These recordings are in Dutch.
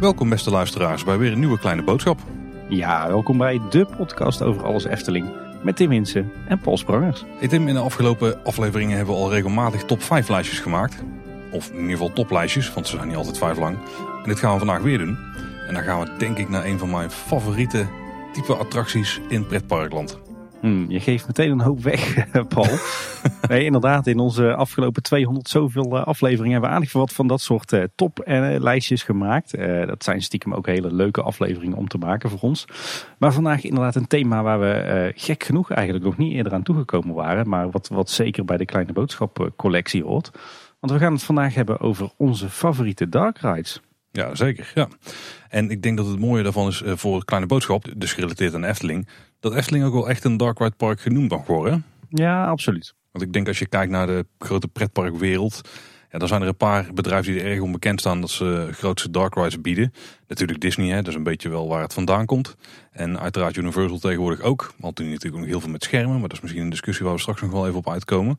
Welkom beste luisteraars bij weer een nieuwe kleine boodschap. Ja, welkom bij de podcast over alles Efteling. Met Tim Hinsen en Paul Sprangers. Hey Tim, in de afgelopen afleveringen hebben we al regelmatig top 5 lijstjes gemaakt. Of in ieder geval toplijstjes, want ze zijn niet altijd vijf lang. En dit gaan we vandaag weer doen. En dan gaan we denk ik naar een van mijn favoriete type attracties in pretparkland. Hmm, je geeft meteen een hoop weg, Paul. nee, inderdaad, in onze afgelopen 200 zoveel eh, afleveringen hebben we aardig wat van dat soort uh, toplijstjes gemaakt. Uh, dat zijn stiekem ook hele leuke afleveringen om te maken voor ons. Maar vandaag inderdaad een thema waar we gek genoeg eigenlijk nog niet eerder aan toegekomen waren. Maar wat, wat zeker bij de Kleine Boodschap collectie hoort. Want we gaan het vandaag hebben over onze favoriete dark rides. Ja, zeker. Ja. En ik denk dat het mooie daarvan is voor Kleine Boodschap, dus gerelateerd aan Efteling dat Efteling ook wel echt een Dark Ride Park genoemd mag worden. Ja, absoluut. Want ik denk als je kijkt naar de grote pretparkwereld, ja, dan zijn er een paar bedrijven die er erg onbekend staan dat ze grootste dark rides bieden. Natuurlijk Disney, hè, dat is een beetje wel waar het vandaan komt. En uiteraard Universal tegenwoordig ook. Want die natuurlijk ook heel veel met schermen, maar dat is misschien een discussie waar we straks nog wel even op uitkomen.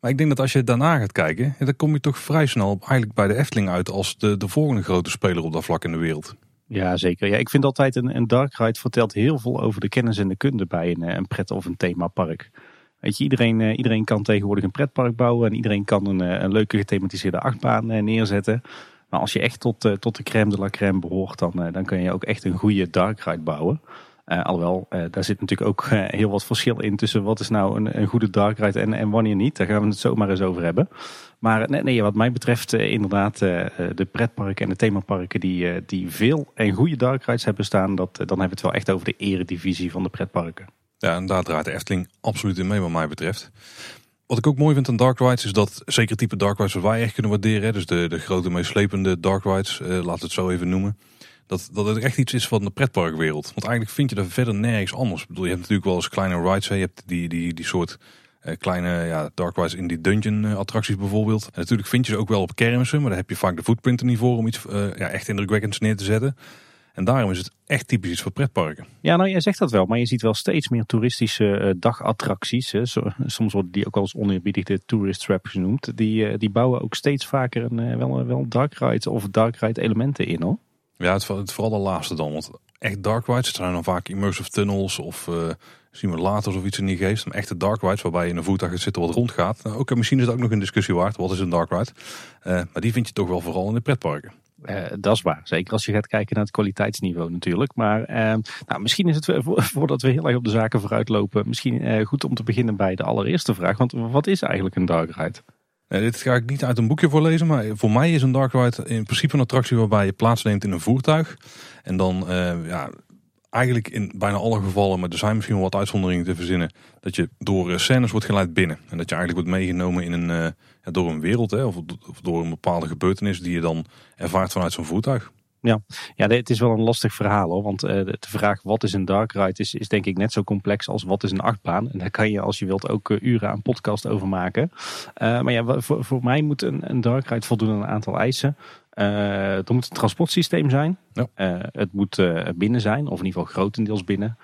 Maar ik denk dat als je daarna gaat kijken, dan kom je toch vrij snel eigenlijk bij de Efteling uit als de, de volgende grote speler op dat vlak in de wereld. Ja, zeker. Ja, ik vind altijd een, een dark ride vertelt heel veel over de kennis en de kunde bij een, eh, een pret of een themapark. Weet je, iedereen, eh, iedereen kan tegenwoordig een pretpark bouwen en iedereen kan een, eh, een leuke gethematiseerde achtbaan neerzetten. Maar als je echt tot, tot de crème de la crème behoort, dan, dan kun je ook echt een goede dark ride bouwen. Uh, alhoewel, uh, daar zit natuurlijk ook uh, heel wat verschil in tussen wat is nou een, een goede dark ride en, en wanneer niet. Daar gaan we het zomaar eens over hebben. Maar nee, nee wat mij betreft inderdaad de pretparken en de themaparken die, die veel en goede dark rides hebben staan. Dat, dan hebben we het wel echt over de eredivisie van de pretparken. Ja, en daar draait de Efteling absoluut in mee wat mij betreft. Wat ik ook mooi vind aan dark rides is dat zeker type dark rides wat wij echt kunnen waarderen. Dus de, de grote meeslepende dark rides, laten we het zo even noemen dat, dat het echt iets is van de pretparkwereld. Want eigenlijk vind je dat verder nergens anders. Ik bedoel, je hebt natuurlijk wel eens kleine rides. Hè. Je hebt die, die, die soort uh, kleine ja, dark rides in die dungeon uh, attracties bijvoorbeeld. En natuurlijk vind je ze ook wel op kermissen. Maar daar heb je vaak de footprint er niet voor om iets uh, ja, echt indrukwekkends neer te zetten. En daarom is het echt typisch iets voor pretparken. Ja, nou jij zegt dat wel. Maar je ziet wel steeds meer toeristische dagattracties. Hè. Soms worden die ook wel eens oneerbiedig de tourist trap genoemd. Die, die bouwen ook steeds vaker een, wel, wel dark ride of dark ride elementen in hoor. Ja, het, het vooral de laatste dan. Want echt dark rides, zijn dan vaak immersive tunnels of uh, simulators of iets in die geest. Maar echte dark rides waarbij je in een voertuig zit wat rondgaat. Nou, misschien is het ook nog een discussie waard. Wat is een dark ride? Uh, maar die vind je toch wel vooral in de pretparken. Uh, dat is waar. Zeker als je gaat kijken naar het kwaliteitsniveau natuurlijk. Maar uh, nou, misschien is het, voordat we heel erg op de zaken vooruit lopen, misschien goed om te beginnen bij de allereerste vraag. Want wat is eigenlijk een dark ride? Dit ga ik niet uit een boekje voorlezen, maar voor mij is een dark ride in principe een attractie waarbij je plaatsneemt in een voertuig. En dan uh, ja, eigenlijk in bijna alle gevallen, maar er zijn misschien wel wat uitzonderingen te verzinnen, dat je door uh, scènes wordt geleid binnen. En dat je eigenlijk wordt meegenomen in een, ja, door een wereld hè, of, of, door een bepaalde gebeurtenis die je dan ervaart vanuit zo'n voertuig. Ja, ja het is wel een lastig verhaal hoor. Want uh, de vraag wat is een dark ride is, is denk ik net zo complex als wat is een achtbaan. En daar kan je als je wilt ook uh, uren aan podcast over maken. Uh, maar ja, voor, voor mij moet een, een dark ride voldoen aan een aantal eisen. er moet een transportsysteem zijn. Ja. het moet binnen zijn, of in ieder geval grotendeels binnen.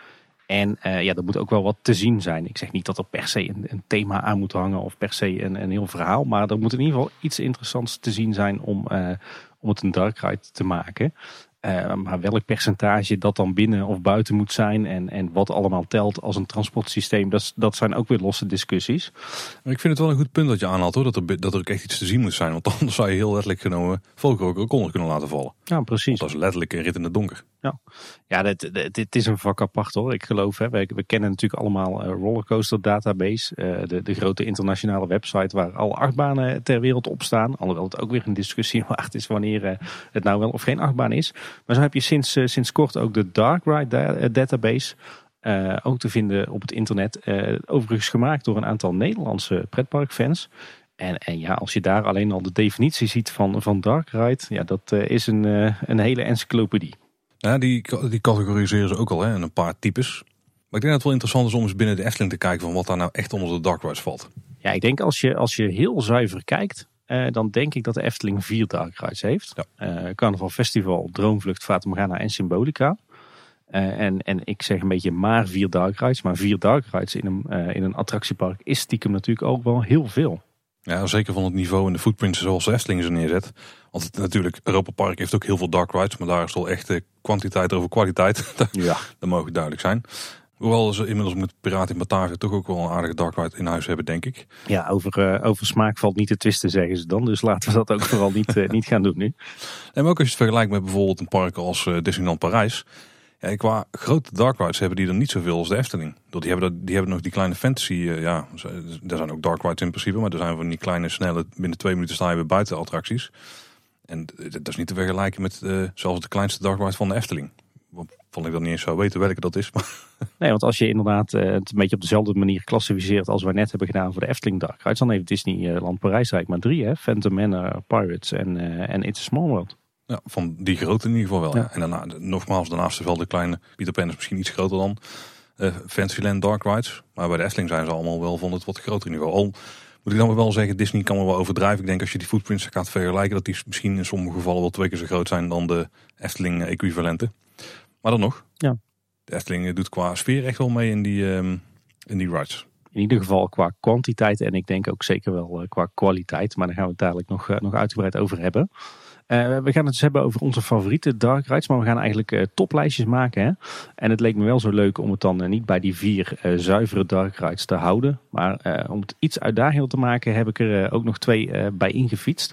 En ja, er moet ook wel wat te zien zijn. Ik zeg niet dat er per se een, een thema aan moet hangen of per se een, een heel verhaal. Maar er moet in ieder geval iets interessants te zien zijn om, om het een dark te maken. Uh, maar welk percentage dat dan binnen of buiten moet zijn en, en wat allemaal telt als een transportsysteem, dat, dat zijn ook weer losse discussies. Maar ik vind het wel een goed punt dat je aanhaalt hoor, dat er, dat er ook echt iets te zien moet zijn. Want anders zou je heel letterlijk genomen Volker ook onder kunnen laten vallen. Ja, precies. Want dat is letterlijk een rit in het donker. Ja, ja dit, dit, is een vak apart hoor. Ik geloof, hè, we, we kennen natuurlijk allemaal uh, Rollercoaster Database, uh, de, de grote internationale website waar alle achtbanen ter wereld op staan. Alhoewel het ook weer een discussie waard is wanneer uh, het nou wel of geen achtbaan is. Maar zo heb je sinds, sinds kort ook de Dark Ride Database. ook te vinden op het internet. overigens gemaakt door een aantal Nederlandse pretparkfans. En, en ja, als je daar alleen al de definitie ziet van, van Dark Ride, ja, dat is een, een hele encyclopedie. Ja, die, die categoriseren ze ook al hè, in een paar types. Maar ik denk dat het wel interessant is om eens binnen de Efteling te kijken van wat daar nou echt onder de dark rides valt. Ja, ik denk als je, als je heel zuiver kijkt, eh, dan denk ik dat de Efteling vier dark rides heeft. Ja. Uh, Carnaval Festival, Droomvlucht, Fata Morgana en Symbolica. en, en ik zeg een beetje maar vier dark rides. Maar vier dark rides in een, in een attractiepark is stiekem natuurlijk ook wel heel veel. Ja, zeker van het niveau en de footprints zoals de Efteling ze neerzet. Want het, natuurlijk, Europa Park heeft ook heel veel dark rides. Maar daar is wel echt kwantiteit over kwaliteit. ja. dat mogen duidelijk zijn. Hoewel ze inmiddels met Piraten in Batavia toch ook wel een aardige dark ride in huis hebben, denk ik. Ja, over, uh, over smaak valt niet te twisten, zeggen ze dan. Dus laten we dat ook vooral niet, uh, niet gaan doen nu. En ook als je het vergelijkt met bijvoorbeeld een park als uh, Disneyland Parijs. Ja, qua grote dark rides hebben die er niet zoveel als de Efteling. Die hebben, die hebben nog die kleine fantasy, ja, er zijn ook dark rides in principe. Maar er zijn van die kleine, snelle, binnen twee minuten sta je weer buiten attracties. En dat is niet te vergelijken met zelfs de kleinste dark ride van de Efteling vond ik dan niet eens zou weten welke dat is. Nee, want als je inderdaad uh, het een beetje op dezelfde manier klassificeert als we net hebben gedaan voor de Efteling Dark Rides, dan heeft Disneyland Parijs eigenlijk maar drie, hè? Phantom Manor, Pirates en, uh, en It's a Small World. Ja, van die grote in ieder geval wel. Ja. En daarna, nogmaals, daarnaast is wel de kleine Peter Pan is misschien iets groter dan uh, Fantasyland Dark Rides. Maar bij de Efteling zijn ze allemaal wel van het wat groter niveau. Al moet ik dan wel zeggen, Disney kan wel overdrijven. Ik denk als je die footprints gaat vergelijken, dat die misschien in sommige gevallen wel twee keer zo groot zijn dan de Efteling equivalenten. Maar dan nog. Ja. De Efteling doet qua sfeer echt wel mee in die, um, in die rides. In ieder geval qua kwantiteit en ik denk ook zeker wel uh, qua kwaliteit. Maar daar gaan we het dadelijk nog, uh, nog uitgebreid over hebben. Uh, we gaan het dus hebben over onze favoriete dark rides, maar we gaan eigenlijk uh, toplijstjes maken. Hè? En het leek me wel zo leuk om het dan uh, niet bij die vier zuivere dark rides te houden. Maar om het iets uitdagender te maken heb ik er ook nog twee bij ingefietst.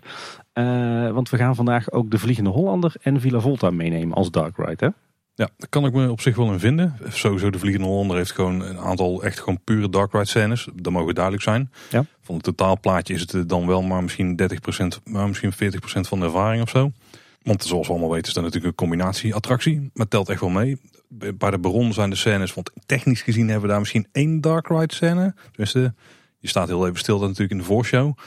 want we gaan vandaag ook de Vliegende Hollander en Villa Volta meenemen als dark ride. Hè? Ja, daar kan ik me op zich wel in vinden. Sowieso de Vliegende Hollander heeft gewoon een aantal echt gewoon pure dark ride scènes. Dat mogen duidelijk zijn. Ja. Van het totaalplaatje is het dan wel maar misschien 30%, maar misschien 40% van de ervaring of zo. Want zoals we allemaal weten is dat natuurlijk een combinatie attractie. Maar telt echt wel mee. Bij de Baron zijn de scènes, want technisch gezien hebben we daar misschien één dark ride scène. Tenminste, je staat heel even stil dat natuurlijk in de voorshow.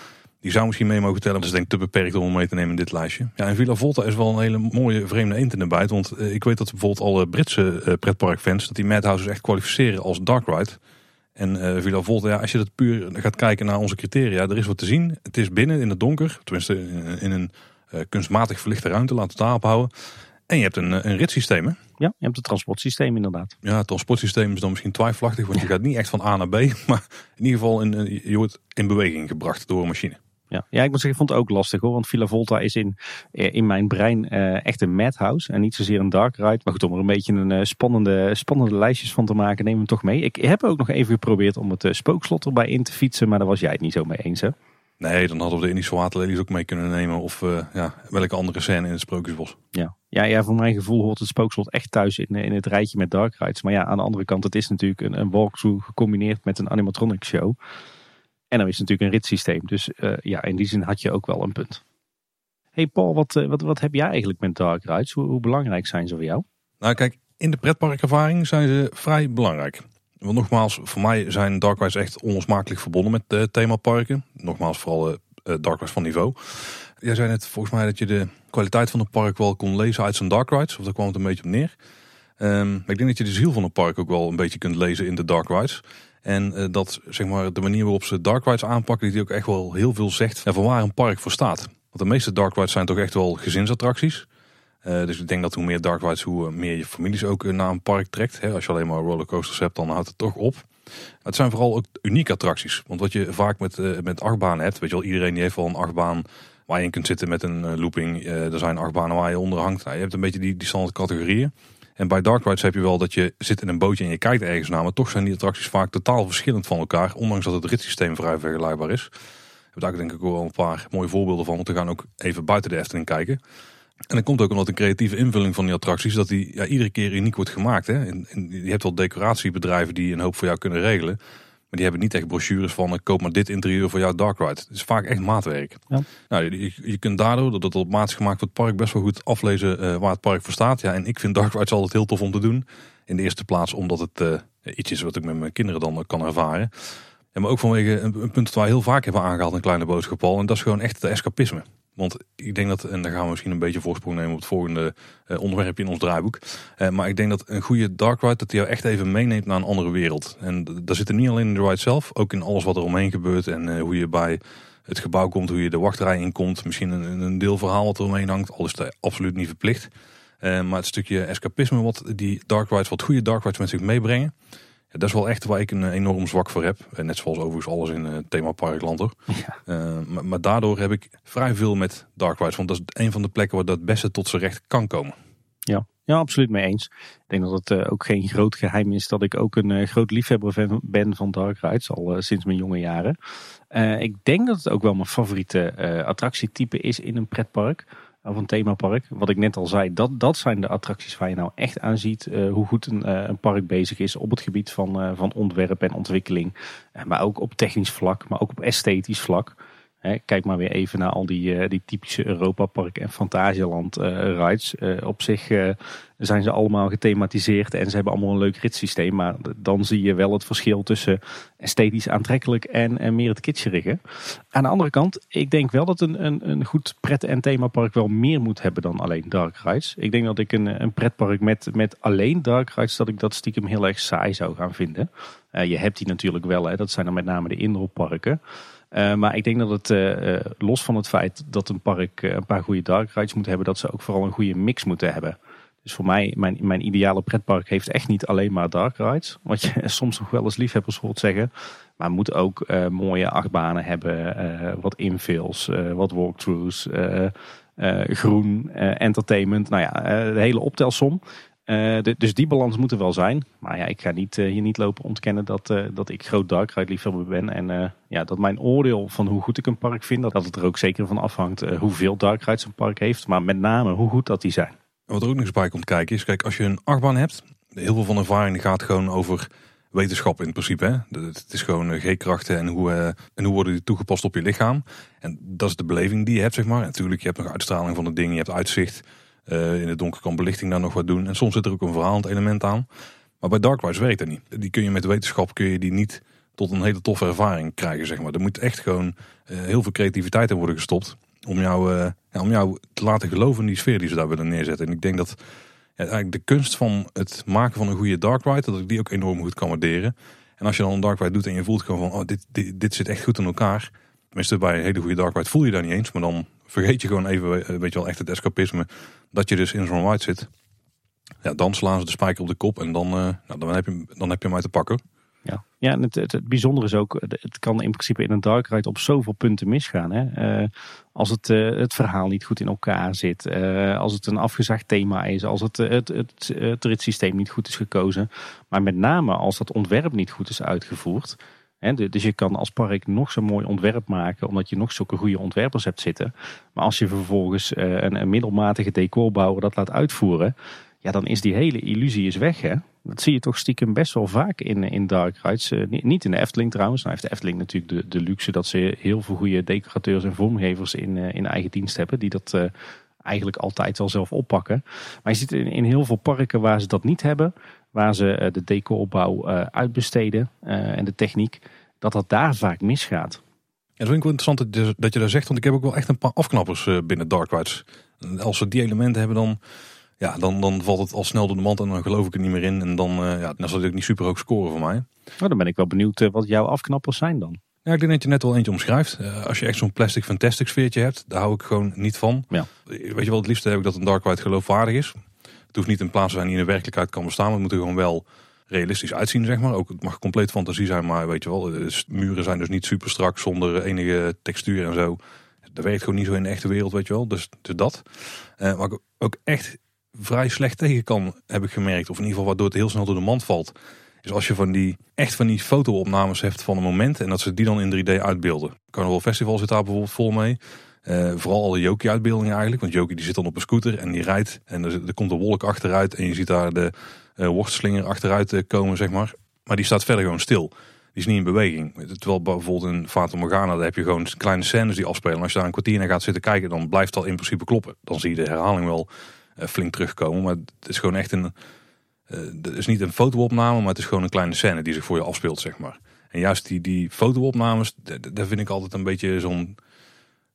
Die zou misschien mee mogen tellen, maar dat is denk ik te beperkt om mee te nemen in dit lijstje. Ja, en Villa Volta is wel een hele mooie vreemde eend in de bijt. Want eh, ik weet dat bijvoorbeeld alle Britse uh, pretparkfans, dat die Madhouses echt kwalificeren als dark ride. En uh, Villa Volta, ja, als je dat puur gaat kijken naar onze criteria, er is wat te zien. Het is binnen in het donker, tenminste in, een kunstmatig verlichte ruimte, laten we het daarop houden. En je hebt een, een ritssysteem, hè? Ja, je hebt het transportsysteem inderdaad. Ja, het transportsysteem is dan misschien twijfelachtig, want je gaat niet echt van A naar B. Maar in ieder geval, in, je wordt in beweging gebracht door een machine. Ja. ja, ik moet zeggen, ik vond het ook lastig hoor. Want Villa Volta is in, eh, in mijn brein uh, echt een madhouse. En niet zozeer een dark ride. Maar goed, om er een beetje een uh, spannende, spannende lijstjes van te maken, neem hem toch mee. Ik heb ook nog even geprobeerd om het uh, spookslot erbij in te fietsen. Maar daar was jij het niet zo mee eens hè? Nee, dan hadden we de Indische waterlelies ook mee kunnen nemen. Of ja, welke andere scène in het Sprookjesbos. Ja. Ja, ja, voor mijn gevoel hoort het spookslot echt thuis in, in het rijtje met dark rides. Maar ja, aan de andere kant, het is natuurlijk een, een walkthrough gecombineerd met een animatronic show. En dan is het natuurlijk een ritssysteem. Dus uh, ja, in die zin had je ook wel een punt. Hey Paul, wat, uh, wat, wat heb jij eigenlijk met dark rides? Hoe, belangrijk zijn ze voor jou? Nou kijk, in de pretparkervaring zijn ze vrij belangrijk. Want nogmaals, voor mij zijn dark rides echt onlosmakelijk verbonden met uh, themaparken. Nogmaals, vooral dark rides van niveau. Jij zei net volgens mij dat je de kwaliteit van het park wel kon lezen uit zijn dark rides. Of daar kwam het een beetje op neer. Um, ik denk dat je de ziel van het park ook wel een beetje kunt lezen in de dark rides. En uh, dat zeg maar, de manier waarop ze dark rides aanpakken, die ook echt wel heel veel zegt van waar een park voor staat. Want de meeste dark rides zijn toch echt wel gezinsattracties. Uh, dus ik denk dat hoe meer dark rides, hoe meer je families ook naar een park trekt. Als je alleen maar rollercoasters hebt, dan houdt het toch op. Het zijn vooral ook unieke attracties. Want wat je vaak met, uh, met achtbanen hebt, weet je wel, iedereen die heeft wel een achtbaan waar je in kunt zitten met een looping. er zijn achtbanen waar je onder hangt. Nou, je hebt een beetje die, die standaard categorieën. En bij dark rides heb je wel dat je zit in een bootje en je kijkt ergens naar. Maar toch zijn die attracties vaak totaal verschillend van elkaar. Ondanks dat het ritssysteem vrij vergelijkbaar is. Heb daar denk ik ook wel een paar mooie voorbeelden van. Want we gaan ook even buiten de Efteling kijken. En dat komt ook omdat een creatieve invulling van die attracties, dat die ja, iedere keer uniek wordt gemaakt. Hè? En, en je hebt wel decoratiebedrijven die een hoop voor jou kunnen regelen die hebben niet echt brochures van ik koop maar dit interieur voor jouw dark ride. Het is vaak echt maatwerk. Ja. Nou, je, je, kunt daardoor, dat het op maat gemaakt wordt, het park best wel goed aflezen uh, waar het park voor staat. Ja, en ik vind dark rides altijd heel tof om te doen. In de eerste plaats omdat het uh, iets is wat ik met mijn kinderen dan kan ervaren. En maar ook vanwege een, een punt dat wij heel vaak hebben aangehaald in Kleine Boodschap al. En dat is gewoon echt de escapisme. Want ik denk dat, en daar gaan we misschien een beetje voorsprong nemen op het volgende uh, onderwerp in ons draaiboek. Uh, maar ik denk dat een goede dark ride, dat die jou echt even meeneemt naar een andere wereld. En daar zit er niet alleen in de ride zelf, ook in alles wat er omheen gebeurt. En uh, hoe je bij het gebouw komt, hoe je de wachtrij in komt. Misschien een, een deel verhaal wat er omheen hangt. Alles is absoluut niet verplicht. Eh, maar het stukje escapisme wat die dark rides, wat goede dark rides met zich meebrengen. Ja, dat is wel echt waar ik een enorm zwak voor heb. Net zoals overigens alles in het themapark Lander. Ja. maar, maar, daardoor heb ik vrij veel met dark rides. Want dat is een van de plekken waar dat het beste tot zijn recht kan komen. Ja, ja, absoluut mee eens. Ik denk dat het uh, ook geen groot geheim is dat ik ook een uh, groot liefhebber ben van dark rides, al sinds mijn jonge jaren. ik denk dat het ook wel mijn favoriete attractietype is in een pretpark of een themapark. Wat ik net al zei, dat, dat zijn de attracties waar je nou echt aan ziet hoe goed een, een, park bezig is op het gebied van, van ontwerp en ontwikkeling. maar ook op technisch vlak, maar ook op esthetisch vlak kijk maar weer even naar al die, uh, die typische Europa Park en Fantasieland uh, rides. Uh, op zich zijn ze allemaal gethematiseerd en ze hebben allemaal een leuk ritssysteem. Maar dan zie je wel het verschil tussen esthetisch aantrekkelijk en, en meer het kitscherige. Aan de andere kant, ik denk wel dat een, een, een goed pret- en themapark wel meer moet hebben dan alleen dark rides. Ik denk dat ik een, een pretpark met, met alleen dark rides, dat ik dat stiekem heel erg saai zou gaan vinden. je hebt die natuurlijk wel, hè. dat zijn dan met name de indoorparken. Uh, maar ik denk dat het, uh, los van het feit dat een park een paar goede dark rides moet hebben, dat ze ook vooral een goede mix moeten hebben. Dus voor mij, mijn, mijn ideale pretpark heeft echt niet alleen maar dark rides. Wat je soms nog wel eens liefhebbers hoort zeggen. Maar moet ook mooie achtbanen hebben, wat infills, wat walkthroughs, groen, entertainment. Nou ja, de hele optelsom. Uh, dus die balans moet er wel zijn. Maar ja, ik ga niet, uh, hier niet lopen ontkennen dat, uh, dat ik groot dark ride liefhebber ben. En ja, dat mijn oordeel van hoe goed ik een park vind, dat het er ook zeker van afhangt hoeveel dark rides een park heeft. Maar met name hoe goed dat die zijn. Wat er ook nog eens bij komt kijken is, kijk, als je een achtbaan hebt, heel veel van ervaring gaat gewoon over wetenschap in principe. Hè? Het is gewoon G-krachten en hoe, en hoe worden die toegepast op je lichaam. En dat is de beleving die je hebt, zeg maar. natuurlijk, je hebt nog uitstraling van de dingen, je hebt uitzicht. Uh, in het donker kan belichting daar nog wat doen. En soms zit er ook een verhalend element aan. Maar bij Dark Rides werkt dat niet. Die kun je met wetenschap kun je die niet tot een hele toffe ervaring krijgen. Zeg maar. Er moet echt gewoon uh, heel veel creativiteit in worden gestopt. Om jou, ja, om jou te laten geloven in die sfeer die ze daar willen neerzetten. En ik denk dat eigenlijk de kunst van het maken van een goede Dark Ride, dat ik die ook enorm goed kan waarderen. En als je dan een Dark Ride doet en je voelt gewoon van, oh, dit, dit, dit zit echt goed in elkaar. Tenminste, bij een hele goede Dark Ride voel je dat niet eens. Maar dan vergeet je gewoon even, weet je wel, echt het escapisme dat je dus in zo'n ride zit. Ja, dan slaan ze de spijker op de kop en dan, uh, nou, dan, heb, je, dan heb je hem uit te pakken. Ja, ja en het, het, bijzondere is ook, het kan in principe in een dark ride op zoveel punten misgaan. Hè? Uh, als het, het verhaal niet goed in elkaar zit, als het een afgezaagd thema is, als het, het, het, het, het systeem niet goed is gekozen. Maar met name als dat ontwerp niet goed is uitgevoerd. Dus je kan als park nog zo'n mooi ontwerp maken, omdat je nog zulke goede ontwerpers hebt zitten. Maar als je vervolgens eh, een, middelmatige decorbouwer dat laat uitvoeren, ja, dan is die hele illusie is weg. Hè? Dat zie je toch stiekem best wel vaak in, in dark rides. Eh, niet in de Efteling trouwens. Nou heeft de Efteling natuurlijk de, de luxe dat ze heel veel goede decorateurs en vormgevers in, uh, in eigen dienst hebben. Die dat eigenlijk altijd wel zelf oppakken. Maar je ziet in, in heel veel parken waar ze dat niet hebben waar ze eh, de decorbouw eh, uitbesteden eh, en de techniek, dat dat daar vaak misgaat. Ja, dat vind ik wel interessant dat je dat zegt, want ik heb ook wel echt een paar afknappers binnen Dark Rides. Als ze die elementen hebben, dan, ja, dan, dan valt het al snel door de mand en dan geloof ik er niet meer in. En dan, ja, dan zal het ook niet super hoog scoren voor mij. Nou, dan ben ik wel benieuwd wat jouw afknappers zijn dan. Ja, ik denk dat je net al eentje omschrijft. als je echt zo'n plastic fantastic sfeertje hebt, daar hou ik gewoon niet van. Ja. Weet je wel, het liefste heb ik dat een Dark Ride geloofwaardig is. Het hoeft niet een plaats te zijn die in de werkelijkheid kan bestaan. Het moet er gewoon wel realistisch uitzien, zeg maar. Ook, het mag compleet fantasie zijn, maar weet je wel, de muren zijn dus niet super strak zonder enige textuur en zo. Dat werkt gewoon niet zo in de echte wereld, weet je wel. Dus, dus dat. Uh, waar ik ook echt vrij slecht tegen kan, heb ik gemerkt. Of in ieder geval waardoor het heel snel door de mand valt. Is als je van die, echt van die foto-opnames hebt van een moment en dat ze die dan in 3D uitbeelden. Carnival Festival zit daar bijvoorbeeld vol mee. Uh, vooral al de Jokie-uitbeeldingen eigenlijk. Want Jokie die zit dan op een scooter en die rijdt. En er, er komt een wolk achteruit. En je ziet daar de uh, wortslinger achteruit uh, komen, zeg maar. Maar die staat verder gewoon stil. Die is niet in beweging. Terwijl bijvoorbeeld in Fata Morgana, daar heb je gewoon kleine scènes die afspelen. En als je daar een kwartier naar gaat zitten kijken, dan blijft dat in principe kloppen. Dan zie je de herhaling wel flink terugkomen. Maar het is gewoon echt een... het is niet een fotoopname, maar het is gewoon een kleine scène die zich voor je afspeelt, zeg maar. En juist die, die fotoopnames, daar vind ik altijd een beetje zo'n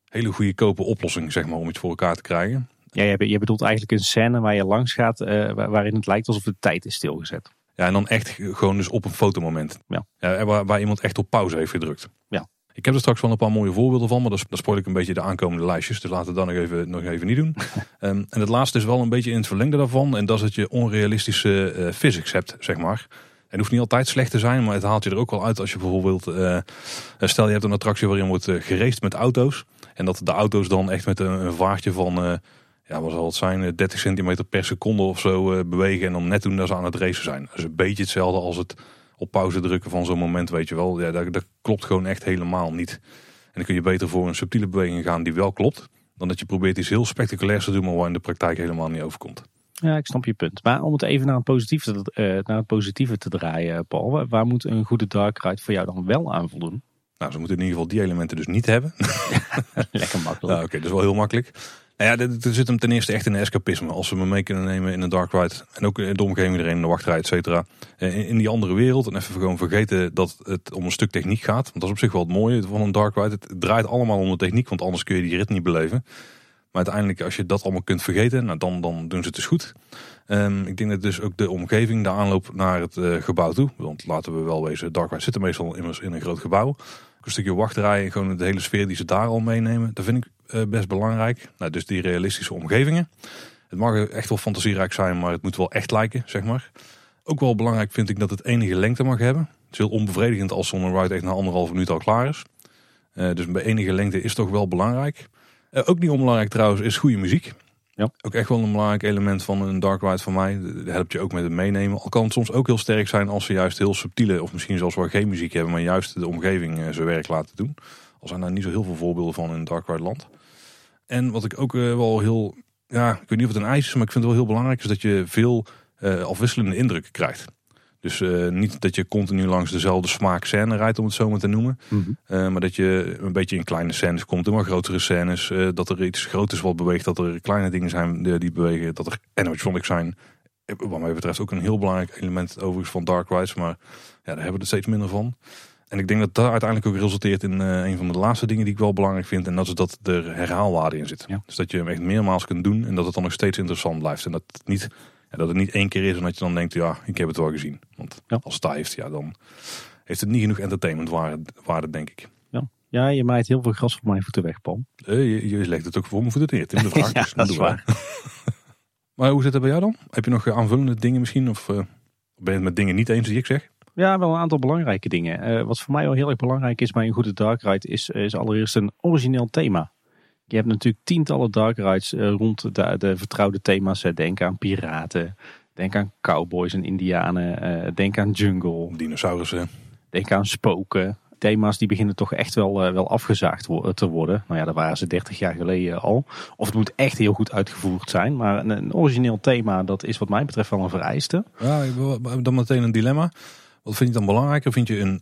hele goede kopen oplossing, zeg maar, om iets voor elkaar te krijgen. Ja, je, je bedoelt eigenlijk een scène waar je langs gaat, uh, waarin het lijkt alsof de tijd is stilgezet. Ja, en dan echt gewoon dus op een fotomoment. Ja. ja waar, waar iemand echt op pauze heeft gedrukt. Ja. Ik heb er straks wel een paar mooie voorbeelden van, maar dan spoil ik een beetje de aankomende lijstjes. Dus laten we dat nog even, nog even niet doen. um, en het laatste is wel een beetje in het verlengde daarvan. En dat is dat je onrealistische uh, physics hebt, zeg maar. En hoeft niet altijd slecht te zijn, maar het haalt je er ook wel uit als je bijvoorbeeld... Uh, stel je hebt een attractie waarin wordt uh, gereest met auto's. En dat de auto's dan echt met een, een vaartje van ja, wat zal het zijn, 30 centimeter per seconde of zo bewegen. En dan net doen dat ze aan het racen zijn. Dat is een beetje hetzelfde als het op pauze drukken van zo'n moment, weet je wel. Ja, dat, dat, klopt gewoon echt helemaal niet. En dan kun je beter voor een subtiele beweging gaan die wel klopt. Dan dat je probeert iets heel spectaculairs te doen, maar waar in de praktijk helemaal niet overkomt. Ja, ik snap je punt. Maar om het even naar het positieve, uh, naar het positieve te draaien, Paul. Waar moet een goede dark ride voor jou dan wel aan voldoen? Nou, ze moeten in ieder geval die elementen dus niet hebben. Lekker makkelijk. Oké, dat is wel heel makkelijk. Nou ja, er zit hem ten eerste echt in escapisme. Als we me mee kunnen nemen in een dark ride. En ook in de omgeving erin, in de wachtrij, et cetera. Eh, in die andere wereld. En even gewoon vergeten dat het om een stuk techniek gaat. Want dat is op zich wel het mooie van een dark ride. Het draait allemaal om de techniek. Want anders kun je die rit niet beleven. Maar uiteindelijk, als je dat allemaal kunt vergeten, nou dan, dan doen ze het dus goed. Um, ik denk dat dus ook de omgeving, de aanloop naar het uh, gebouw toe. Want laten we wel wezen, dark ride zitten meestal immers in een groot gebouw een stukje wachtrij en gewoon de hele sfeer die ze daar al meenemen. Dat vind ik uh, best belangrijk. Nou, dus die realistische omgevingen. Het mag echt wel fantasierijk zijn, maar het moet wel echt lijken, zeg maar. Ook wel belangrijk vind ik dat het enige lengte mag hebben. Het is heel onbevredigend als zo'n ride echt na anderhalf minuut al klaar is. Uh, dus bij enige lengte is toch wel belangrijk. Uh, ook niet onbelangrijk trouwens is goede muziek. Ook echt wel een belangrijk element van een dark ride van mij. Dat helpt je ook met het meenemen. Al kan het soms ook heel sterk zijn als ze juist heel subtiele, of misschien zelfs wel geen muziek hebben, maar juist de omgeving eh, zijn werk laten doen. Al zijn daar niet zo heel veel voorbeelden van in dark ride land. En wat ik ook eh, wel heel, ja, ik weet niet of het een eis is, maar ik vind het wel heel belangrijk, is dat je veel uh, afwisselende indrukken krijgt. Dus uh, niet dat je continu langs dezelfde smaak scène rijdt, om het zo maar te noemen. Mm -hmm. uh, maar dat je een beetje in kleine scènes komt, in wat grotere scènes. Uh, dat er iets groters wat beweegt, dat er kleine dingen zijn die bewegen. Dat er animatronics zijn. Wat mij betreft ook een heel belangrijk element overigens van Dark Rides. Maar ja, daar hebben we er steeds minder van. En ik denk dat dat uiteindelijk ook resulteert in een van de laatste dingen die ik wel belangrijk vind. En dat is dat er herhaalwaarde in zit. Ja. Dus dat je hem echt meermaals kunt doen en dat het dan nog steeds interessant blijft. En dat het niet ja, dat het niet één keer is en dat je dan denkt, ja, ik heb het wel gezien. Want als het heeft, ja, dan heeft het niet genoeg entertainment waarde, denk ik. Ja. ja, je maait heel veel gras voor mijn voeten weg, Paul. Uh, je, je, legt het ook voor mijn voeten neer. Tim de vraag, ja, dus dat is waar. maar hoe zit het bij jou dan? Heb je nog aanvullende dingen misschien? Of uh, ben je het met dingen niet eens die ik zeg? Ja, wel een aantal belangrijke dingen. Uh, wat voor mij wel heel erg belangrijk is bij een goede dark ride is, is allereerst een origineel thema. Je hebt natuurlijk tientallen dark rides uh, rond de, de, vertrouwde thema's. Denk aan piraten, denk aan cowboys en indianen, uh, denk aan jungle. Dinosaurussen. Denk aan spoken. Thema's die beginnen toch echt wel, wel afgezaagd te worden. Nou ja, dat waren ze 30 jaar geleden al. Of het moet echt heel goed uitgevoerd zijn. Maar een, een origineel thema, dat is wat mij betreft wel een vereiste. Ja, dan meteen een dilemma. Wat vind je dan belangrijker? Vind je een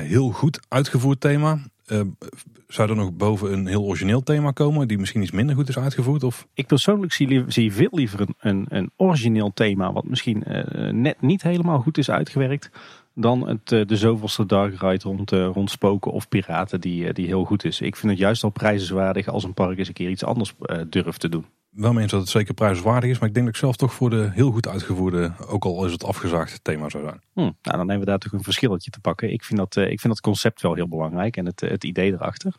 heel goed uitgevoerd thema? Uh, zou er nog boven een heel origineel thema komen die misschien iets minder goed is uitgevoerd? Of? Ik persoonlijk zie, zie veel liever een, een, origineel thema wat misschien uh, net niet helemaal goed is uitgewerkt. Dan het, uh, de zoveelste dark ride rond, rond spoken of piraten die, die heel goed is. Ik vind het juist al prijzenswaardig als een park eens een keer iets anders durft te doen wel mee eens dat het zeker prijswaardig is. Maar ik denk dat ik zelf toch voor de heel goed uitgevoerde, ook al is het afgezaagd, thema zou zijn. Hm, nou, dan hebben we daar toch een verschilletje te pakken. Ik vind dat, uh, ik vind dat concept wel heel belangrijk en het, het idee erachter.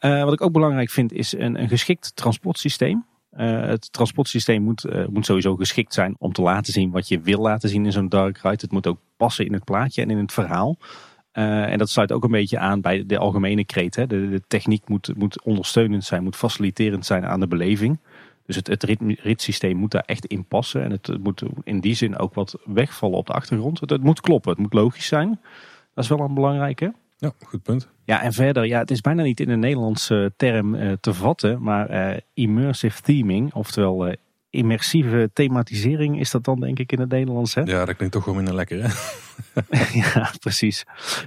Uh, wat ik ook belangrijk vind is een, een geschikt transportsysteem. Het transportsysteem moet, moet sowieso geschikt zijn om te laten zien wat je wil laten zien in zo'n dark ride. Het moet ook passen in het plaatje en in het verhaal. en dat sluit ook een beetje aan bij de algemene kreet. Hè. De, de techniek moet, moet ondersteunend zijn, moet faciliterend zijn aan de beleving. Dus het, het rit, ritssysteem moet daar echt in passen. En het, moet in die zin ook wat wegvallen op de achtergrond. Het, het, moet kloppen, het moet logisch zijn. Dat is wel een belangrijke. Ja, goed punt. Ja, en verder, ja, het is bijna niet in een Nederlandse term uh, te vatten. Maar uh, immersive theming, oftewel uh, immersieve thematisering is dat dan denk ik in het Nederlands. Hè? Ja, dat klinkt toch wel minder lekker hè? ja, precies.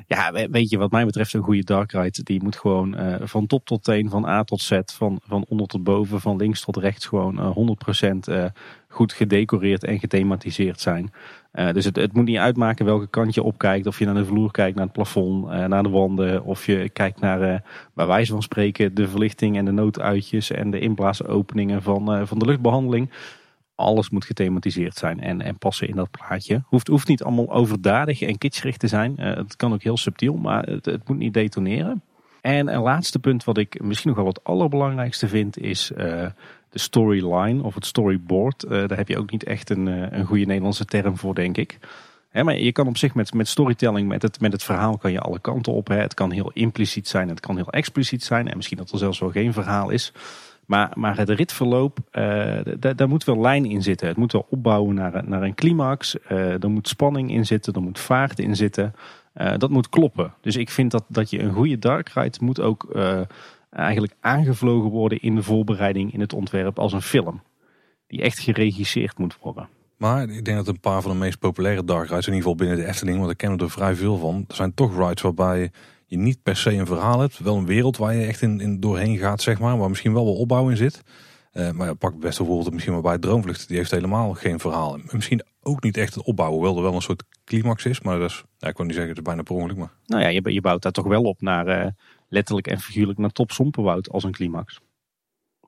Ja, weet je, wat mij betreft een goede dark ride, die moet gewoon uh, van top tot teen, van A tot Z, van, van onder tot boven, van links tot rechts gewoon uh, 100% uh, goed gedecoreerd en gethematiseerd zijn. Uh, dus het, het, moet niet uitmaken welke kant je opkijkt. Of je naar de vloer kijkt, naar het plafond, uh, naar de wanden. Of je kijkt naar, uh, bij wijze van spreken, de verlichting en de nooduitjes. En de inblaasopeningen van, van de luchtbehandeling. Alles moet gethematiseerd zijn en, en passen in dat plaatje. Hoeft, hoeft niet allemaal overdadig en kitscherig te zijn. het kan ook heel subtiel, maar het, het moet niet detoneren. En een laatste punt wat ik misschien nog wel het allerbelangrijkste vind is de storyline of het storyboard. Uh, daar heb je ook niet echt een, uh, een goede Nederlandse term voor, denk ik. Maar je kan op zich met, met storytelling, met het, met het verhaal kan je alle kanten op. Het kan heel impliciet zijn, het kan heel expliciet zijn. En misschien dat er zelfs wel geen verhaal is. Maar, maar het ritverloop, daar moet wel lijn in zitten. Het moet wel opbouwen naar, naar een climax. er moet spanning in zitten, er moet vaart in zitten. Uh, dat moet kloppen. Dus ik vind dat, dat je een goede dark ride moet ook uh, eigenlijk aangevlogen worden in de voorbereiding in het ontwerp als een film. Die echt geregisseerd moet worden. Maar ik denk dat een paar van de meest populaire dark rides, in ieder geval binnen de Efteling, want ik ken er vrij veel van. Er zijn toch rides waarbij je niet per se een verhaal hebt. Wel een wereld waar je echt in, in doorheen gaat, zeg maar. Waar misschien wel wel opbouw in zit. Uh, maar ja, pak best bijvoorbeeld misschien maar bij Droomvlucht. Die heeft helemaal geen verhaal. Misschien ook niet echt het opbouwen. Hoewel er wel een soort climax is. Maar dat is, ja, ik kan niet zeggen, het is bijna per ongeluk. Maar... Nou ja, je, je bouwt daar toch wel op naar uh, letterlijk en figuurlijk naar top Sompenwoud als een climax.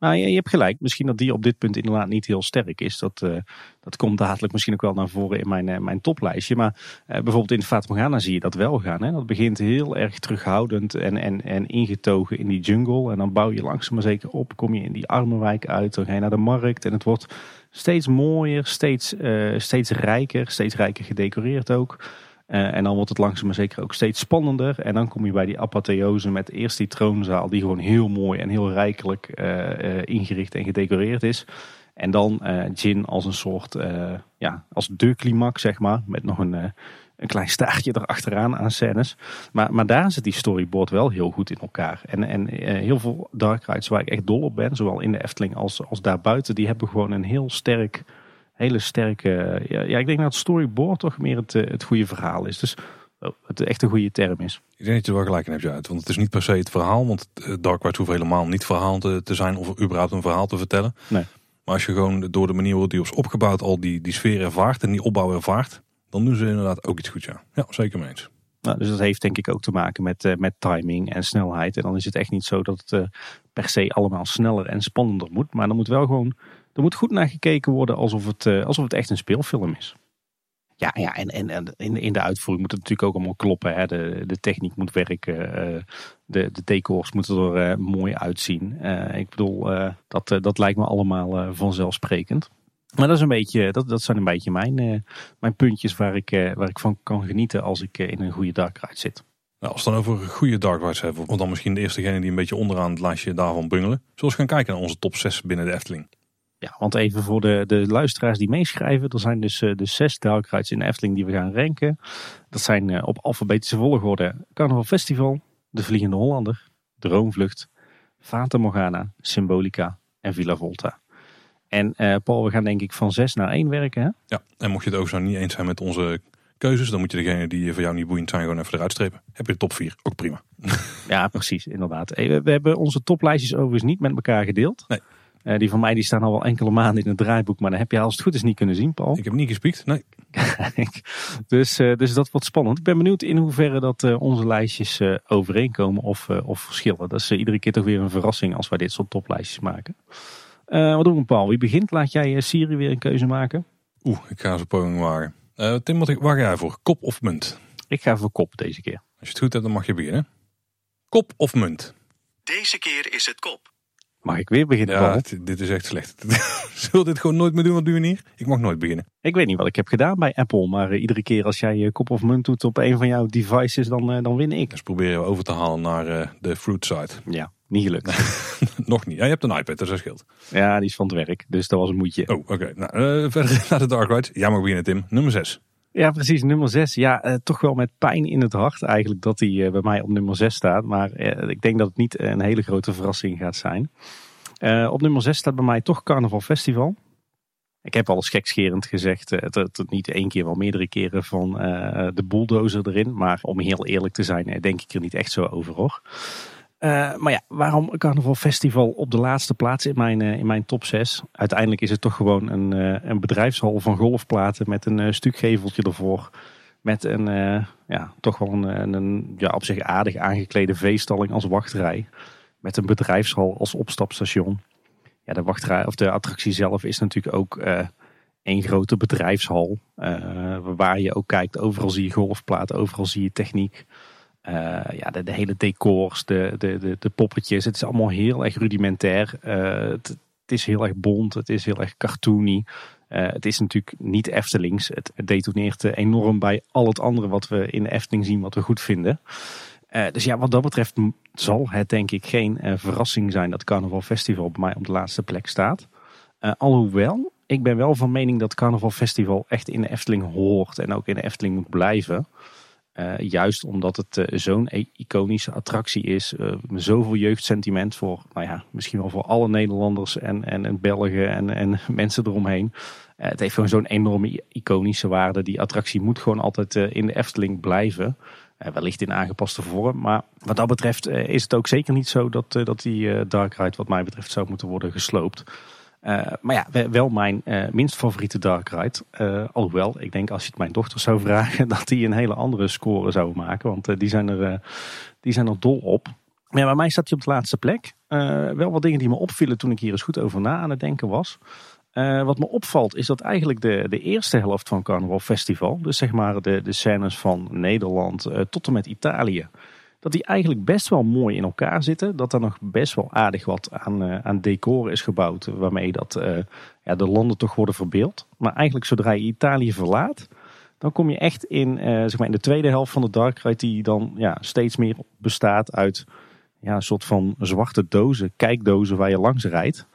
Nou, je, hebt gelijk. Misschien dat die op dit punt inderdaad niet heel sterk is. Dat, uh, dat komt dadelijk misschien ook wel naar voren in mijn, uh, mijn toplijstje. Maar uh, bijvoorbeeld in de Fata Morgana zie je dat wel gaan. Hè? Dat begint heel erg terughoudend en, en, en ingetogen in die jungle. En dan bouw je langzaam maar zeker op. Kom je in die armenwijk uit. Dan ga je naar de markt. En het wordt steeds mooier, steeds, steeds rijker. Steeds rijker gedecoreerd ook. Uh, en dan wordt het langzaam maar zeker ook steeds spannender. En dan kom je bij die apotheose met eerst die troonzaal die gewoon heel mooi en heel rijkelijk uh, uh, ingericht en gedecoreerd is. En dan Jin als een soort, ja, als de zeg maar. Met nog een, een klein staartje erachteraan aan scènes. Maar, maar daar zit die storyboard wel heel goed in elkaar. En, en heel veel dark rides waar ik echt dol op ben, zowel in de Efteling als, als daarbuiten, die hebben gewoon een heel sterk hele sterke. Ja, ja, ik denk dat storyboard toch meer het, eh, het goede verhaal is. Dus oh, het echt een goede term is. Ik denk dat je er wel gelijk in hebt, uit. Want het is niet per se het verhaal. Want eh, Dark Rides hoeft helemaal niet verhaal te, te zijn of überhaupt een verhaal te vertellen. Nee. Maar als je gewoon door de manier waarop die is opgebouwd al die, die sfeer ervaart en die opbouw ervaart, dan doen ze inderdaad ook iets goed, ja. Ja, zeker mee eens. Nou, dus dat heeft denk ik ook te maken met, uh, met timing en snelheid. En dan is het echt niet zo dat het uh, per se allemaal sneller en spannender moet. Maar dan moet wel gewoon er moet goed naar gekeken worden alsof het, uh, alsof het echt een speelfilm is. Ja, ja en, en, en in, in de uitvoering moet het natuurlijk ook allemaal kloppen. Hè. De, de techniek moet werken. Uh, de, de decors moeten er uh, mooi uitzien. ik bedoel, dat, dat lijkt me allemaal vanzelfsprekend. Maar dat, is een beetje, dat, dat zijn een beetje mijn, mijn puntjes waar ik, waar ik van kan genieten als ik in een goede dark ride zit. Nou, als we dan over goede dark rides hebben, of dan misschien de eerstegene die een beetje onderaan het lijstje daarvan bungelen. Zullen we gaan kijken naar onze top 6 binnen de Efteling. Ja, want even voor de, de luisteraars die meeschrijven. Er zijn dus uh, de zes dark rides in de Efteling die we gaan ranken. Dat zijn uh, op alfabetische volgorde Carnaval Festival, De Vliegende Hollander, Droomvlucht, Fata Morgana, Symbolica en Villa Volta. En uh, Paul, we gaan denk ik van zes naar één werken. Hè? Ja, en mocht je het ook zo niet eens zijn met onze keuzes, dan moet je degene die voor jou niet boeiend zijn gewoon even eruit strepen. Heb je de top 4, ook prima. Ja, precies, inderdaad. We hebben onze toplijstjes overigens niet met elkaar gedeeld. Nee. Uh, die van mij die staan al wel enkele maanden in het draaiboek. Maar dan heb je als het goed is niet kunnen zien, Paul. Ik heb niet gespiekt, nee. dus, uh, dus dat wordt spannend. Ik ben benieuwd in hoeverre dat uh, onze lijstjes overeenkomen of, of verschillen. Dat is iedere keer toch weer een verrassing als wij dit soort toplijstjes maken. wat doen we, Paul? Wie begint? Laat jij Siri weer een keuze maken? Oeh, ik ga ze poging wagen. Tim, wat, waar ga jij voor? Kop of munt? Ik ga voor kop deze keer. Als je het goed hebt, dan mag je beginnen. Kop of munt? Deze keer is het kop. Mag ik weer beginnen? Ja, dit is echt slecht. Zul dit gewoon nooit meer doen wat doen we hier? Ik mag nooit beginnen. Ik weet niet wat ik heb gedaan bij Apple, maar uh, iedere keer als jij je kop of munt doet op een van jouw devices, dan, uh, dan win ik. Dus proberen we over te halen naar uh, de fruit side. Ja, niet gelukt. Nog niet. Ja, je hebt een iPad, dat is scheelt. Ja, die is van het werk, dus dat was een moedje. Oh, oké. Okay. Nou, verder naar de Dark Ride. Ja, mag beginnen Tim. Nummer 6. Ja, precies. Nummer 6. Ja, uh, toch wel met pijn in het hart eigenlijk dat hij uh, bij mij op nummer 6 staat. Maar uh, ik denk dat het niet een hele grote verrassing gaat zijn. Op nummer 6 staat bij mij toch Carnaval Festival. Ik heb al eens gezegd, het, het, niet één keer, wel meerdere keren van de bulldozer erin. Maar om heel eerlijk te zijn, denk ik er niet echt zo over hoor. Maar ja, waarom Carnaval Festival op de laatste plaats in mijn, in mijn top 6? Uiteindelijk is het toch gewoon een, een bedrijfshal van golfplaten met een stuk geveltje ervoor. Met een, ja, toch wel een, een ja, op zich aardig aangeklede veestalling als wachtrij met een bedrijfshal als opstapstation. Ja, de wachtrij of de attractie zelf is natuurlijk ook één grote bedrijfshal. Waar je ook kijkt, overal zie je golfplaten, overal zie je techniek. Uh, ja, de, hele decors, de, de, de, poppetjes. Het is allemaal heel erg rudimentair. Uh, het, is heel erg bont. Het is heel erg cartoony. Uh, het is natuurlijk niet Eftelings. Het, het detoneert enorm bij al het andere wat we in de Efteling zien, wat we goed vinden. dus ja, wat dat betreft zal het denk ik geen verrassing zijn dat Carnaval Festival bij mij op de laatste plek staat. alhoewel, ik ben wel van mening dat Carnaval Festival echt in de Efteling hoort en ook in de Efteling moet blijven. Uh, juist omdat het uh, zo'n iconische attractie is. Uh, zoveel jeugdsentiment voor, nou ja, misschien wel voor alle Nederlanders en, en, en Belgen en, en mensen eromheen. het heeft gewoon zo'n enorme iconische waarde. Die attractie moet gewoon altijd in de Efteling blijven. wellicht in aangepaste vorm. Maar wat dat betreft is het ook zeker niet zo dat, dat die Dark Ride wat mij betreft zou moeten worden gesloopt. Uh, maar ja, wel mijn uh, minst favoriete Dark Ride. Uh, alhoewel, ik denk als je het mijn dochter zou vragen, dat die een hele andere score zou maken. Want die, zijn er, die zijn er dol op. Maar bij mij staat hij op de laatste plek. wel wat dingen die me opvielen toen ik hier eens goed over na aan het denken was. wat me opvalt is dat eigenlijk de, de eerste helft van Carnaval Festival, dus zeg maar de, de scènes van Nederland tot en met Italië, dat die eigenlijk best wel mooi in elkaar zitten. Dat er nog best wel aardig wat aan, uh, aan decor is gebouwd. Waarmee dat, uh, ja, de landen toch worden verbeeld. Maar eigenlijk zodra je Italië verlaat. Dan kom je echt in, zeg maar in de tweede helft van de Dark Ride. Die dan ja, steeds meer bestaat uit ja, een soort van zwarte dozen. Kijkdozen waar je langs rijdt.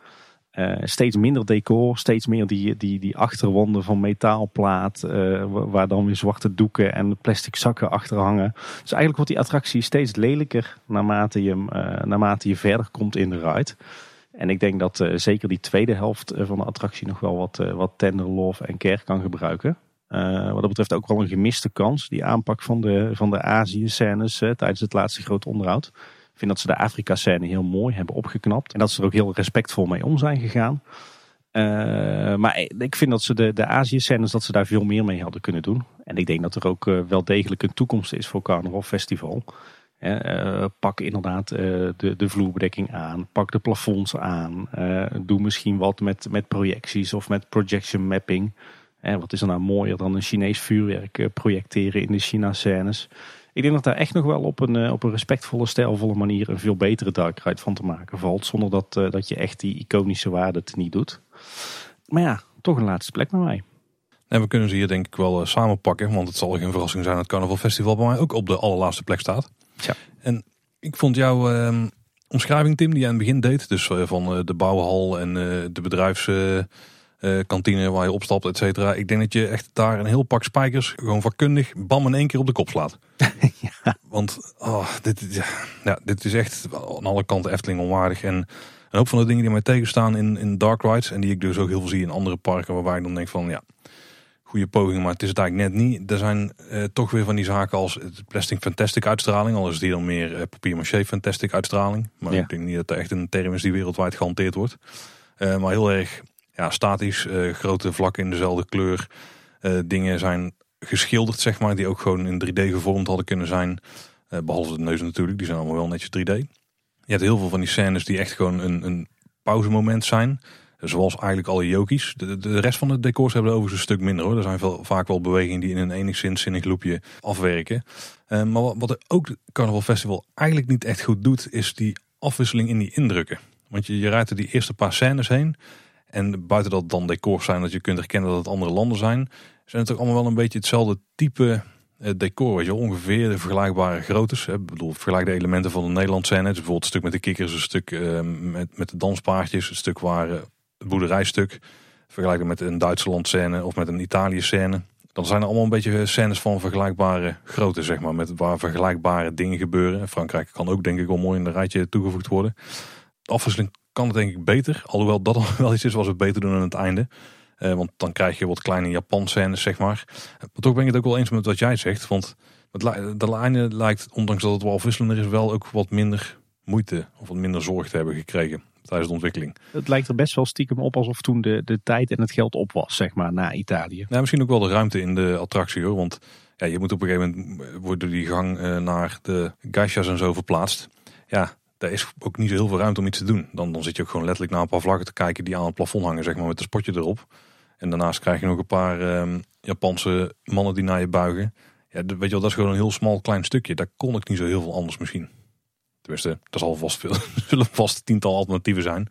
Uh, steeds minder decor, steeds meer die, die, die achterwanden van metaalplaat, uh, waar dan weer zwarte doeken en plastic zakken achter hangen. Dus eigenlijk wordt die attractie steeds lelijker naarmate je, uh, naarmate je verder komt in de ride. En ik denk dat zeker die tweede helft van de attractie nog wel wat, wat tender love en care kan gebruiken. wat dat betreft ook wel een gemiste kans, die aanpak van de, van de Azië-scènes tijdens het laatste grote onderhoud. Ik vind dat ze de Afrika-scène heel mooi hebben opgeknapt. En dat ze er ook heel respectvol mee om zijn gegaan. Uh, maar ik vind dat ze de, de Azië-scènes, dat ze daar veel meer mee hadden kunnen doen. En ik denk dat er ook uh, wel degelijk een toekomst is voor Carnaval Festival. Uh, pak inderdaad de, de vloerbedekking aan. Pak de plafonds aan. doe misschien wat met, met projecties of met projection mapping. wat is er nou mooier dan een Chinees vuurwerk projecteren in de China-scènes. Ik denk dat daar echt nog wel op een, eh, op een respectvolle, stijlvolle manier een veel betere dark ride van te maken valt. Zonder dat, uh, dat je echt die iconische waarde niet doet. Maar ja, toch een laatste plek bij mij. En we kunnen ze hier denk ik wel uh, samenpakken. Want het zal geen verrassing zijn dat het Carnaval Festival bij mij ook op de allerlaatste plek staat. Ja. En ik vond jouw uh, omschrijving Tim die je aan het begin deed. Dus van de bouwhal en de bedrijfs uh, kantine waar je opstapt, et cetera. Ik denk dat je echt daar een heel pak spijkers gewoon vakkundig bam in één keer op de kop slaat. ja. Want oh, dit, ja, dit is echt aan alle kanten Efteling onwaardig. En een hoop van de dingen die mij tegenstaan in, in Dark Rides en die ik dus ook heel veel zie in andere parken waarbij ik dan denk van ja, goede poging, maar het is het eigenlijk net niet. Er zijn uh, toch weer van die zaken als het plastic fantastic uitstraling, al is die dan meer uh, papier maché fantastic uitstraling. Maar ja. ik denk niet dat er echt een term is die wereldwijd gehanteerd wordt. Uh, maar heel erg ja, statisch, uh, grote vlakken in dezelfde kleur. Uh, dingen zijn geschilderd, zeg maar, die ook gewoon in 3D gevormd hadden kunnen zijn. Uh, behalve de neus natuurlijk, die zijn allemaal wel netjes 3D. Je hebt heel veel van die scènes die echt gewoon een, een pauzemoment zijn. Zoals eigenlijk alle Jokies. De, de, rest van de decors hebben er overigens een stuk minder hoor. Er zijn veel, vaak wel bewegingen die in een enigszins zinnig loopje afwerken. Maar wat, wat ook Carnival Festival eigenlijk niet echt goed doet, is die afwisseling in die indrukken. Want je, je rijdt er die eerste paar scènes heen. En buiten dat dan decors zijn dat je kunt herkennen dat het andere landen zijn, zijn het ook allemaal wel een beetje hetzelfde type eh, decor. Weet je, ongeveer de vergelijkbare groottes. Ik bedoel, vergelijk de elementen van de Nederlandse scène. Dus bijvoorbeeld een stuk met de kikkers, een stuk uh, met, met de danspaardjes, een stuk waar uh, het boerderijstuk. Vergelijk met een Duitsland scène of met een Italië scène. Dan zijn er allemaal een beetje scènes van vergelijkbare grootte, zeg maar. Met waar vergelijkbare dingen gebeuren. Frankrijk kan ook denk ik wel mooi in de rijtje toegevoegd worden. De afwisseling kan het denk ik beter. Alhoewel dat dan wel iets is wat we beter doen aan het einde. Uh, want dan krijg je wat kleine Japan scènes, zeg maar. Maar toch ben ik het ook wel eens met wat jij zegt. Want het de einde lijkt, ondanks dat het wel afwisselender is, wel ook wat minder moeite of wat minder zorg te hebben gekregen tijdens de ontwikkeling. Het lijkt er best wel stiekem op alsof toen de, de tijd en het geld op was, zeg maar, na Italië. Ja, misschien ook wel de ruimte in de attractie hoor. Want ja, je moet op een gegeven moment worden die gang uh, naar de geishas en zo verplaatst. Ja, daar is ook niet zo heel veel ruimte om iets te doen. Dan, dan zit je ook gewoon letterlijk naar een paar vlaggen te kijken die aan het plafond hangen, zeg maar, met een spotje erop. En daarnaast krijg je nog een paar um, Japanse mannen die naar je buigen. Ja, weet je wel, dat is gewoon een heel smal klein stukje. Daar kon ik niet zo heel veel anders misschien. Tenminste, er zal vast veel, zullen vast tiental alternatieven zijn.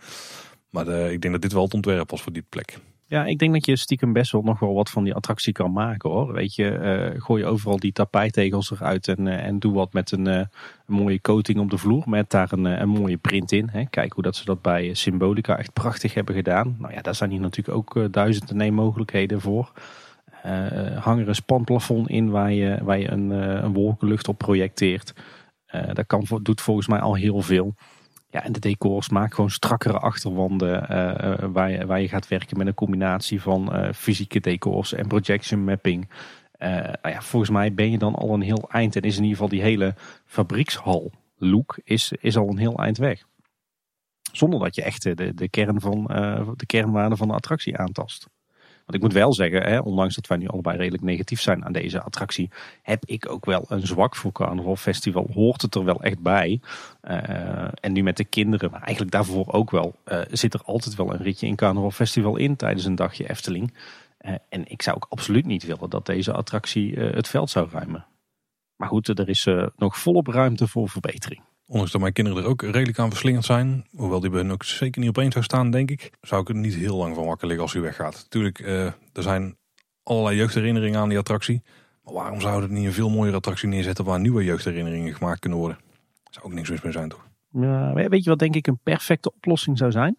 Maar eh, ik denk dat dit wel het ontwerp was voor die plek. Ja, ik denk dat je stiekem best wel nog wel wat van die attractie kan maken hoor. Weet je, eh, gooi overal die tapijtegels eruit en, eh, en doe wat met een, eh, een mooie coating op de vloer. Met daar een, een mooie print in. Hè. Kijk hoe dat ze dat bij Symbolica echt prachtig hebben gedaan. Nou ja, daar zijn hier natuurlijk ook eh, duizend en één mogelijkheden voor. Hang er een spanplafond in waar je, waar je een, een wolkenlucht op projecteert. Dat kan, doet volgens mij al heel veel. Ja, en de decors maak gewoon strakkere achterwanden eh, eh, waar, je, waar je gaat werken met een combinatie van eh, fysieke decors en projection mapping. Nou ja, volgens mij ben je dan al een heel eind en is in ieder geval die hele fabriekshal look is, is al een heel eind weg. Zonder dat je echt de, de, kern van, de kernwaarde van de attractie aantast. Want ik moet wel zeggen, hè, ondanks dat wij nu allebei redelijk negatief zijn aan deze attractie, heb ik ook wel een zwak voor Carnival Festival. Hoort het er wel echt bij. Eh, en nu met de kinderen, maar eigenlijk daarvoor ook wel, eh, zit er altijd wel een ritje in Carnival Festival in tijdens een dagje Efteling. Eh, en ik zou ook absoluut niet willen dat deze attractie het veld zou ruimen. Maar goed, er is nog volop ruimte voor verbetering. Ondanks dat mijn kinderen er ook redelijk aan verslingerd zijn. Hoewel die bij hun ook zeker niet op één zou staan, denk ik. Zou ik er niet heel lang van wakker liggen als hij weggaat. Natuurlijk, eh, er zijn allerlei jeugdherinneringen aan die attractie. Maar waarom zouden we niet een veel mooiere attractie neerzetten waar nieuwe jeugdherinneringen gemaakt kunnen worden? Zou ook niks mis mee zijn, toch? Ja, weet je wat denk ik een perfecte oplossing zou zijn?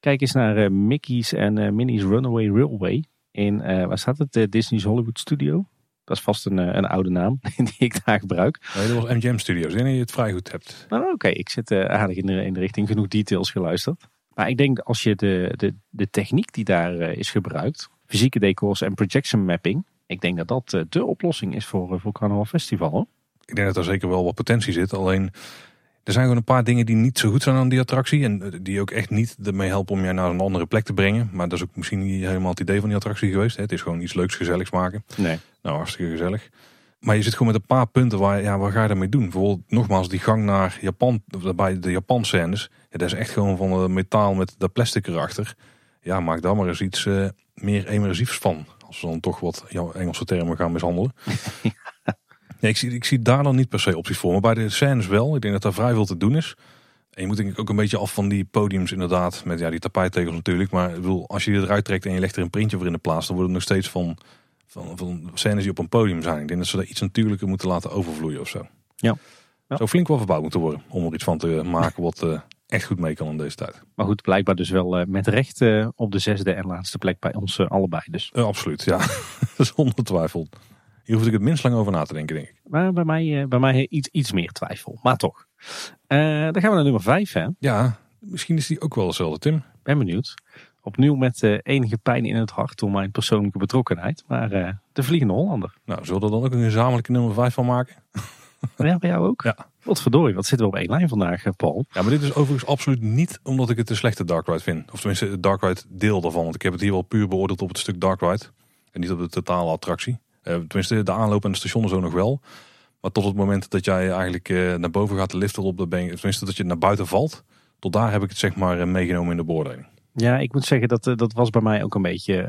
Kijk eens naar eh, Mickey's en eh, Minnie's Runaway Railway. In, waar staat het? Disney's Hollywood Studio. Dat is vast een, eh, een oude naam die ik daar gebruik. Nee, dat was MGM Studios. Dat je het vrij goed hebt. Nou, oké, ik zit eh, aardig in de, in de richting genoeg details geluisterd. Maar ik denk als je de, de, de techniek die daar eh, is gebruikt, fysieke decors en projection mapping, ik denk dat dat de oplossing is voor, voor Carnaval Festival. Hoor. Ik denk dat er zeker wel wat potentie zit. Alleen, er zijn gewoon een paar dingen die niet zo goed zijn aan die attractie. En eh, die ook echt niet ermee helpen om je naar een andere plek te brengen. Maar dat is ook misschien niet helemaal het idee van die attractie geweest. hè. Het is gewoon iets leuks, gezelligs maken. Nee. Nou, hartstikke gezellig. Maar je zit gewoon met een paar punten waar, ja, waar ga je daarmee doen? Bijvoorbeeld, nogmaals, die gang naar Japan, bij de Japan scènes. Ja, dat is echt gewoon van het metaal met dat plastic erachter. Ja, maak daar maar eens iets eh, meer immersiefs van. Als we dan toch wat ja, Engelse termen gaan mishandelen. ja, ik, zie, ik zie daar dan niet per se opties voor. Maar bij de scènes wel. Ik denk dat daar vrij veel te doen is. En je moet denk ik ook een beetje af van die podiums inderdaad. Met ja, die tapijttegels natuurlijk. Maar ik bedoel, als je die eruit trekt en je legt er een printje voor in de plaats. Dan wordt het nog steeds van, van, van scènes die op een podium zijn. Ik denk dat ze daar iets natuurlijker moeten laten overvloeien of zo. Ja. Ja. Zou flink wel verbouwd moeten worden. Om er iets van te maken wat eh, echt goed mee kan in deze tijd. Maar goed, blijkbaar dus wel eh, met recht eh, op de zesde en laatste plek bij ons allebei. Dus. Absoluut, ja. Zonder twijfel. Hier hoef ik het minst lang over na te denken, denk ik. Maar bij mij, eh, bij mij iets, iets meer twijfel, maar toch. Eh, dan gaan we naar nummer vijf. Hè. Ja, misschien is die ook wel hetzelfde, Tim. Ben benieuwd. Opnieuw met eh, enige pijn in het hart door mijn persoonlijke betrokkenheid. Maar de Vliegende Hollander. Nou, zullen we er dan ook een gezamenlijke nummer 5 van maken? Ja, bij jou ook? Ja. Wat verdorie, wat zitten we op één lijn vandaag, Paul? Ja, maar dit is overigens absoluut niet omdat ik het een slechte Dark Ride vind. Of tenminste, het Dark Ride deel daarvan. Want ik heb het hier wel puur beoordeeld op het stuk Dark Ride. En niet op de totale attractie. Eh, tenminste, de aanloop en de station zo nog wel. Maar tot het moment dat jij eigenlijk eh, naar boven gaat de lift op, dan ben je, tenminste dat je naar buiten valt. Tot daar heb ik het zeg maar eh, meegenomen in de beoordeling. Ja, ik moet zeggen dat dat was bij mij ook een beetje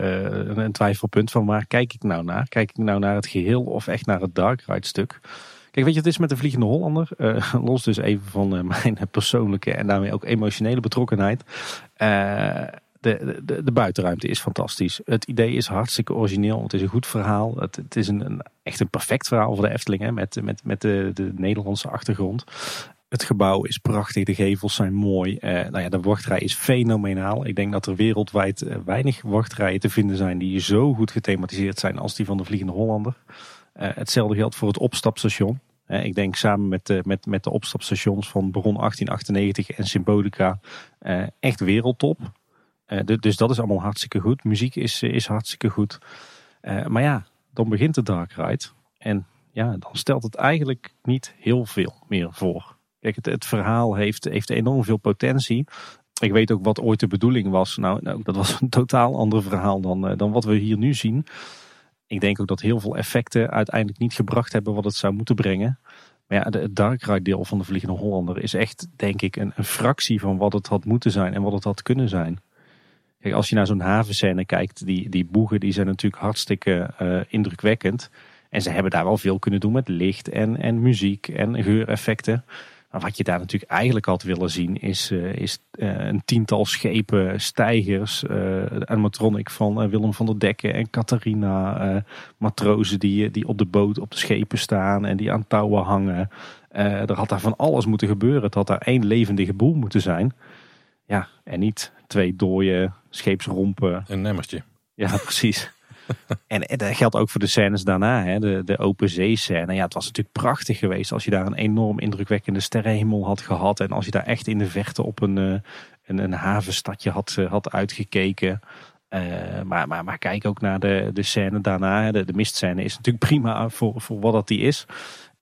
een, twijfelpunt van waar kijk ik nou naar? Kijk ik nou naar het geheel of echt naar het Dark Ride stuk? Kijk, weet je, het is met de Vliegende Hollander. los dus even van mijn persoonlijke en daarmee ook emotionele betrokkenheid. De, de, de buitenruimte is fantastisch. Het idee is hartstikke origineel. Het is een goed verhaal. Het, het is een, een, echt een perfect verhaal voor de Efteling. Hè, met met, met de, de Nederlandse achtergrond. Het gebouw is prachtig. De gevels zijn mooi. Eh, nou ja, de wachtrij is fenomenaal. Ik denk dat er wereldwijd eh, weinig wachtrijen te vinden zijn die zo goed gethematiseerd zijn als die van de Vliegende Hollander. Eh, hetzelfde geldt voor het opstapstation. Eh, ik denk samen met de, met, met de opstapstations van Bron 1898 en Symbolica echt wereldtop. Eh, du- dus dat is allemaal hartstikke goed. Muziek is, is hartstikke goed. Eh, maar ja, dan begint de Dark Ride. En ja, dan stelt het eigenlijk niet heel veel meer voor. Kijk, het, het verhaal heeft, heeft enorm veel potentie. Ik weet ook wat ooit de bedoeling was. Nou, nou dat was een totaal ander verhaal dan, eh, dan wat we hier nu zien. Ik denk ook dat heel veel effecten uiteindelijk niet gebracht hebben wat het zou moeten brengen. Maar ja, het Dark Ride deel van de Vliegende Hollander is echt, denk ik, een fractie van wat het had moeten zijn en wat het had kunnen zijn. Als je naar zo'n havenscène kijkt, die, die boegen die zijn natuurlijk hartstikke eh, indrukwekkend. En ze hebben daar wel veel kunnen doen met licht en, en muziek en geureffecten. Maar wat je daar natuurlijk eigenlijk had willen zien is, uh, is uh, een tiental schepen, stijgers, de animatronic van Willem van der Dekken en Catharina. matrozen die, die op de boot, op de schepen staan en die aan touwen hangen. er had daar van alles moeten gebeuren. Het had daar één levendige boel moeten zijn. Ja, en niet twee dode scheepsrompen. Een nemmertje. Ja, precies. en, en, dat geldt ook voor de scènes daarna, hè? De, de open zee scène. Ja, het was natuurlijk prachtig geweest als je daar een enorm indrukwekkende sterrenhemel had gehad. En als je daar echt in de verte op een, eh, een, een havenstadje had, eh, had uitgekeken. Uh, maar, maar, maar kijk ook naar de, de scène daarna. De, de mistscène is natuurlijk prima voor, voor wat dat die is.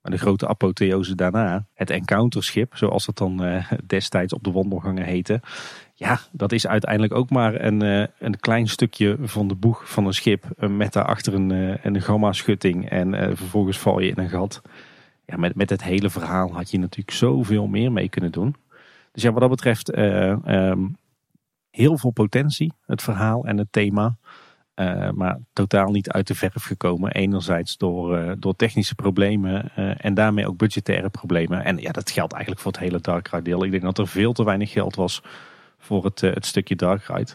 Maar de grote apotheose daarna, het encounterschip, zoals het dan uh, destijds op de wandelgangen heette. Ja, dat is uiteindelijk ook maar een, uh, een klein stukje van de boeg van een schip. Met daarachter een, een gamma-schutting en vervolgens val je in een gat. Ja, met, met het hele verhaal had je natuurlijk zoveel meer mee kunnen doen. Dus ja, wat dat betreft um, heel veel potentie, het verhaal en het thema. Maar totaal niet uit de verf gekomen. Enerzijds door, door technische problemen en daarmee ook budgettaire problemen. En ja, dat geldt eigenlijk voor het hele Dark Ride deel. Ik denk dat er veel te weinig geld was voor het, het stukje Dark Ride.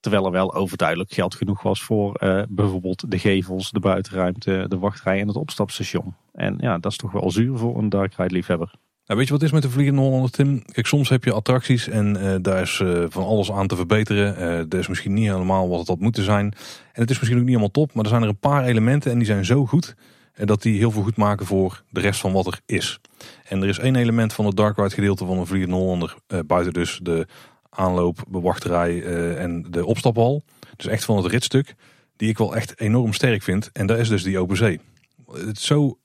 Terwijl er wel overduidelijk geld genoeg was voor bijvoorbeeld de gevels, de buitenruimte, de wachtrij en het opstapstation. En ja, dat is toch wel zuur voor een Dark Ride liefhebber. Nou, weet je wat is met de Vliegende Hollander, Tim? Kijk, soms heb je attracties en uh, daar is van alles aan te verbeteren. Uh, dat is misschien niet helemaal wat het had moeten zijn. En het is misschien ook niet helemaal top, maar er zijn er een paar elementen en die zijn zo goed... dat die heel veel goed maken voor de rest van wat er is. En er is één element van het Dark gedeelte van een Vliegende Hollander... buiten dus de aanloop, bewachterij en de opstaphal. Dus echt van het ritstuk, die ik wel echt enorm sterk vind. En dat is dus die open zee. Het is zo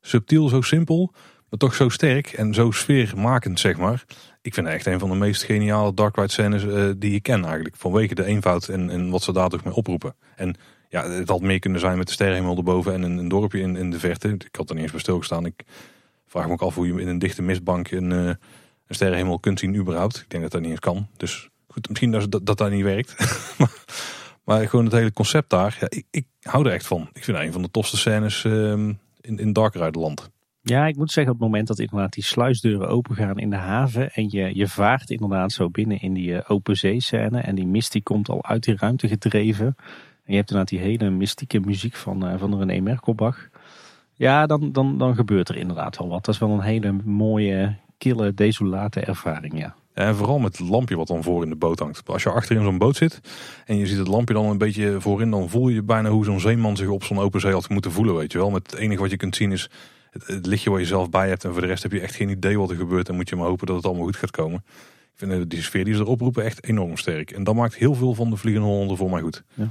subtiel, zo simpel maar toch zo sterk en zo sfeermakend, zeg maar. Ik vind het echt een van de meest geniale Dark Ride scènes uh, die je ken eigenlijk. Vanwege de eenvoud en, en wat ze daar toch mee oproepen. En ja, het had meer kunnen zijn met de sterrenhemel erboven en een, dorpje in, in de verte. Ik had er niet eens bij stilgestaan. Ik vraag me ook af hoe je in een dichte mistbank een, uh, een sterrenhemel kunt zien überhaupt. Ik denk dat dat niet eens kan. Dus goed, misschien dat dat, dat, dat niet werkt. maar gewoon het hele concept daar. Ja, ik, ik hou er echt van. Ik vind het een van de tofste scènes uh, in, in Dark Ride. Ja, ik moet zeggen op het moment dat inderdaad die sluisdeuren open gaan in de haven. En je, je vaart inderdaad zo binnen in die uh, open zeescène. En die mist die komt al uit die ruimte gedreven. En je hebt inderdaad die hele mystieke muziek van, uh, van René Merkelbach. Ja, dan, dan, dan gebeurt er inderdaad wel wat. Dat is wel een hele mooie, kille, desolate ervaring, ja. En vooral met het lampje wat dan voor in de boot hangt. Als je achterin zo'n boot zit en je ziet het lampje dan een beetje voorin, dan voel je bijna hoe zo'n zeeman zich op zo'n open zee had moeten voelen, weet je wel. Met het enige wat je kunt zien is het, lichtje waar je zelf bij hebt. En voor de rest heb je echt geen idee wat er gebeurt. En moet je maar hopen dat het allemaal goed gaat komen. Ik vind die sfeer die ze erop roepen echt enorm sterk. En dat maakt heel veel van de Vliegende Hollander voor mij goed. Ja.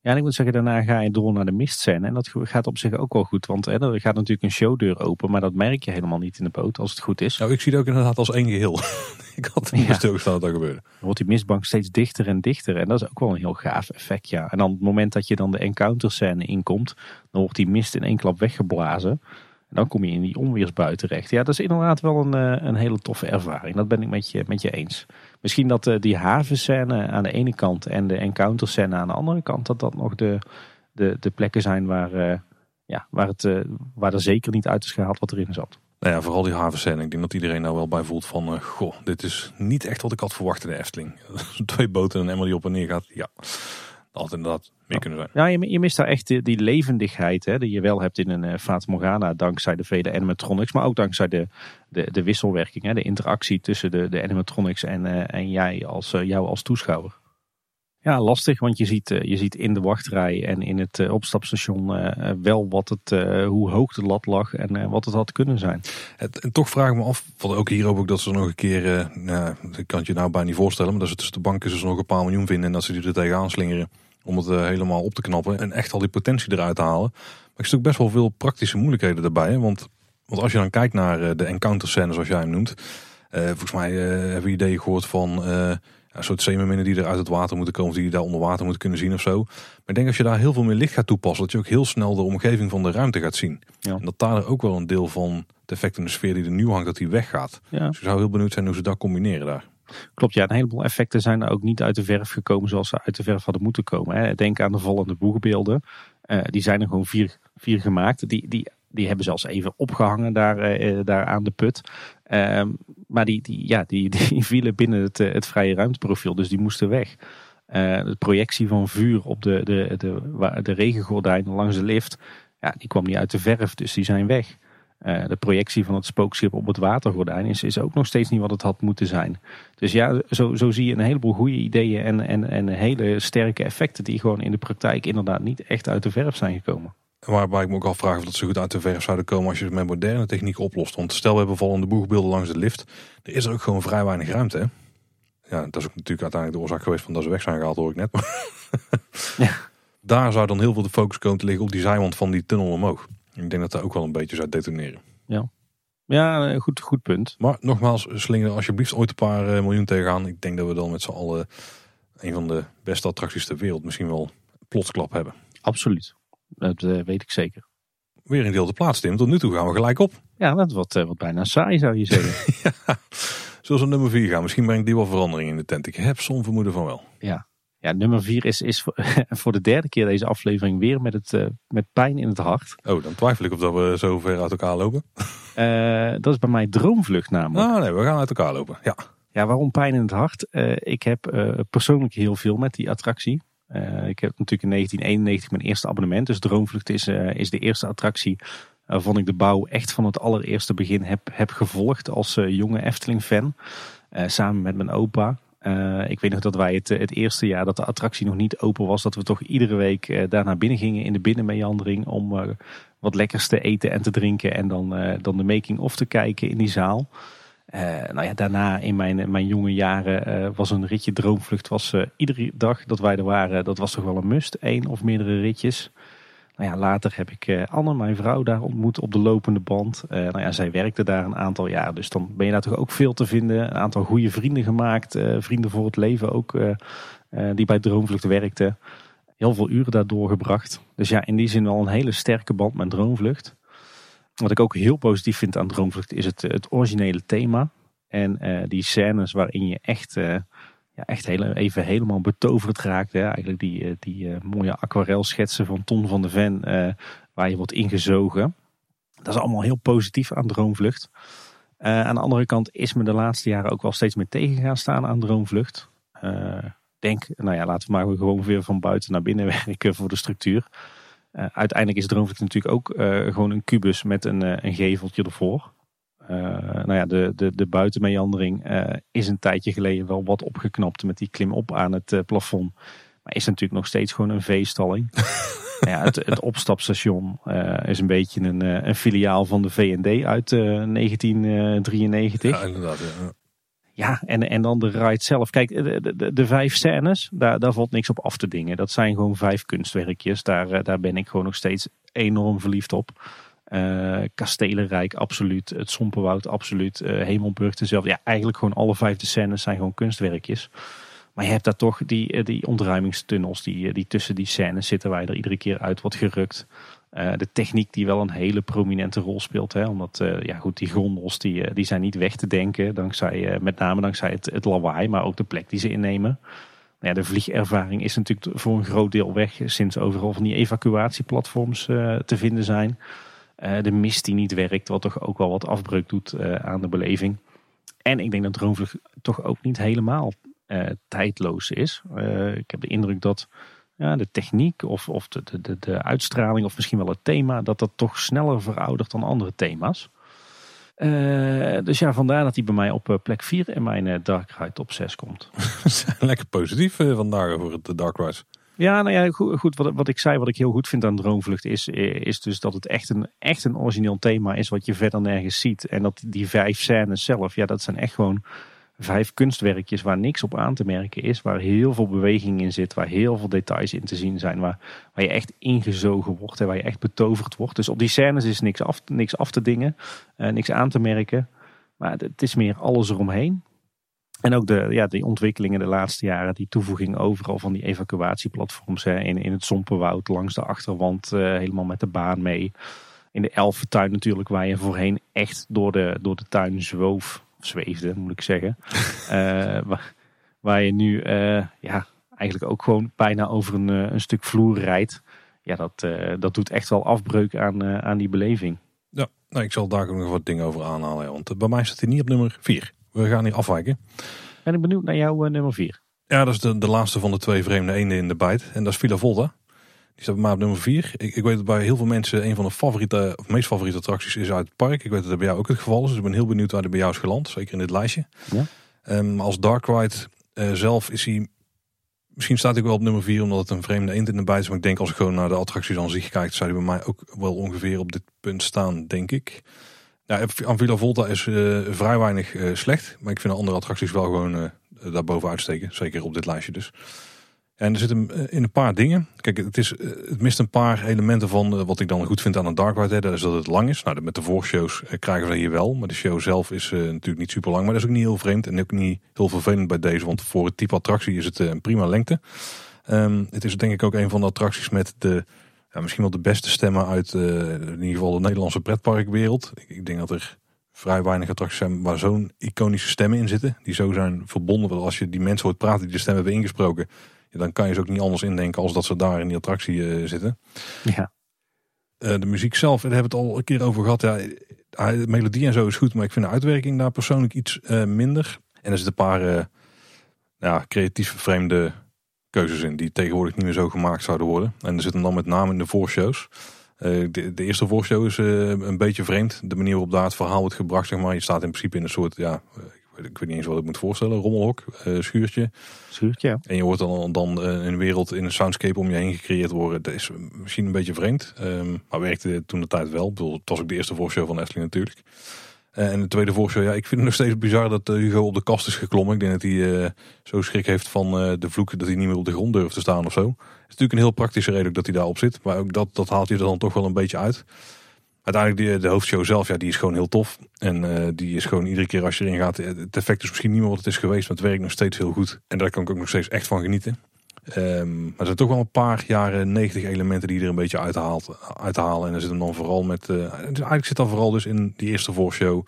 Ja, en ik moet zeggen, daarna ga je door naar de mistscène. En dat gaat op zich ook wel goed. Want hè, er gaat natuurlijk een showdeur open. Maar dat merk je helemaal niet in de boot als het goed is. Nou, ik zie het ook inderdaad als één geheel. ik had niet ja. stilgestaan dat dat gebeurde. Dan wordt die mistbank steeds dichter en dichter. En dat is ook wel een heel gaaf effect, ja. En dan het moment dat je dan de encounter scène inkomt. Dan wordt die mist in één klap weggeblazen. En dan kom je in die onweersbui terecht. Ja, dat is inderdaad wel een, eh, een hele toffe ervaring. Dat ben ik met je, met je eens. Misschien dat uh, die havenscène aan de ene kant en de encounter scène aan de andere kant, dat dat nog de, de, de plekken zijn waar, uh, ja, waar, het, waar er zeker niet uit is gehaald wat erin zat. Nou ja, vooral die havenscène. Ik denk dat iedereen nou wel bij voelt van, goh, dit is niet echt wat ik had verwacht in de Efteling. Twee boten en een emmer die op en neer gaat. Ja, had inderdaad meer kunnen zijn. Ja, je, je mist daar echt die, die levendigheid hè, die je wel hebt in een uh, Fata Morgana. Dankzij de vele animatronics, maar ook dankzij de, de, de wisselwerking. Hè, de interactie tussen de, de animatronics en, uh, en jij als, uh, jou als toeschouwer. Ja, lastig, want je ziet, je ziet in de wachtrij en in het opstapstation wel wat het, hoe hoog de lat lag en wat het had kunnen zijn. Het, en toch vraag ik me af, wat ook hier ook dat ze nog een keer, nou, ik kan het je nou bijna niet voorstellen, maar dat ze tussen de banken ze nog een paar miljoen vinden en dat ze die er tegenaan slingeren om het eh, helemaal op te knappen en echt al die potentie eruit te halen. Maar ik zie ook best wel veel praktische moeilijkheden erbij. Want, want als je dan kijkt naar eh, de encounter scène zoals jij hem noemt. Uh, volgens mij hebben we ideeën gehoord van een soort zeemerminnen die er uit het water moeten komen. Die je daar onder water moeten kunnen zien of zo. Maar ik denk als je daar heel veel meer licht gaat toepassen. Dat je ook heel snel de omgeving van de ruimte gaat zien. Ja. En dat daar ook wel een deel van het effect in de sfeer die er nu hangt, dat die weggaat. Ja. Dus ik zou heel benieuwd zijn hoe ze dat combineren daar. Klopt, ja, een heleboel effecten zijn ook niet uit de verf gekomen zoals ze uit de verf hadden moeten komen. Hè. Denk aan de vallende boegbeelden. Eh, die zijn er gewoon vier, vier gemaakt. Die, die, die hebben zelfs even opgehangen daar, eh, daar aan de put. Ehm, maar die, die, ja, die, die vielen binnen het, het vrije ruimteprofiel, dus die moesten weg. de projectie van vuur op de, de, de, de, de regengordijnen langs de lift, ja, die kwam niet uit de verf, dus die zijn weg. Uh, de projectie van het spookschip op het watergordijn is, is ook nog steeds niet wat het had moeten zijn. Dus ja, zo, zo zie je een heleboel goede ideeën en, en, en hele sterke effecten die gewoon in de praktijk inderdaad niet echt uit de verf zijn gekomen. Waarbij ik me ook afvraag of dat ze goed uit de verf zouden komen als je het met moderne techniek oplost. Want stel we hebben vallende boegbeelden langs de lift, er is er ook gewoon vrij weinig ruimte. Hè? Ja, dat is ook natuurlijk uiteindelijk de oorzaak geweest van dat ze weg zijn gehaald, hoor ik net. ja. Daar zou dan heel veel de focus komen te liggen op die zijwand van die tunnel omhoog. Ik denk dat dat ook wel een beetje zou detoneren. Ja, ja goed, goed punt. Maar nogmaals, slingeren alsjeblieft ooit een paar eh, miljoen tegenaan. Ik denk dat we dan met z'n allen een van de beste attracties ter wereld misschien wel plotsklap hebben. Absoluut, dat uh, weet ik zeker. Weer een deel de plaats, Tim. Tot nu toe gaan we gelijk op. Ja, dat wordt uh, wat bijna saai zou je zeggen. ja, zoals een nummer 4 gaan. Misschien brengt die wel verandering in de tent. Ik heb zo'n vermoeden van wel. Ja, ja, nummer vier is, is voor de derde keer deze aflevering weer met, het, uh, met pijn in het hart. Oh, dan twijfel ik of dat we zo ver uit elkaar lopen. Uh, dat is bij mij droomvlucht namelijk. Ah nee, we gaan uit elkaar lopen, ja. Ja, waarom pijn in het hart? Uh, ik heb persoonlijk heel veel met die attractie. ik heb natuurlijk in 1991 mijn eerste abonnement. Dus Droomvlucht is, is de eerste attractie waarvan ik de bouw echt van het allereerste begin heb, heb gevolgd als jonge Efteling-fan. samen met mijn opa. Uh, ik weet nog dat wij het, het eerste jaar dat de attractie nog niet open was, dat we toch iedere week uh, daar naar binnen gingen in de binnenmeandering om wat lekkers te eten en te drinken en dan, dan de making-of te kijken in die zaal. nou ja, daarna in mijn, mijn jonge jaren was een ritje Droomvlucht, was iedere dag dat wij er waren, dat was toch wel een must. één of meerdere ritjes. Nou ja, later heb ik uh, Anne, mijn vrouw, daar ontmoet op de lopende band. Uh, nou ja, zij werkte daar een aantal jaar. Dus dan ben je daar toch ook veel te vinden. Een aantal goede vrienden gemaakt. Uh, vrienden voor het leven ook. die bij Droomvlucht werkten. Heel veel uren daar doorgebracht. Dus ja, in die zin al een hele sterke band met Droomvlucht. Wat ik ook heel positief vind aan Droomvlucht is het, het originele thema. En die scènes waarin je echt ja, echt even helemaal betoverd raakt. Hè. Eigenlijk die, eh, die uh, mooie aquarelschetsen van Ton van de Ven, uh, waar je wordt ingezogen. Dat is allemaal heel positief aan Droomvlucht. Uh, aan de andere kant is me de laatste jaren ook wel steeds meer tegen gaan staan aan Droomvlucht. denk, nou ja, laten we maar gewoon weer van buiten naar binnen werken voor de structuur. uiteindelijk is Droomvlucht natuurlijk ook gewoon een kubus met een, een geveltje ervoor. Uh, nou ja, de, de, de buitenmeandering uh, is een tijdje geleden wel wat opgeknapt met die klim op aan het uh, plafond. Maar is natuurlijk nog steeds gewoon een veestalling. ja, het, het opstapstation is een beetje een, een filiaal van de VND uit 1993. Ja, inderdaad. Ja. Ja, en, en dan de ride zelf. Kijk, de, de, de, vijf scènes, daar, daar valt niks op af te dingen. Dat zijn gewoon vijf kunstwerkjes. Daar, daar ben ik gewoon nog steeds enorm verliefd op. Uh, Kastelenrijk, absoluut. Het Sompenwoud, absoluut. Uh, Hemelburg, dezelfde. Ja, eigenlijk gewoon alle vijfde scènes zijn gewoon kunstwerkjes. Maar je hebt daar toch die, eh, die ontruimingstunnels die, die tussen die scènes zitten, waar je er iedere keer uit wordt gerukt. De techniek die wel een hele prominente rol speelt. Hè? Omdat ja, goed, die gondels die, die zijn niet weg te denken. Dankzij, met name dankzij het, het lawaai, maar ook de plek die ze innemen. Nou ja, de vliegervaring is natuurlijk voor een groot deel weg sinds overal van die evacuatieplatforms te vinden zijn. Uh, de mist die niet werkt, wat toch ook wel wat afbreuk doet uh, aan de beleving. En ik denk dat Droomvlucht toch ook niet helemaal uh, tijdloos is. ik heb de indruk dat ja, de techniek of, of de, de, de, uitstraling of misschien wel het thema, dat dat toch sneller veroudert dan andere thema's. dus ja, vandaar dat hij bij mij op plek 4 in mijn Dark Ride top 6 komt. Lekker positief vandaag voor het Dark Ride. Ja, nou ja, goed, goed wat, wat, ik zei, wat ik heel goed vind aan Droomvlucht is, is dus dat het echt een, echt een origineel thema is wat je verder nergens ziet. En dat die vijf scènes zelf, ja, dat zijn echt gewoon vijf kunstwerkjes waar niks op aan te merken is. Waar heel veel beweging in zit, waar heel veel details in te zien zijn. Waar, waar je echt ingezogen wordt en waar je echt betoverd wordt. Dus op die scènes is niks af, niks af te dingen, uh, niks aan te merken. Maar het is meer alles eromheen. En ook de, ja, die ontwikkelingen de laatste jaren, die toevoeging overal van die evacuatieplatforms hè, in, in het Sompenwoud, langs de achterwand, uh, helemaal met de baan mee. In de Elfentuin natuurlijk, waar je voorheen echt door de, door de tuin zwoof, of zweefde moet ik zeggen. uh, waar, waar, je nu uh, ja, eigenlijk ook gewoon bijna over een, een stuk vloer rijdt. ja, dat, dat doet echt wel afbreuk aan, aan die beleving. Ja, nou, ik zal daar ook nog wat dingen over aanhalen. Want bij mij staat hij niet op nummer 4. We gaan hier afwijken. Ben ik benieuwd naar jouw nummer 4. Ja, dat is de, de laatste van de twee vreemde eenden in de bijt. En dat is Villa Volta. Die staat bij mij op nummer 4. Ik, ik weet dat bij heel veel mensen een van de favoriete, of meest favoriete attracties is uit het park. Ik weet dat dat bij jou ook het geval is. Dus ik ben heel benieuwd waar die bij jou is geland. Zeker in dit lijstje. Ja. Um, als Dark Ride uh, zelf is hij... Misschien staat hij wel op nummer 4 omdat het een vreemde eend in de bijt is. Maar ik denk als ik gewoon naar de attracties aan zich kijk, zou hij bij mij ook wel ongeveer op dit punt staan, denk ik. Ja, aan Villa Volta is uh, vrij weinig uh, slecht. Maar ik vind de andere attracties wel gewoon uh, daarboven uitsteken. Zeker op dit lijstje dus. En er zitten in een paar dingen. Kijk, het, is, het mist een paar elementen van wat ik dan goed vind aan een Dark Ride. Dat is dat het lang is. Nou, met de voorshows krijgen we hier wel. Maar de show zelf is natuurlijk niet super lang. Maar dat is ook niet heel vreemd. En ook niet heel vervelend bij deze. Want voor het type attractie is het een prima lengte. Um, het is denk ik ook een van de attracties met de ja, misschien wel de beste stemmen uit uh, in ieder geval de Nederlandse pretparkwereld. Ik, ik denk dat er vrij weinig attracties zijn waar zo'n iconische stemmen in zitten. Die zo zijn verbonden. Want als je die mensen hoort praten die de stem hebben ingesproken. Ja, dan kan je ze ook niet anders indenken als dat ze daar in die attractie uh, zitten. Ja. Uh, de muziek zelf, daar hebben we het al een keer over gehad. Ja, de melodie en zo is goed, maar ik vind de uitwerking daar persoonlijk iets minder. En er zitten een paar ja, creatief vreemde keuzes in die tegenwoordig niet meer zo gemaakt zouden worden. En er zitten dan met name in de voorshows. Uh, de, de, eerste voorshow is uh, een beetje vreemd. De manier waarop daar het verhaal wordt gebracht, zeg maar. Je staat in principe in een soort, ja, ik weet, ik weet niet eens wat ik moet voorstellen. Rommelhok, uh, schuurtje. Schuurtje, ja. En je wordt dan, dan een wereld in een soundscape om je heen gecreëerd worden. Dat is misschien een beetje vreemd. Um, maar werkte toen de tijd wel. Ik bedoel, het was ook de eerste voorshow van Efteling natuurlijk. Uh, en de tweede voorshow, ja, ik vind het nog steeds bizar dat uh, Hugo op de kast is geklommen. Ik denk dat hij uh, zo schrik heeft van de vloek dat hij niet meer op de grond durft te staan of zo. Het is natuurlijk een heel praktische reden dat hij daarop zit. Maar ook dat, dat haalt hij er dan toch wel een beetje uit. Uiteindelijk de, de hoofdshow zelf, ja, die is gewoon heel tof. En die is gewoon iedere keer als je erin gaat, het effect is misschien niet meer wat het is geweest. Maar het werkt nog steeds heel goed. En daar kan ik ook nog steeds echt van genieten. Um, maar er zijn toch wel een paar jaren 90 elementen die er een beetje uithaalt, uithalen. En er zit hem dan vooral met. Uh, eigenlijk zit dat vooral dus in die eerste voorshow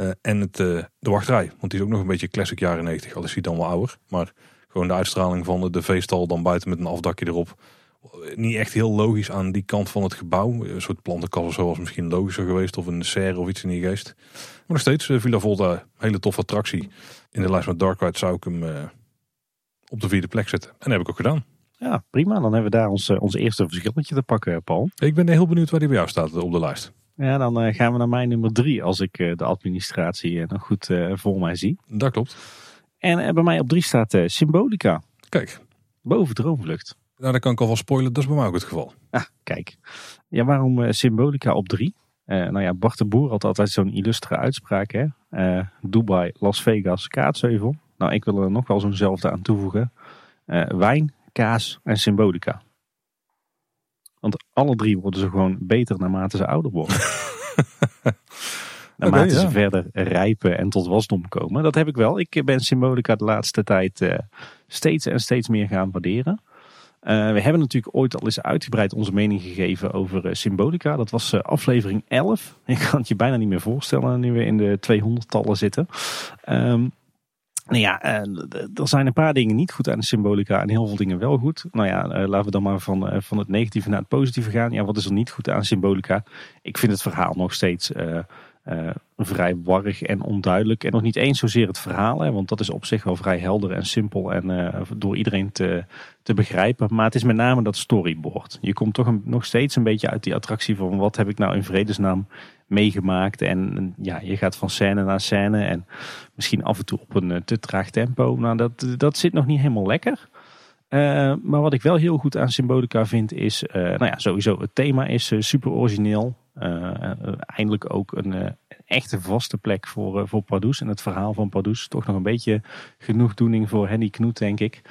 uh, en het, uh, de wachtrij. Want die is ook nog een beetje classic jaren 90. Al is hij dan wel ouder. Maar gewoon de uitstraling van de, veestal dan buiten met een afdakje erop. Niet echt heel logisch aan die kant van het gebouw. Een soort plantenkast of was misschien logischer geweest. Of een serre of iets in die geest. Maar nog steeds, Villa Volta, hele toffe attractie. In de lijst met Dark Ride zou ik hem op de vierde plek zetten. En dat heb ik ook gedaan. Ja, prima. Dan hebben we daar ons, ons eerste verschilletje te pakken, Paul. Ik ben heel benieuwd waar die bij jou staat op de lijst. Ja, dan gaan we naar mijn nummer drie als ik de administratie nog goed voor mij zie. Dat klopt. En bij mij op drie staat Symbolica. Kijk. Boven Droomvlucht. Nou, dat kan ik al wel spoilen. Dat is bij mij ook het geval. Ah, kijk. Ja, waarom Symbolica op drie? nou ja, Bart de Boer had altijd zo'n illustre uitspraak. Hè? Dubai, Las Vegas, Kaatsheuvel. Nou, ik wil er nog wel zo'nzelfde aan toevoegen. Uh, wijn, kaas en symbolica. Want alle drie worden ze gewoon beter naarmate ze ouder worden. naarmate okay, ja. ze verder rijpen en tot wasdom komen. Dat heb ik wel. Ik ben symbolica de laatste tijd uh, steeds en steeds meer gaan waarderen. Uh, we hebben natuurlijk ooit al eens uitgebreid onze mening gegeven over uh, Symbolica. Dat was uh, aflevering 11. Ik kan het je bijna niet meer voorstellen nu we in de 200-tallen zitten. Um, nou ja, er zijn een paar dingen niet goed aan de symbolica en heel veel dingen wel goed. Nou ja, laten we dan maar van, van het negatieve naar het positieve gaan. Ja, wat is er niet goed aan symbolica? Ik vind het verhaal nog steeds vrij warrig en onduidelijk. En nog niet eens zozeer het verhaal, hè, want dat is op zich wel vrij helder en simpel en door iedereen te, te begrijpen. Maar het is met name dat storyboard. Je komt toch nog steeds een beetje uit die attractie van wat heb ik nou in vredesnaam meegemaakt. En ja, je gaat van scène naar scène en misschien af en toe op een te traag tempo. Nou, dat, dat zit nog niet helemaal lekker. Uh, maar wat ik wel heel goed aan Symbolica vind is, uh, nou ja, sowieso het thema is super origineel. eindelijk ook een, een, echte vaste plek voor, voor Pardoes en het verhaal van Pardoes. Toch nog een beetje genoegdoening voor Henny Knoet, denk ik.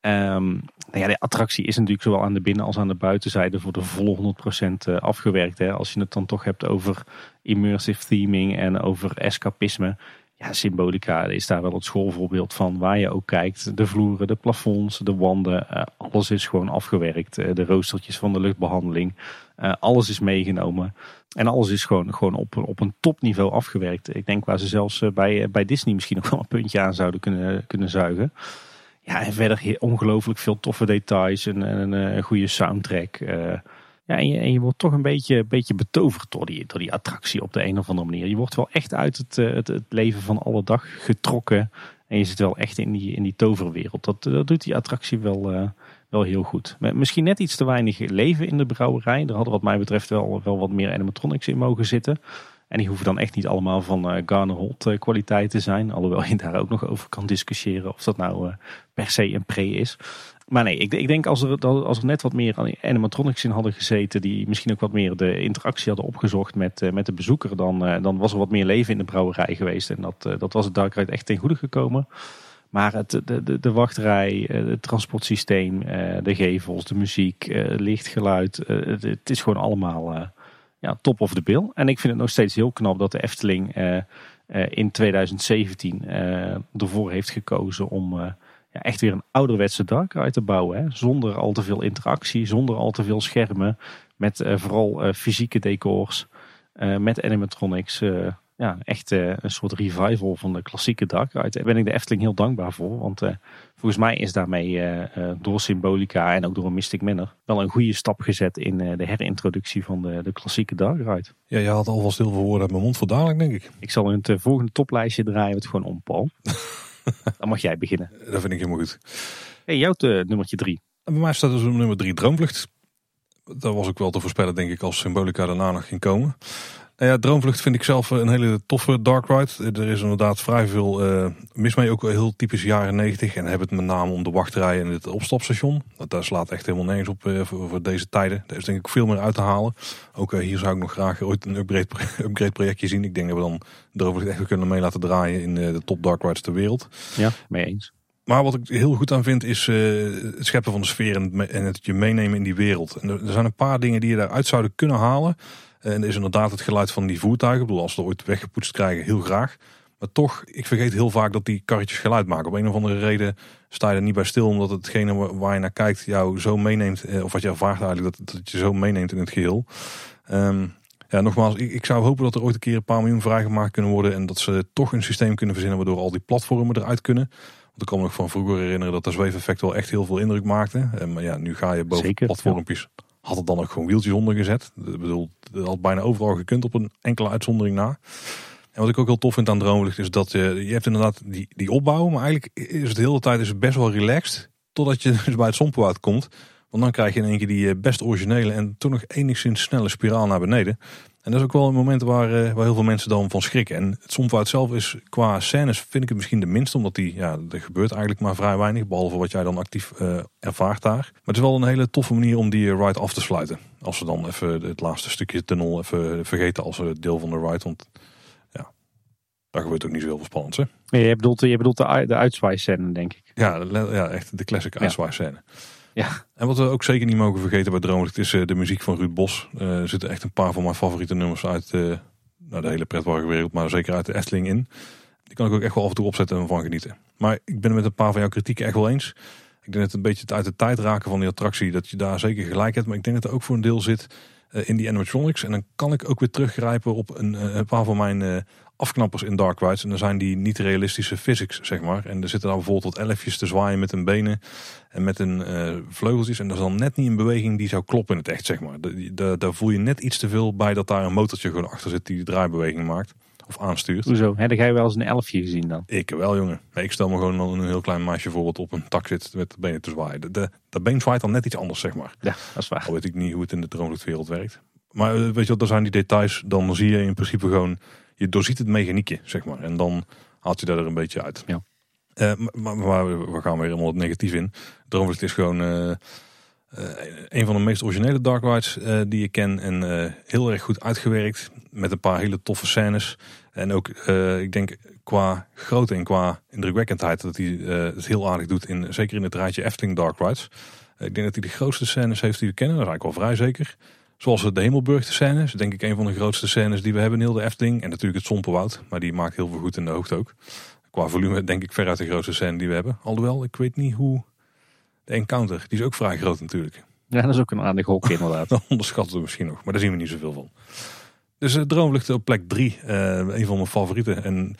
Um, nou ja, de attractie is natuurlijk zowel aan de binnen- als aan de buitenzijde voor de volle 100% afgewerkt. Hè. Als je het dan toch hebt over immersive theming en over escapisme ja, Symbolica is daar wel het schoolvoorbeeld van. Waar je ook kijkt, de vloeren, de plafonds, de wanden, uh, alles is gewoon afgewerkt. Uh, de roostertjes van de luchtbehandeling, alles is meegenomen. En alles is gewoon, gewoon op, op een topniveau afgewerkt. Ik denk waar ze zelfs bij, bij Disney misschien nog wel een puntje aan zouden kunnen, kunnen zuigen. Ja, en verder ongelooflijk veel toffe details. Een, een, een goede soundtrack. Ja, en je, en je wordt toch een beetje, beetje betoverd door die, door die attractie op de een of andere manier. Je wordt wel echt uit het, het, het leven van alle dag getrokken. En je zit wel echt in die, in die toverwereld. Dat, dat doet die attractie wel, wel heel goed. Misschien net iets te weinig leven in de brouwerij. Er hadden wat mij betreft wel, wel wat meer animatronics in mogen zitten. En die hoeven dan echt niet allemaal van uh, Garner Holt uh, kwaliteit te zijn. Alhoewel je daar ook nog over kan discussiëren of dat nou uh, per se een pre is. Maar nee, ik, ik, denk als er, als er net wat meer animatronics in hadden gezeten. Die misschien ook wat meer de interactie hadden opgezocht met, met de bezoeker. Dan, dan was er wat meer leven in de brouwerij geweest. En dat, dat was het Dark Ride echt ten goede gekomen. Maar het, de, de, wachtrij, het transportsysteem, de gevels, de muziek, licht, geluid. Het, het is gewoon allemaal ja, top of the bill. En ik vind het nog steeds heel knap dat de Efteling uh, uh, in 2017 uh, ervoor heeft gekozen om ja, echt weer een ouderwetse dark ride te bouwen. Hè? Zonder al te veel interactie, zonder al te veel schermen. Met vooral fysieke decors, met animatronics ja, echt uh, een soort revival van de klassieke Dark Ride. Daar ben ik de Efteling heel dankbaar voor. Want uh, volgens mij is daarmee uh, door Symbolica en ook door een Mystic Manor wel een goede stap gezet in de herintroductie van de, de klassieke Dark Ride. Ja, je had alvast heel veel woorden uit mijn mond voor dadelijk, denk ik. Ik zal in het volgende toplijstje draaien het gewoon om, Paul. Dan mag jij beginnen. Dat vind ik helemaal goed. Hey, jouw nummertje drie. En bij mij staat dus nummer drie Droomvlucht. Dat was ook wel te voorspellen, denk ik, als Symbolica daarna nog ging komen. Nou ja, Droomvlucht vind ik zelf een hele toffe dark ride. Er is inderdaad vrij veel uh, mis mee, ook heel typisch jaren 90. En hebben het met name om de wachtrij en het opstapstation. Dat daar slaat echt helemaal nergens op uh, voor, voor, deze tijden. Daar is denk ik veel meer uit te halen. Ook uh, hier zou ik nog graag ooit een upgrade, upgrade projectje zien. Ik denk dat we dan Droomvlucht echt kunnen mee laten draaien in de top dark rides ter wereld. Ja, mee eens. Maar wat ik heel goed aan vind is het scheppen van de sfeer en het je meenemen in die wereld. En er zijn een paar dingen die je daaruit zouden kunnen halen. En is inderdaad het geluid van die voertuigen. Ik bedoel, als ze ooit weggepoetst krijgen, heel graag. Maar toch, ik vergeet heel vaak dat die karretjes geluid maken. Op een of andere reden sta je er niet bij stil. Omdat hetgene waar je naar kijkt jou zo meeneemt. Eh, of wat je ervaart eigenlijk, dat, dat je zo meeneemt in het geheel. Um, ja, nogmaals, ik, ik, zou hopen dat er ooit een keer een paar miljoen vrijgemaakt kunnen worden. En dat ze toch een systeem kunnen verzinnen waardoor al die platformen eruit kunnen. Want ik kan me nog van vroeger herinneren dat dat zweefeffect wel echt heel veel indruk maakte. En, maar ja, nu ga je boven Zeker, platformpjes. Had er dan ook gewoon wieltjes onder gezet. Ik bedoel, dat had bijna overal gekund op een enkele uitzondering na. En wat ik ook heel tof vind aan Droomlicht is dat je, je hebt inderdaad die, die opbouw. Maar eigenlijk is het de hele tijd is het best wel relaxed. Totdat je dus bij het Sompenwoud komt. Want dan krijg je in één keer die eh, best originele en toen nog enigszins snelle spiraal naar beneden. En dat is ook wel een moment waar, eh, waar heel veel mensen dan van schrikken. En het Sompwoud zelf is qua scènes vind ik het misschien de minste. Omdat die, ja, er gebeurt eigenlijk maar vrij weinig. Behalve wat jij dan actief uh, ervaart daar. Maar het is wel een hele toffe manier om die ride af te sluiten. Als we dan even het laatste stukje tunnel even vergeten als deel van de ride. Want ja, daar gebeurt ook niet zo heel veel spannends. Hè? je bedoelt, je bedoelt de, de uitzwaai denk ik. Ja, ja, echt de classic ja. Ja. En wat we ook zeker niet mogen vergeten bij Droomlicht is eh, de muziek van Ruud Bos. Eh, er zitten echt een paar van mijn favoriete nummers uit uh, nou, de hele pretparkwereld, maar zeker uit de Efteling in. Die kan ik ook echt wel af en toe opzetten en van genieten. Maar ik ben het met een paar van jouw kritieken echt wel eens. Ik denk dat het een beetje het uit de tijd raken van die attractie, dat je daar zeker gelijk hebt. Maar ik denk dat er ook voor een deel zit in die animatronics. En dan kan ik ook weer teruggrijpen op een, een paar van mijn afknappers in Dark Rides. En dan zijn die niet realistische physics, zeg maar. En er zitten dan bijvoorbeeld wat elfjes te zwaaien met hun benen en met hun uh, vleugeltjes. En dat is dan net niet een beweging die zou kloppen in het echt, zeg maar. Daar voel je net iets te veel bij dat daar een motortje gewoon achter zit die de draaibeweging maakt. Of aanstuurt. Hoezo? Heb jij wel eens een elfje gezien dan? Ik wel, jongen. Maar ik stel me gewoon een heel klein meisje bijvoorbeeld op een tak zit met de benen te zwaaien. De, de, dat been zwaait dan net iets anders, zeg maar. Ja, dat is waar. Al weet ik niet hoe het in de droomluchtwereld werkt. Maar eh, weet je wat, er zijn die details. Dan zie je in principe gewoon je doorziet het mechaniekje, zeg maar. En dan haalt je daar er een beetje uit. Ja. Uh, maar, maar, we gaan weer helemaal het negatief in. Droomvlucht is gewoon uh, uh, een van de meest originele dark rides die ik ken. En heel erg goed uitgewerkt. Met een paar hele toffe scènes. En ook, ik denk, qua grootte en qua indrukwekkendheid... dat hij het heel aardig doet, in, zeker in het rijtje Efteling Dark Rides. ik denk dat hij de grootste scènes heeft die we kennen. Dat is eigenlijk wel vrij zeker. Zoals de Hemelburg de scène is denk ik een van de grootste scènes die we hebben in heel de Efteling. En natuurlijk het Sompenwoud, maar die maakt heel veel goed in de hoogte ook. Qua volume denk ik veruit de grootste scène die we hebben. Alhoewel, ik weet niet hoe... De Encounter, die is ook vrij groot natuurlijk. Ja, dat is ook een aardig hok inderdaad. dat onderschatten we misschien nog, maar daar zien we niet zoveel van. Dus uh, Droomvlucht op plek 3, uh, een van mijn favorieten. En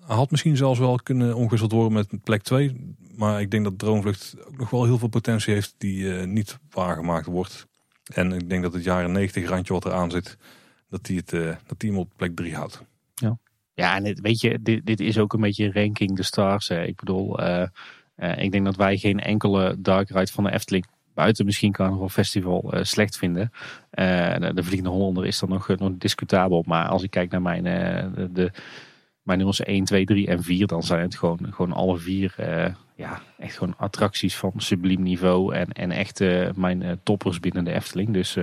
had misschien zelfs wel kunnen omgewisseld worden met plek 2. Maar ik denk dat Droomvlucht ook nog wel heel veel potentie heeft die uh, niet waargemaakt wordt. En ik denk dat het jaren 90 randje wat eraan zit, dat die, het, uh, dat die hem op plek 3 houdt. Ja, ja en het, weet je, dit, dit is ook een beetje ranking de stars. Hè. Ik bedoel, uh, ik denk dat wij geen enkele dark ride van de Efteling buiten misschien Carnival Festival uh, slecht vinden. Uh, de Vliegende Hollander is dan nog, nog discutabel. Maar als ik kijk naar mijn, de, de, mijn nummers 1, 2, 3 en 4, dan zijn het gewoon, gewoon alle vier ja, echt gewoon attracties van subliem niveau. En, en echt mijn toppers binnen de Efteling. Dus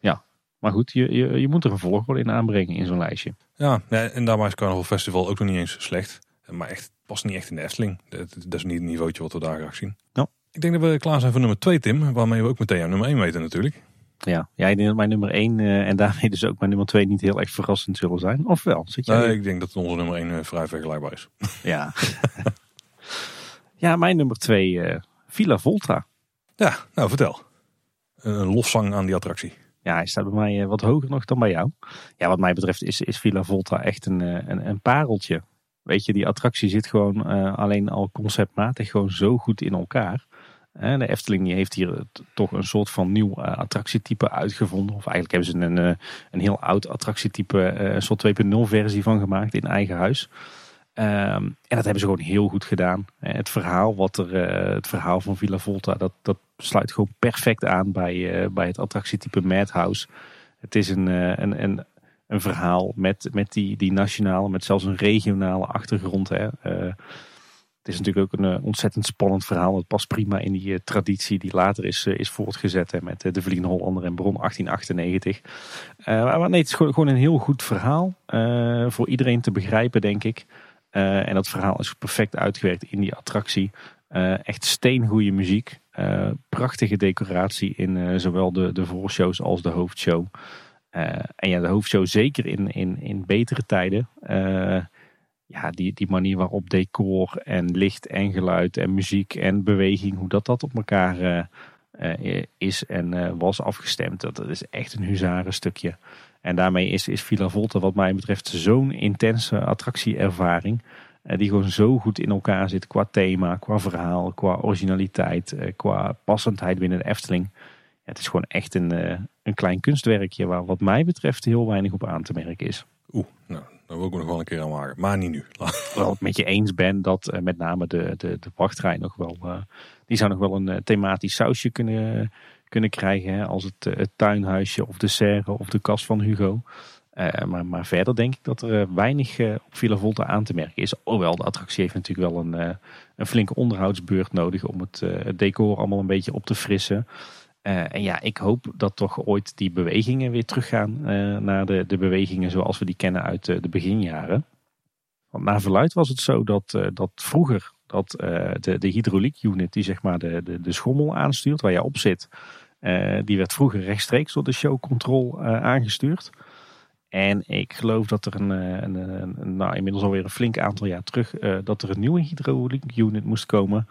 ja, maar goed, je, je, je moet er een volgorde in aanbrengen in zo'n lijstje. Ja, en daarbij is Carnival Festival ook nog niet eens slecht. Maar echt, past niet echt in de Efteling. Dat, dat is niet het niveautje wat we daar graag zien. Ik denk dat we klaar zijn voor nummer 2, Tim. Waarmee we ook meteen aan nummer 1 weten natuurlijk. Ja, ja ik denk dat mijn nummer 1 uh, en daarmee dus ook mijn nummer 2 niet heel erg verrassend zullen zijn. Of wel? Zit jij... Nee, ik denk dat onze nummer 1 uh, vrij vergelijkbaar is. Ja. ja, mijn nummer 2, uh, Villa Volta. Ja, nou vertel. Een lofzang aan die attractie. Ja, hij staat bij mij wat hoger nog dan bij jou. Ja, wat mij betreft is, is Villa Volta echt een, een, een pareltje. Weet je, die attractie zit gewoon alleen al conceptmatig gewoon zo goed in elkaar. De Efteling die heeft hier toch een soort van nieuw attractietype uitgevonden. Of eigenlijk hebben ze een, een heel oud attractietype, een soort 2.0 versie van gemaakt in eigen huis. Um, en dat hebben ze gewoon heel goed gedaan. Het verhaal, wat er, het verhaal van Villa Volta, dat, dat sluit gewoon perfect aan bij, bij het attractietype Madhouse. Het is een, een, een, een verhaal met, met die, die nationale, met zelfs een regionale achtergrond. Hè. Uh, het is natuurlijk ook een ontzettend spannend verhaal. Het past prima in die uh, traditie die later is, is voortgezet hè, met de Vliegende Hollander en Bron 1898. maar nee, het is gewoon, gewoon een heel goed verhaal. voor iedereen te begrijpen, denk ik. en dat verhaal is perfect uitgewerkt in die attractie. echt steengoede muziek. prachtige decoratie in zowel de, de voorshows als de hoofdshow. En ja, de hoofdshow zeker in, in, in betere tijden ja, die, die manier waarop decor en licht en geluid en muziek en beweging, hoe dat, dat op elkaar uh, is en was afgestemd. Dat, dat is echt een huzarenstukje. En daarmee is, is Villa Volta wat mij betreft zo'n intense attractieervaring. die gewoon zo goed in elkaar zit qua thema, qua verhaal, qua originaliteit, qua passendheid binnen de Efteling. Het is gewoon echt een, een klein kunstwerkje waar wat mij betreft heel weinig op aan te merken is. Oeh, nou, daar wil ik nog wel een keer aan maken. Maar niet nu. wel het met je eens ben dat uh, met name de, de, de wachtrij nog wel... Uh, die zou nog wel een uh, thematisch sausje kunnen, kunnen krijgen. Hè, als het, het tuinhuisje of de serre of de kast van Hugo. maar, maar verder denk ik dat er weinig op Villa Volta aan te merken is. Hoewel, de attractie heeft natuurlijk wel een, een flinke onderhoudsbeurt nodig... om het, het decor allemaal een beetje op te frissen... Uh, en ja, ik hoop dat toch ooit die bewegingen weer teruggaan uh, naar de, de bewegingen zoals we die kennen uit uh, de beginjaren. Want naar verluid was het zo dat, dat vroeger dat de, de hydrauliek unit die zeg maar de, de, de schommel aanstuurt waar je op zit, die werd vroeger rechtstreeks door de show control aangestuurd. En ik geloof dat er een, een, een, nou, inmiddels alweer een flink aantal jaar terug, uh, dat er een nieuwe hydrauliek unit moest komen.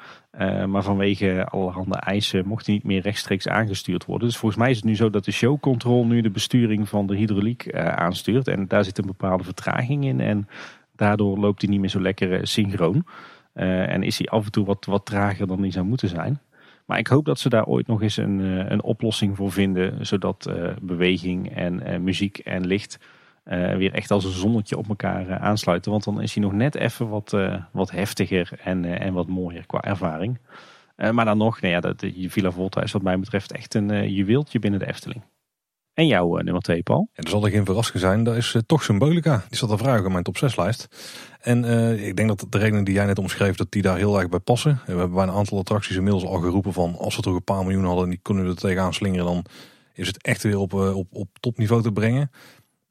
Maar vanwege allerhande eisen mocht die niet meer rechtstreeks aangestuurd worden. Dus volgens mij is het nu zo dat de show control nu de besturing van de hydrauliek aanstuurt. En daar zit een bepaalde vertraging in. En daardoor loopt hij niet meer zo lekker synchroon. en is hij af en toe wat, wat trager dan hij zou moeten zijn. Maar ik hoop dat ze daar ooit nog eens een, een oplossing voor vinden. Zodat beweging en muziek en licht uh, weer echt als een zonnetje op elkaar uh, aansluiten. Want dan is hij nog net even wat, uh, wat heftiger en, en wat mooier qua ervaring. maar dan nog, nou ja, dat, de Villa Volta is wat mij betreft echt een juweeltje binnen de Efteling. En jouw nummer 2, Paul? En er zal er geen verrassing zijn, dat is toch Symbolica. Die zat er vragen op mijn top 6 lijst. En ik denk dat de redenen die jij net omschreef, dat die daar heel erg bij passen. We hebben bij een aantal attracties inmiddels al geroepen van als we toch een paar miljoen hadden en die kunnen we er tegenaan slingeren, dan is het echt weer op, op, op topniveau te brengen.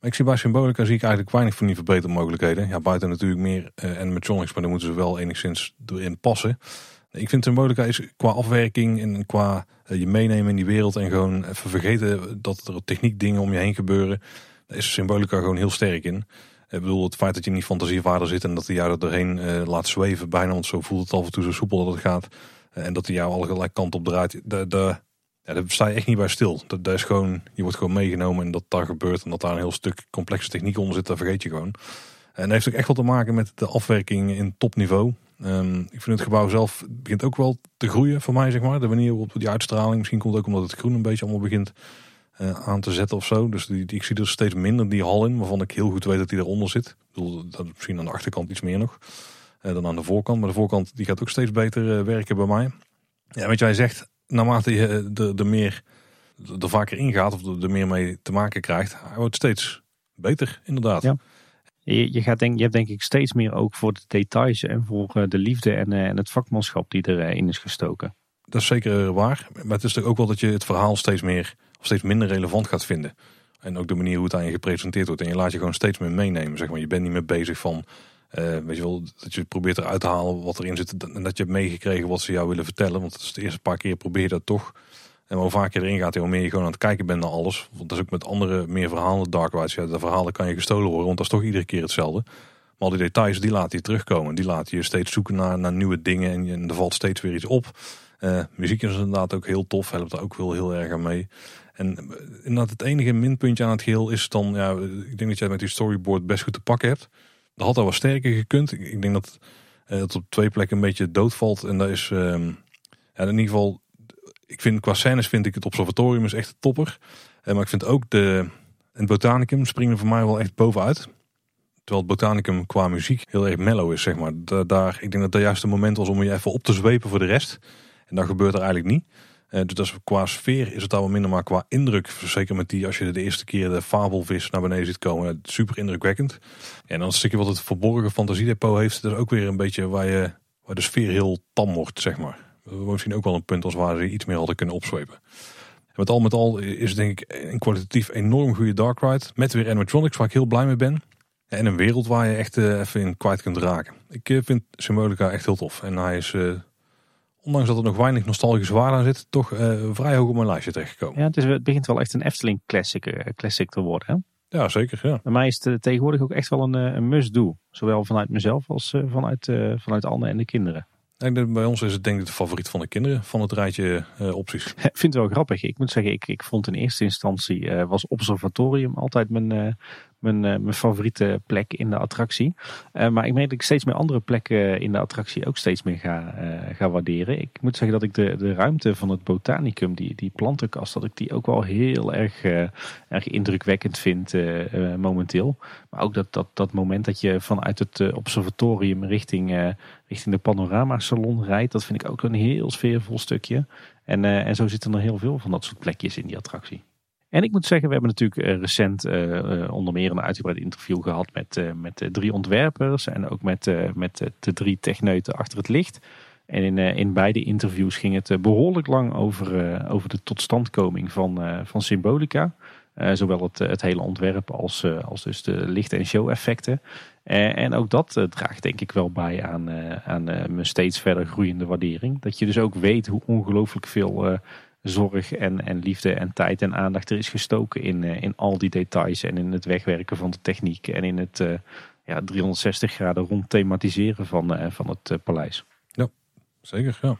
Ik zie bij Symbolica zie ik eigenlijk weinig van die verbetermogelijkheden. Ja, buiten natuurlijk meer uh, animatronics, maar daar moeten ze wel enigszins erin passen. Ik vind Symbolica is qua afwerking en qua uh, je meenemen in die wereld en gewoon even vergeten dat er techniek dingen om je heen gebeuren. Daar is Symbolica gewoon heel sterk in. Ik bedoel, het feit dat je niet fantasievaarder zit en dat hij jou er doorheen uh, laat zweven bijna, want zo voelt het af en toe zo soepel dat het gaat. en dat hij jou al gelijk kant op draait. De, ja, daar sta je echt niet bij stil. Dat, is gewoon, je wordt gewoon meegenomen en dat daar gebeurt. En dat daar een heel stuk complexe techniek onder zit, dat vergeet je gewoon. En dat heeft ook echt wat te maken met de afwerking in topniveau. Um, ik vind het gebouw zelf begint ook wel te groeien voor mij, zeg maar. De manier waarop die uitstraling, misschien komt het ook omdat het groen een beetje allemaal begint eh, aan te zetten of zo. Dus die, ik zie er steeds minder die hal in, waarvan ik heel goed weet dat die eronder zit. Ik bedoel, dat is misschien aan de achterkant iets meer nog eh, dan aan de voorkant. Maar de voorkant die gaat ook steeds beter eh, werken bij mij. Ja, weet je, hij zegt, naarmate je eh, er, er meer er vaker ingaat of er, er meer mee te maken krijgt, hij wordt steeds beter, inderdaad. Ja. Je, je, gaat denk, je hebt denk ik steeds meer ook voor de details en voor eh, de liefde en, eh, en het vakmanschap die erin is gestoken. Dat is zeker waar. Maar het is toch ook wel dat je het verhaal steeds meer of steeds minder relevant gaat vinden. En ook de manier hoe het aan je gepresenteerd wordt. En je laat je gewoon steeds meer meenemen. Zeg maar. Je bent niet meer bezig van, eh, je dat je probeert eruit te halen wat erin zit. En dat je hebt meegekregen wat ze jou willen vertellen. Want het is de eerste paar keer probeer je dat toch. En hoe vaker je erin gaat, hoe meer je gewoon aan het kijken bent naar alles. Want dat is ook met andere meer verhalen, Dark Rides. Ja, de verhalen kan je gestolen worden, want dat is toch iedere keer hetzelfde. Maar al die details, die laten je terugkomen. Die laten je steeds zoeken naar, naar nieuwe dingen. En, je, en er valt steeds weer iets op. Eh, muziek is inderdaad ook heel tof, helpt daar ook wel heel erg aan mee. En eh, inderdaad, het enige minpuntje aan het geheel is dan, ja, ik denk dat jij met die storyboard best goed te pakken hebt. Dat had al wat sterker gekund. Ik, denk dat eh, het op twee plekken een beetje doodvalt. En dat is, ehm, ja, in ieder geval, ik vind qua scènes vind ik het observatorium is echt topper. Eh, maar ik vind ook de, het botanicum springen voor mij wel echt bovenuit. Terwijl het botanicum qua muziek heel erg mellow is, zeg maar. Da- Daar, ik denk dat dat juist het moment was om je even op te zwepen voor de rest. En dat gebeurt er eigenlijk niet. Eh, dus qua sfeer is het wel minder, maar qua indruk, zeker met die, als je de eerste keer de fabelvis naar beneden ziet komen, eh, super indrukwekkend. En dan een stukje wat het verborgen fantasiedepot heeft, dat is ook weer een beetje waar, je, waar de sfeer heel tam wordt, zeg maar. Misschien ook wel een punt als waar ze iets meer hadden kunnen opzwepen. En met al met al is het denk ik een kwalitatief enorm goede Dark Ride. Met weer animatronics waar ik heel blij mee ben. En een wereld waar je echt eh, even in kwijt kunt raken. Ik vind Symbolica echt heel tof. En hij is, ondanks dat er nog weinig nostalgische waarde aan zit, toch eh, vrij hoog op mijn lijstje terechtgekomen. Ja, het, is, het begint wel echt een Efteling classic, eh, classic te worden. Hè? Ja, zeker. Ja. Bij mij is het eh, tegenwoordig ook echt wel een, een must-do. Zowel vanuit mezelf als vanuit, vanuit Anne en de kinderen. Bij ons is het denk ik de favoriet van de kinderen van het rijtje eh, opties. Ik vind het wel grappig. Ik moet zeggen, ik, ik vond in eerste instantie eh, was observatorium altijd mijn, eh, mijn, mijn favoriete plek in de attractie. Maar ik merk dat ik steeds meer andere plekken in de attractie ook steeds meer ga, ga waarderen. Ik moet zeggen dat ik de, de ruimte van het botanicum, die, die plantenkast, dat ik die ook wel heel erg, erg indrukwekkend vind momenteel. Maar ook dat, dat, dat moment dat je vanuit het observatorium richting, richting de panoramasalon rijdt, dat vind ik ook een heel sfeervol stukje. En, eh, en zo zitten er heel veel van dat soort plekjes in die attractie. En ik moet zeggen, we hebben natuurlijk eh, recent eh, onder meer een uitgebreid interview gehad met, eh, met drie ontwerpers en ook met, met de drie techneuten achter het licht. En in, in beide interviews ging het eh, behoorlijk lang over, over de totstandkoming van, van Symbolica. Eh, zowel het, het hele ontwerp als, eh, als dus de licht- en show-effecten. Eh, en ook dat eh, draagt denk ik wel bij aan, eh, aan eh, mijn steeds verder groeiende waardering. Dat je dus ook weet hoe ongelooflijk veel eh, zorg en, en liefde en tijd en aandacht er is gestoken in, eh, in al die details. En in het wegwerken van de techniek en in het eh, ja, 360 graden rond thematiseren van, eh, van het eh, paleis. Zeker, ja.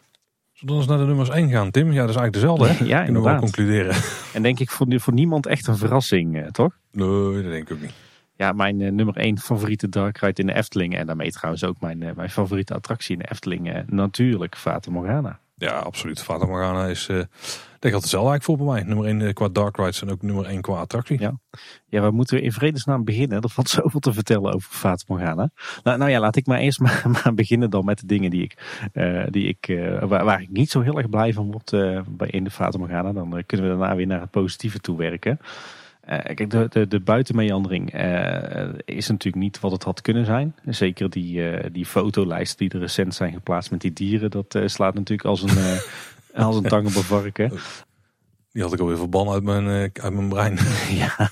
Zullen we eens naar de nummers 1 gaan, Tim? Ja, dat is eigenlijk dezelfde, hè? Ja, Kunnen we wel concluderen. En denk ik voor, voor niemand echt een verrassing, eh, toch? Nee, dat denk ik ook niet. Ja, mijn eh, nummer 1 favoriete dark ride in de Efteling. En daarmee trouwens ook mijn, eh, mijn favoriete attractie in de Efteling. eh, natuurlijk Fata Morgana. Ja, absoluut. Fata Morgana is, dat geldt hetzelfde eigenlijk voor bij mij. Nummer 1 qua Dark Rides en ook nummer 1 qua attractie. Ja. Ja, waar moeten we in vredesnaam beginnen? Er valt zoveel te vertellen over Fata Morgana. Nou, nou ja, laat ik maar eerst maar, maar beginnen dan met de dingen die ik, eh, die ik, eh, waar, waar ik niet zo heel erg blij van word eh, bij in de Fata Morgana. Dan eh, kunnen we daarna weer naar het positieve toe werken. Eh, kijk, de, de, de buitenmeandering eh, is natuurlijk niet wat het had kunnen zijn. Zeker die, eh die fotolijsten die er recent zijn geplaatst met die dieren. Dat eh, slaat natuurlijk als een, eh, als een tang op een varken. Die had ik alweer verbannen uit mijn, eh, uit mijn brein. Ja.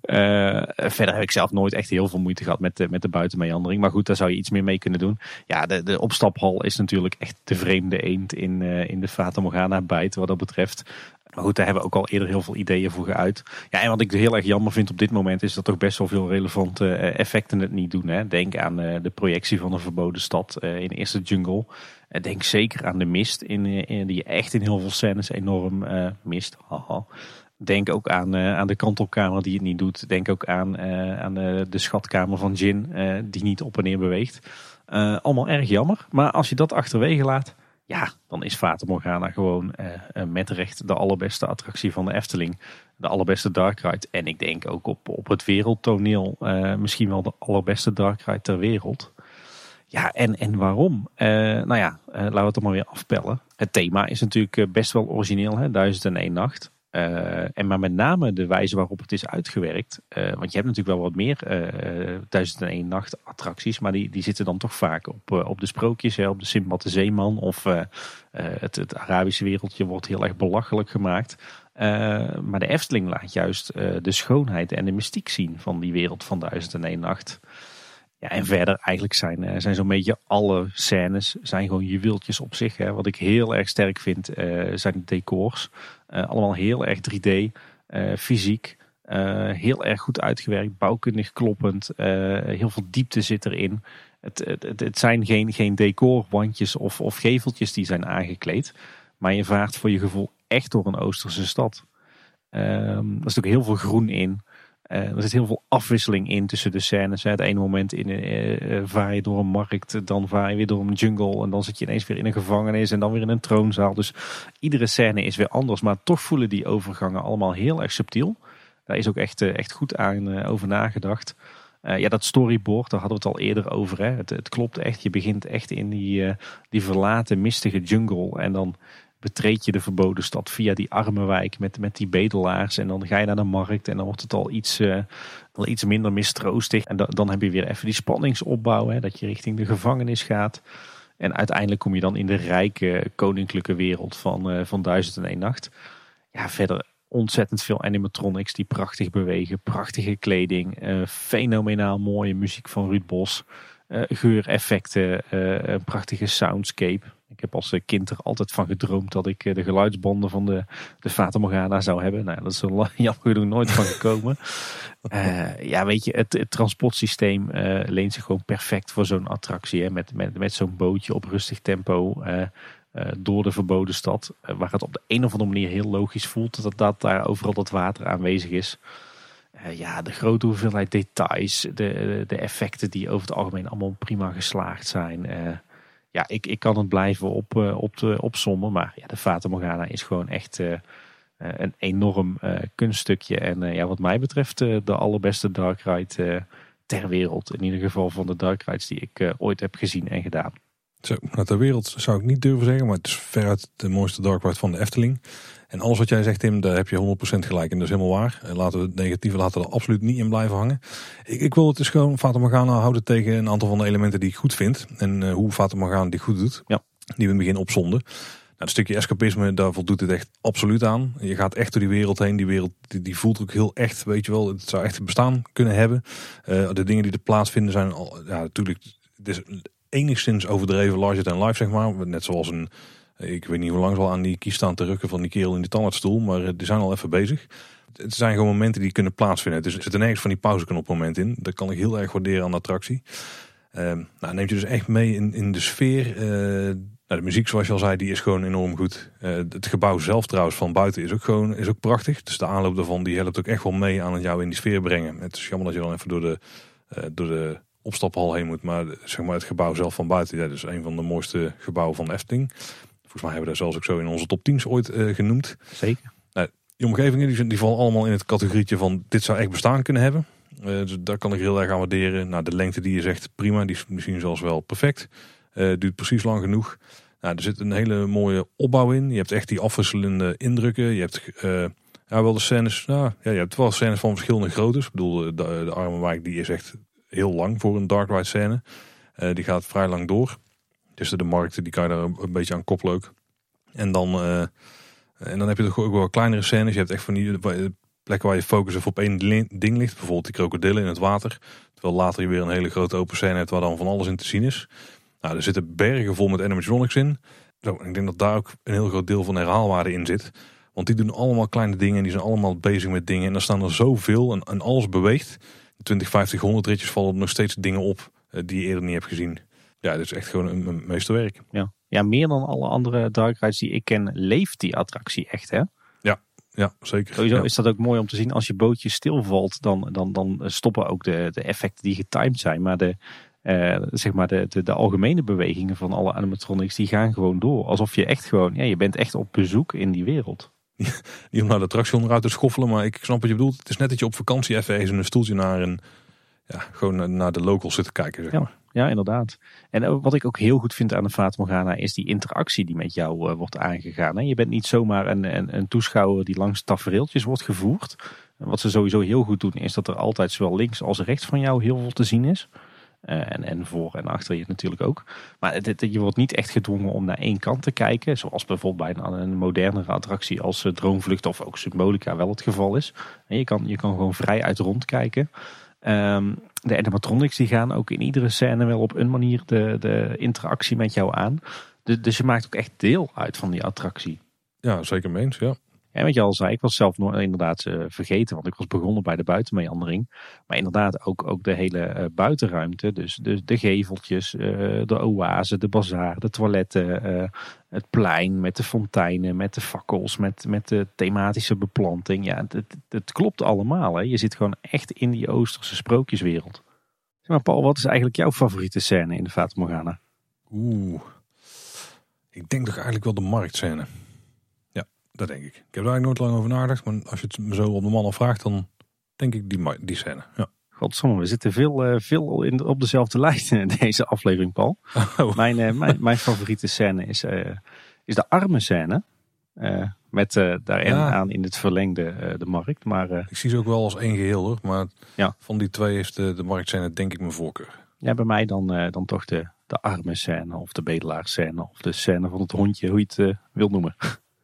Eh, verder heb ik zelf nooit echt heel veel moeite gehad met de, met de buitenmeandering. Maar goed, daar zou je iets meer mee kunnen doen. Ja, de, de opstaphal is natuurlijk echt de vreemde eend in, eh, in de Fata Morgana bijt wat dat betreft. Maar goed, daar hebben we ook al eerder heel veel ideeën voor geuit. Ja, en wat ik heel erg jammer vind op dit moment is dat toch best wel veel relevante effecten het niet doen. Hè. Denk aan de projectie van een verboden stad in Eerste Jungle. Denk zeker aan de mist, in, eh, die je echt in heel veel scènes enorm eh, mist. Denk ook aan, eh, aan de kantelkamer die het niet doet. Denk ook aan, aan de, schatkamer van Jin die niet op en neer beweegt. Allemaal erg jammer. Maar als je dat achterwege laat, Ja, dan is Fata Morgana gewoon met recht de allerbeste attractie van de Efteling. De allerbeste dark ride. En ik denk ook op, op het wereldtoneel misschien wel de allerbeste dark ride ter wereld. Ja, en, en waarom? Uh, nou ja, laten we het dan maar weer afpellen. Het thema is natuurlijk best wel origineel, hè? 1001 nacht. Uh, en maar met name de wijze waarop het is uitgewerkt. Want je hebt natuurlijk wel wat meer uh, 1001 nacht attracties. Maar die, die zitten dan toch vaak op, op de sprookjes. Hè, op de Simbad de Zeeman. Of het, het Arabische wereldje wordt heel erg belachelijk gemaakt. maar de Efteling laat juist de schoonheid en de mystiek zien van die wereld van 1001 nacht. Ja, en verder eigenlijk zijn, zijn zo'n beetje alle scènes zijn gewoon juweeltjes op zich. Hè. Wat ik heel erg sterk vind zijn de decors. Uh, allemaal heel erg 3D, uh, eh, fysiek. Heel erg goed uitgewerkt, bouwkundig kloppend. heel veel diepte zit erin. Het, het, het zijn geen, geen decorwandjes of, of geveltjes die zijn aangekleed. Maar je vaart voor je gevoel echt door een Oosterse stad. Um, er zit ook heel veel groen in. Uh, er zit heel veel afwisseling in tussen de scènes. Het ene moment in, uh, vaar je door een markt, dan vaar je weer door een jungle. En dan zit je ineens weer in een gevangenis en dan weer in een troonzaal. Dus iedere scène is weer anders. Maar toch voelen die overgangen allemaal heel erg subtiel. Daar is ook echt, echt goed aan over nagedacht. ja, dat storyboard, daar hadden we het al eerder over. Hè. Het, het klopt echt. Je begint echt in die, die verlaten, mistige jungle. En dan betreed je de verboden stad via die arme wijk met, met die bedelaars. En dan ga je naar de markt en dan wordt het al iets, uh, al iets minder mistroostig. En dan heb je weer even die spanningsopbouw, hè, dat je richting de gevangenis gaat. En uiteindelijk kom je dan in de rijke koninklijke wereld van, uh, van Duizend en Een Nacht. Ja, verder ontzettend veel animatronics die prachtig bewegen. Prachtige kleding, uh, fenomenaal mooie muziek van Ruud Bos. geureffecten, een prachtige soundscape. Ik heb als kind er altijd van gedroomd dat ik eh, de geluidsbanden van de, de Fata Morgana zou hebben. Nou, dat is er jammer genoeg nooit van gekomen. uh, ja, weet je, het, het transportsysteem uh, leent zich gewoon perfect voor zo'n attractie. Hè, met met, met zo'n bootje op rustig tempo door de verboden stad. waar het op de een of andere manier heel logisch voelt dat, dat daar overal dat water aanwezig is. ja, de grote hoeveelheid details, de, de effecten die over het algemeen allemaal prima geslaagd zijn ja, ik, ik kan het blijven op, uh, op de, opsommen. Maar ja, de Fata Morgana is gewoon echt uh, een enorm kunststukje. En ja, wat mij betreft de allerbeste dark ride ter wereld. In ieder geval van de dark rides die ik ooit heb gezien en gedaan. Zo, nou, ter wereld zou ik niet durven zeggen, maar het is veruit de mooiste dark ride van de Efteling. En alles wat jij zegt, Tim, daar heb je 100% gelijk. En dat is helemaal waar. Laten we het negatieve laten er absoluut niet in blijven hangen. Ik, ik wil het dus gewoon Fata Morgana houden tegen een aantal van de elementen die ik goed vind. En uh, hoe Fata Morgana die goed doet. Ja. Die we in het begin opzonden. Nou, het stukje escapisme, daar voldoet het echt absoluut aan. Je gaat echt door die wereld heen. Die wereld die, die voelt ook heel echt, weet je wel. Het zou echt bestaan kunnen hebben. Uh, de dingen die er plaatsvinden zijn, al, ja, natuurlijk, het is enigszins overdreven larger than life, zeg maar. Net zoals een ik weet niet hoe lang ze al aan die kies staan te rukken van die kerel in die tandartsstoel. Maar eh, die zijn al even bezig. Het zijn gewoon momenten die kunnen plaatsvinden. Dus er zit er nergens van die pauzeknopmoment in. Dat kan ik heel erg waarderen aan de attractie. Uh, nou, neemt je dus echt mee in, in de sfeer. Uh, nou, de muziek, zoals je al zei, die is gewoon enorm goed. Uh, het gebouw zelf trouwens van buiten is ook gewoon is ook prachtig. Dus de aanloop daarvan die helpt ook echt wel mee aan het jou in die sfeer brengen. Het is jammer dat je dan even door de, door de opstaphal heen moet. Maar zeg maar het gebouw zelf van buiten, dat is een van de mooiste gebouwen van Efteling. Volgens mij hebben we dat zelfs ook zo in onze top 10 ooit uh, genoemd. Zeker. Nou, die omgevingen die, die vallen allemaal in het categorietje van dit zou echt bestaan kunnen hebben. Uh, dus daar kan ik heel erg aan waarderen. Nou, de lengte die je zegt prima, die is misschien zelfs wel perfect. Uh, duurt precies lang genoeg. Nou, er zit een hele mooie opbouw in. Je hebt echt die afwisselende indrukken. Je hebt ja, wel de scènes. Nou, ja, je hebt wel scènes van verschillende groottes. Ik bedoel, de, de arme wijk die is echt heel lang voor een dark ride scène. die gaat vrij lang door. Dus de markten, die kan je daar een beetje aan koppelen ook. En dan, uh, en dan heb je toch ook wel kleinere scènes. Je hebt echt van die plekken waar je focus op één ding ligt. Bijvoorbeeld die krokodillen in het water. Terwijl later je weer een hele grote open scène hebt waar dan van alles in te zien is. Nou, er zitten bergen vol met animatronics in. Ik denk dat daar ook een heel groot deel van herhaalwaarde in zit. Want die doen allemaal kleine dingen en die zijn allemaal bezig met dingen. En dan staan er zoveel en, en alles beweegt. 20, 50, 100 ritjes vallen er nog steeds dingen op uh, die je eerder niet hebt gezien. Ja, dat is echt gewoon een, meesterwerk. Ja. ja, meer dan alle andere dark rides die ik ken, leeft die attractie echt hè? Ja, ja zeker. Sowieso is dat ook mooi om te zien. Als je bootje stilvalt, dan, dan, dan stoppen ook de, de effecten die getimed zijn. Maar de, eh, zeg maar de, de, de algemene bewegingen van alle animatronics, die gaan gewoon door. Alsof je echt gewoon, ja, je bent echt op bezoek in die wereld. Niet om naar de attractie onderuit te schoffelen, maar ik snap wat je bedoelt. Het is net dat je op vakantie even eens een stoeltje naar een, ja, gewoon naar de locals zit te kijken. Zeg maar. Ja, ja, inderdaad. En eh, wat ik ook heel goed vind aan de Fata Morgana is die interactie die met jou eh, wordt aangegaan. Hè? Je bent niet zomaar een, een, een toeschouwer die langs tafereeltjes wordt gevoerd. Wat ze sowieso heel goed doen is dat er altijd zowel links als rechts van jou heel veel te zien is. Uh, en, en voor en achter je natuurlijk ook. Maar het, je wordt niet echt gedwongen om naar één kant te kijken. Zoals bijvoorbeeld bij een, een modernere attractie als Droomvlucht of ook Symbolica wel het geval is. En je, kan, je kan gewoon vrij uit rondkijken. Um, de animatronics die gaan ook in iedere scène wel op een manier de, de interactie met jou aan. Dus, dus je maakt ook echt deel uit van die attractie. Ja, zeker meens, ja. En wat je al zei, ik was zelf nog inderdaad uh, vergeten, want ik was begonnen bij de buitenmeandering. Maar inderdaad ook, ook de hele uh, buitenruimte, dus de, de geveltjes, uh, de oase, de bazaar, de toiletten, het plein met de fonteinen, met de fakkels, met, met de thematische beplanting. Ja, het, het klopt allemaal. Hè. Je zit gewoon echt in die Oosterse sprookjeswereld. Zeg maar Paul, wat is eigenlijk jouw favoriete scène in de Fata Morgana? Oeh, ik denk toch eigenlijk wel de marktscène. Dat denk ik. Ik heb er eigenlijk nooit lang over nagedacht. Maar als je het me zo op de man vraagt, dan denk ik die, die scène. Ja. Godsamme, we zitten veel, uh, veel in, op dezelfde lijst in deze aflevering, Paul. Oh. Mijn, uh, mijn, mijn favoriete scène is, uh, is de arme scène. met daarin aan in het verlengde de markt. Maar, ik zie ze ook wel als één geheel hoor. Maar ja. van die twee heeft de, de marktscène denk ik mijn voorkeur. Ja, bij mij dan, dan toch de, de arme scène of de bedelaarscène. Of de scène van het hondje, hoe je het wil noemen.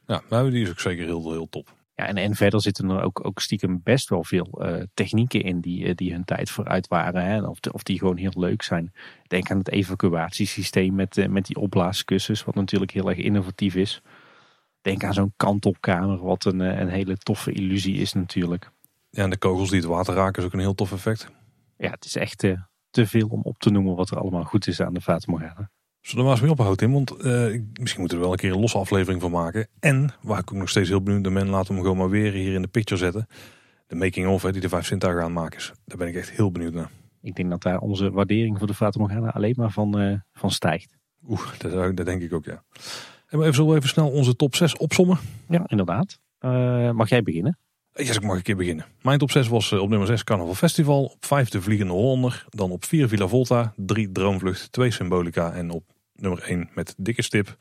Ja, maar die is ook zeker heel, heel top. Ja, en, en verder zitten er ook, ook stiekem best wel veel uh, technieken in die, uh, die hun tijd vooruit waren. Hè? Of, of die gewoon heel leuk zijn. Denk aan het evacuatiesysteem met, uh, met die opblaaskussens, wat natuurlijk heel erg innovatief is. Denk aan zo'n kantelkamer, wat een, een hele toffe illusie is natuurlijk. Ja, en de kogels die het water raken is ook een heel tof effect. Ja, het is echt te veel om op te noemen wat er allemaal goed is aan de Fata Morgana. Zullen we maar eens mee ophouden, Tim? Want uh, misschien moeten we er wel een keer een losse aflevering van maken. En, waar ik ook nog steeds heel benieuwd naar ben, laten we hem gewoon maar weer hier in de picture zetten. De making-of die de vijf zintuigen aan maken is. Daar ben ik echt heel benieuwd naar. Ik denk dat daar onze waardering voor de Fata Morgana alleen maar van, uh, van stijgt. Oeh, dat, dat, denk ik ook, ja. En we even, zullen we even snel onze top 6 opsommen? Ja, inderdaad. Uh, mag jij beginnen? Ja, yes, ik mag een keer beginnen. Mijn top 6 was op nummer 6 Carnaval Festival. Op 5 de Vliegende Hollander. Dan op 4 Villa Volta. 3 Droomvlucht. 2 Symbolica. En op nummer 1 met dikke stip,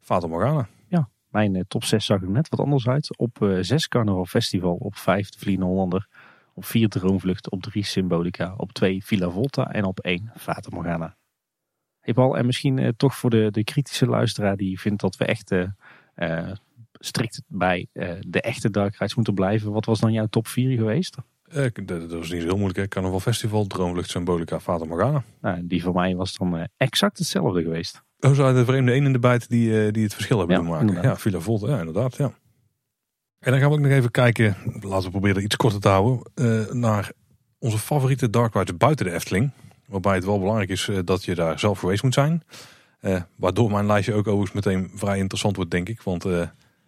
Fata Morgana. Ja, mijn uh, top 6 zag er net wat anders uit. Op uh, eh, 6 Carnaval Festival, op 5 de Vliegende Hollander, op 4 Droomvlucht, op 3 Symbolica, op 2 Villa Volta en op 1 Fata Morgana. Hey Paul, en misschien uh, toch voor de, de kritische luisteraar die vindt dat we echt strikt bij de echte dark rides moeten blijven. Wat was dan jouw top 4 geweest? Eh, dat, was niet zo heel moeilijk. Hè? Carnaval Festival, Droomlucht, Symbolica, Fata Morgana. Nou, die van mij was dan uh, exact hetzelfde geweest. Oh, zo de vreemde een in de bijt die, uh, die het verschil hebben ja, doen maken. Inderdaad. Ja, Villa Volta, ja inderdaad. Ja. En dan gaan we ook nog even kijken, laten we proberen iets korter te houden, naar onze favoriete dark rides buiten de Efteling. Waarbij het wel belangrijk is dat je daar zelf geweest moet zijn. waardoor mijn lijstje ook overigens meteen vrij interessant wordt, denk ik. Want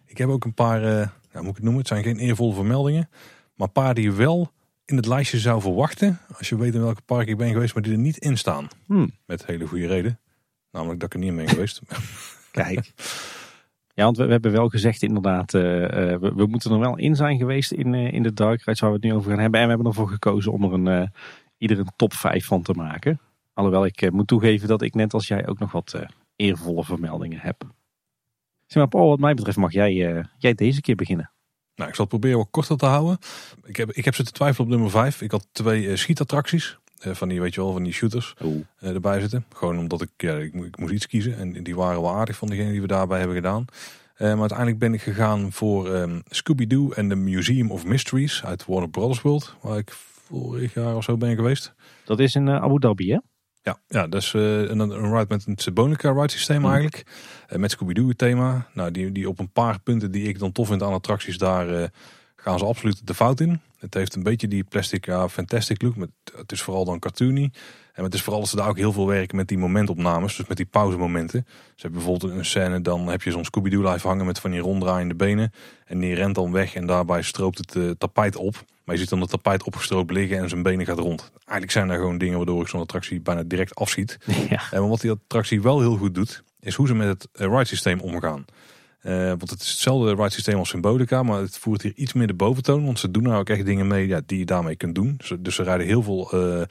ik heb ook een paar, ja, moet ik het noemen, het zijn geen eervolle vermeldingen. Maar een paar die wel in het lijstje zou verwachten. Als je weet in welke park ik ben geweest, maar die er niet in staan. Hmm. Met hele goede reden. Namelijk dat ik er niet in ben geweest. Kijk. Ja, want we, hebben wel gezegd inderdaad, uh, we, we, moeten er wel in zijn geweest in, uh, in de Dark Rides waar we het nu over gaan hebben. En we hebben ervoor gekozen om er een, uh, ieder een top 5 van te maken. Alhoewel ik moet toegeven dat ik net als jij ook nog wat eervolle vermeldingen heb. Zeg maar Paul, wat mij betreft mag jij, jij deze keer beginnen. Nou, ik zal het proberen wat korter te houden. Ik heb, ik heb zitten twijfelen op nummer 5. Ik had twee uh, schietattracties. Uh, van die, weet je wel, van die shooters uh, erbij zitten. Gewoon omdat ik, ja, ik, ik, moest iets kiezen. En die waren wel aardig van degene die we daarbij hebben gedaan. maar uiteindelijk ben ik gegaan voor um, Scooby-Doo en the Museum of Mysteries uit Warner Brothers World. Waar ik vorig jaar of zo ben geweest. Dat is in Abu Dhabi, hè? Ja, ja dat is uh, een, een ride met een Sebonica ride systeem mm. eigenlijk. Uh, met Scooby-Doo thema. Nou, die, die op een paar punten die ik dan tof vind aan attracties, daar uh, gaan ze absoluut de fout in. Het heeft een beetje die plastic ja, fantastic look. Met, het is vooral dan cartoony. En het is vooral dat ze daar ook heel veel werken met die momentopnames. Dus met die pauzemomenten. Ze hebben bijvoorbeeld een scène, dan heb je zo'n Scooby-Doo live hangen met van die ronddraaiende benen. En die rent dan weg en daarbij stroopt het tapijt op. Maar je ziet dan het tapijt opgestroopt liggen en zijn benen gaat rond. Eigenlijk zijn er gewoon dingen waardoor ik zo'n attractie bijna direct afziet. Ja. En wat die attractie wel heel goed doet, is hoe ze met het eh, ride systeem omgaan. Eh, want het is hetzelfde ride systeem als Symbolica, maar het voert hier iets meer de boventoon. Want ze doen nou ook echt dingen mee ja, die je daarmee kunt doen. Dus, dus ze rijden heel veel, eh,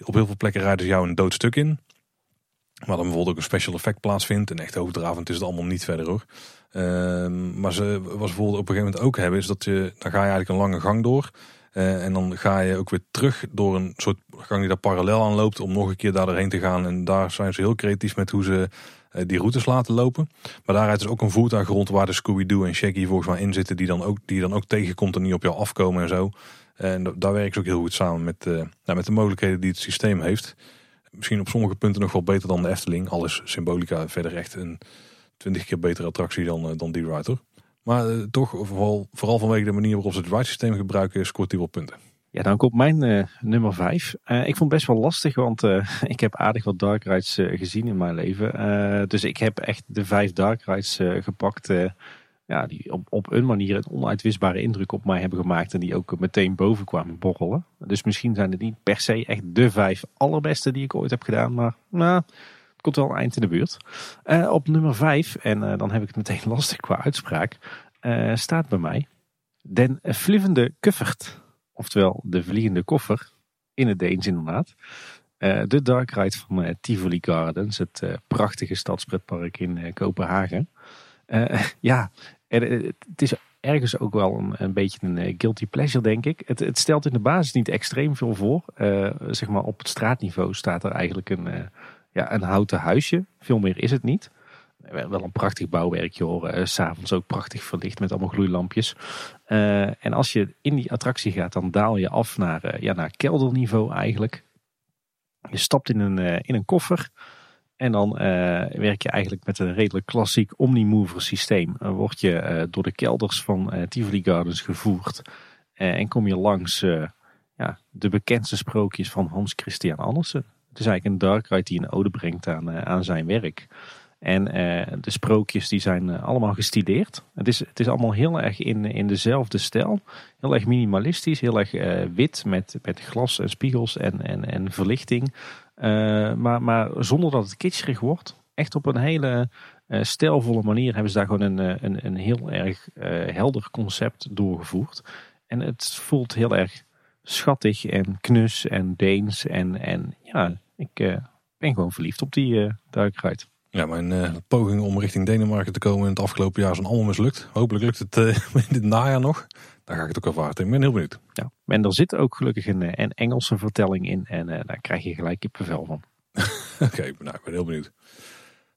op heel veel plekken rijden ze jou een doodstuk in. Waar dan bijvoorbeeld ook een special effect plaatsvindt. En echt overdravend is het allemaal niet verder hoor. Ehm, maar ze, wat ze bijvoorbeeld op een gegeven moment ook hebben, is dat je, dan ga je eigenlijk een lange gang door. Eh, en dan ga je ook weer terug door een soort gang die daar parallel aan loopt om nog een keer daar doorheen te gaan. En daar zijn ze heel creatief met hoe ze eh, die routes laten lopen. Maar daar rijdt dus ook een voertuig rond waar de Scooby-Doo en Shaggy volgens mij in zitten. Die dan ook, die dan ook tegenkomt en niet op jou afkomen en zo. En da- daar werken ze ook heel goed samen met, eh, nou, met de mogelijkheden die het systeem heeft. Misschien op sommige punten nog wel beter dan de Efteling. Al is Symbolica verder echt een twintig keer betere attractie dan, eh, dan die hoor. Maar eh, toch, vooral, vooral vanwege de manier waarop ze het ride systeem gebruiken, scoort die wel punten. Ja, dan komt mijn eh, nummer 5. ik vond het best wel lastig, want ik heb aardig wat dark rides gezien in mijn leven. Dus ik heb echt de vijf dark rides gepakt. Ja, die op, op een manier een onuitwisbare indruk op mij hebben gemaakt. En die ook meteen boven kwamen borrelen. Dus misschien zijn het niet per se echt de vijf allerbeste die ik ooit heb gedaan. Maar nou, het komt wel een eind in de buurt. Eh, op nummer 5, en eh, dan heb ik het meteen lastig qua uitspraak, eh, staat bij mij Den Vlievende Kuffert. Oftewel de vliegende koffer. In het Deens inderdaad. De dark ride van Tivoli Gardens. Het prachtige stadspretpark in Kopenhagen. Ja, en, het is ergens ook wel een, beetje een eh, guilty pleasure denk ik. Het, het stelt in de basis niet extreem veel voor. Eh, zeg maar op het straatniveau staat er eigenlijk een, eh, ja, een houten huisje. Veel meer is het niet. Wel een prachtig bouwwerkje hoor. Eh, S'avonds ook prachtig verlicht met allemaal gloeilampjes. En als je in die attractie gaat, dan daal je af naar, ja, naar kelderniveau eigenlijk. Je stapt in een, in een koffer. En dan eh, werk je eigenlijk met een redelijk klassiek Omnimover systeem. Dan word je eh, door de kelders van eh, Tivoli Gardens gevoerd. Eh, en kom je langs eh, ja, de bekendste sprookjes van Hans Christian Andersen. Het is eigenlijk een dark ride die een ode brengt aan, eh, aan zijn werk. En eh, de sprookjes die zijn eh, allemaal gestileerd. Het is, het is allemaal heel erg in, in dezelfde stijl. Heel erg minimalistisch, heel erg eh, wit met, met glas en spiegels en, en, en verlichting. Eh, maar, maar zonder dat het kitscherig wordt. Echt op een hele eh, stijlvolle manier hebben ze daar gewoon een, eh, een, een heel erg helder concept doorgevoerd. En het voelt heel erg schattig en knus en Deens. En, en ja, ik ben gewoon verliefd op die uh, duikride. Ja, mijn pogingen om richting Denemarken te komen in het afgelopen jaar zijn allemaal mislukt. Hopelijk lukt het in dit najaar nog. Daar ga ik het ook afwachten. Ik ben heel benieuwd. Ja. En er zit ook gelukkig een, eh, een Engelse vertelling in. En eh, daar krijg je gelijk kippenvel van. Oké, nou, ik ben heel benieuwd.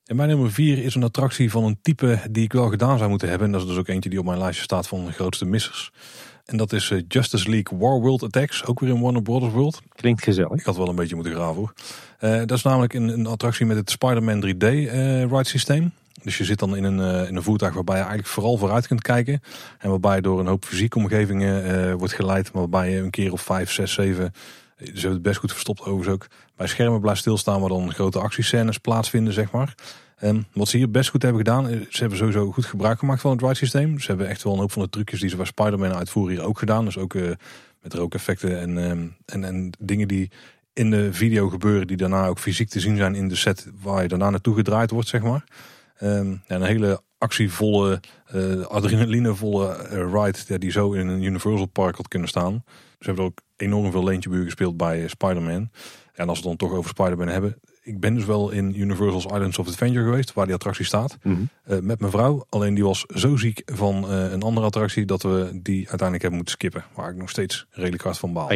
En mijn nummer 4 is een attractie van een type die ik wel gedaan zou moeten hebben. En dat is dus ook eentje die op mijn lijstje staat van de grootste missers. En dat is eh, Justice League War World Attacks, ook weer in Warner Brothers World. Klinkt gezellig. Ik had wel een beetje moeten graven hoor. Dat is namelijk een, een attractie met het Spider-Man 3D eh, ride systeem. Dus je zit dan in een, eh, in een voertuig waarbij je eigenlijk vooral vooruit kunt kijken. En waarbij je door een hoop fysieke omgevingen eh, wordt geleid. Maar waarbij je een keer of vijf, zes, zeven... Ze hebben het best goed verstopt overigens ook. Bij schermen blijft stilstaan waar dan grote actiescènes plaatsvinden, zeg maar. Ehm, wat ze hier best goed hebben gedaan, ze hebben sowieso goed gebruik gemaakt van het ride systeem. Ze hebben echt wel een hoop van de trucjes die ze bij Spider-Man uitvoeren hier ook gedaan. Dus ook eh, met rookeffecten en, ehm, en, en dingen die in de video gebeuren, die daarna ook fysiek te zien zijn in de set waar je daarna naartoe gedraaid wordt, zeg maar. Ehm, ja, een hele actievolle, eh, adrenalinevolle eh, ride ja, die zo in een Universal Park had kunnen staan. Ze hebben ook enorm veel leentjebuur gespeeld bij eh, Spider-Man. En als we het dan toch over Spider-Man hebben. Ik ben dus wel in Universal's Islands of Adventure geweest, waar die attractie staat. Mhm. met mijn vrouw. Alleen die was zo ziek van een andere attractie dat we die uiteindelijk hebben moeten skippen. Waar ik nog steeds redelijk hard van baal.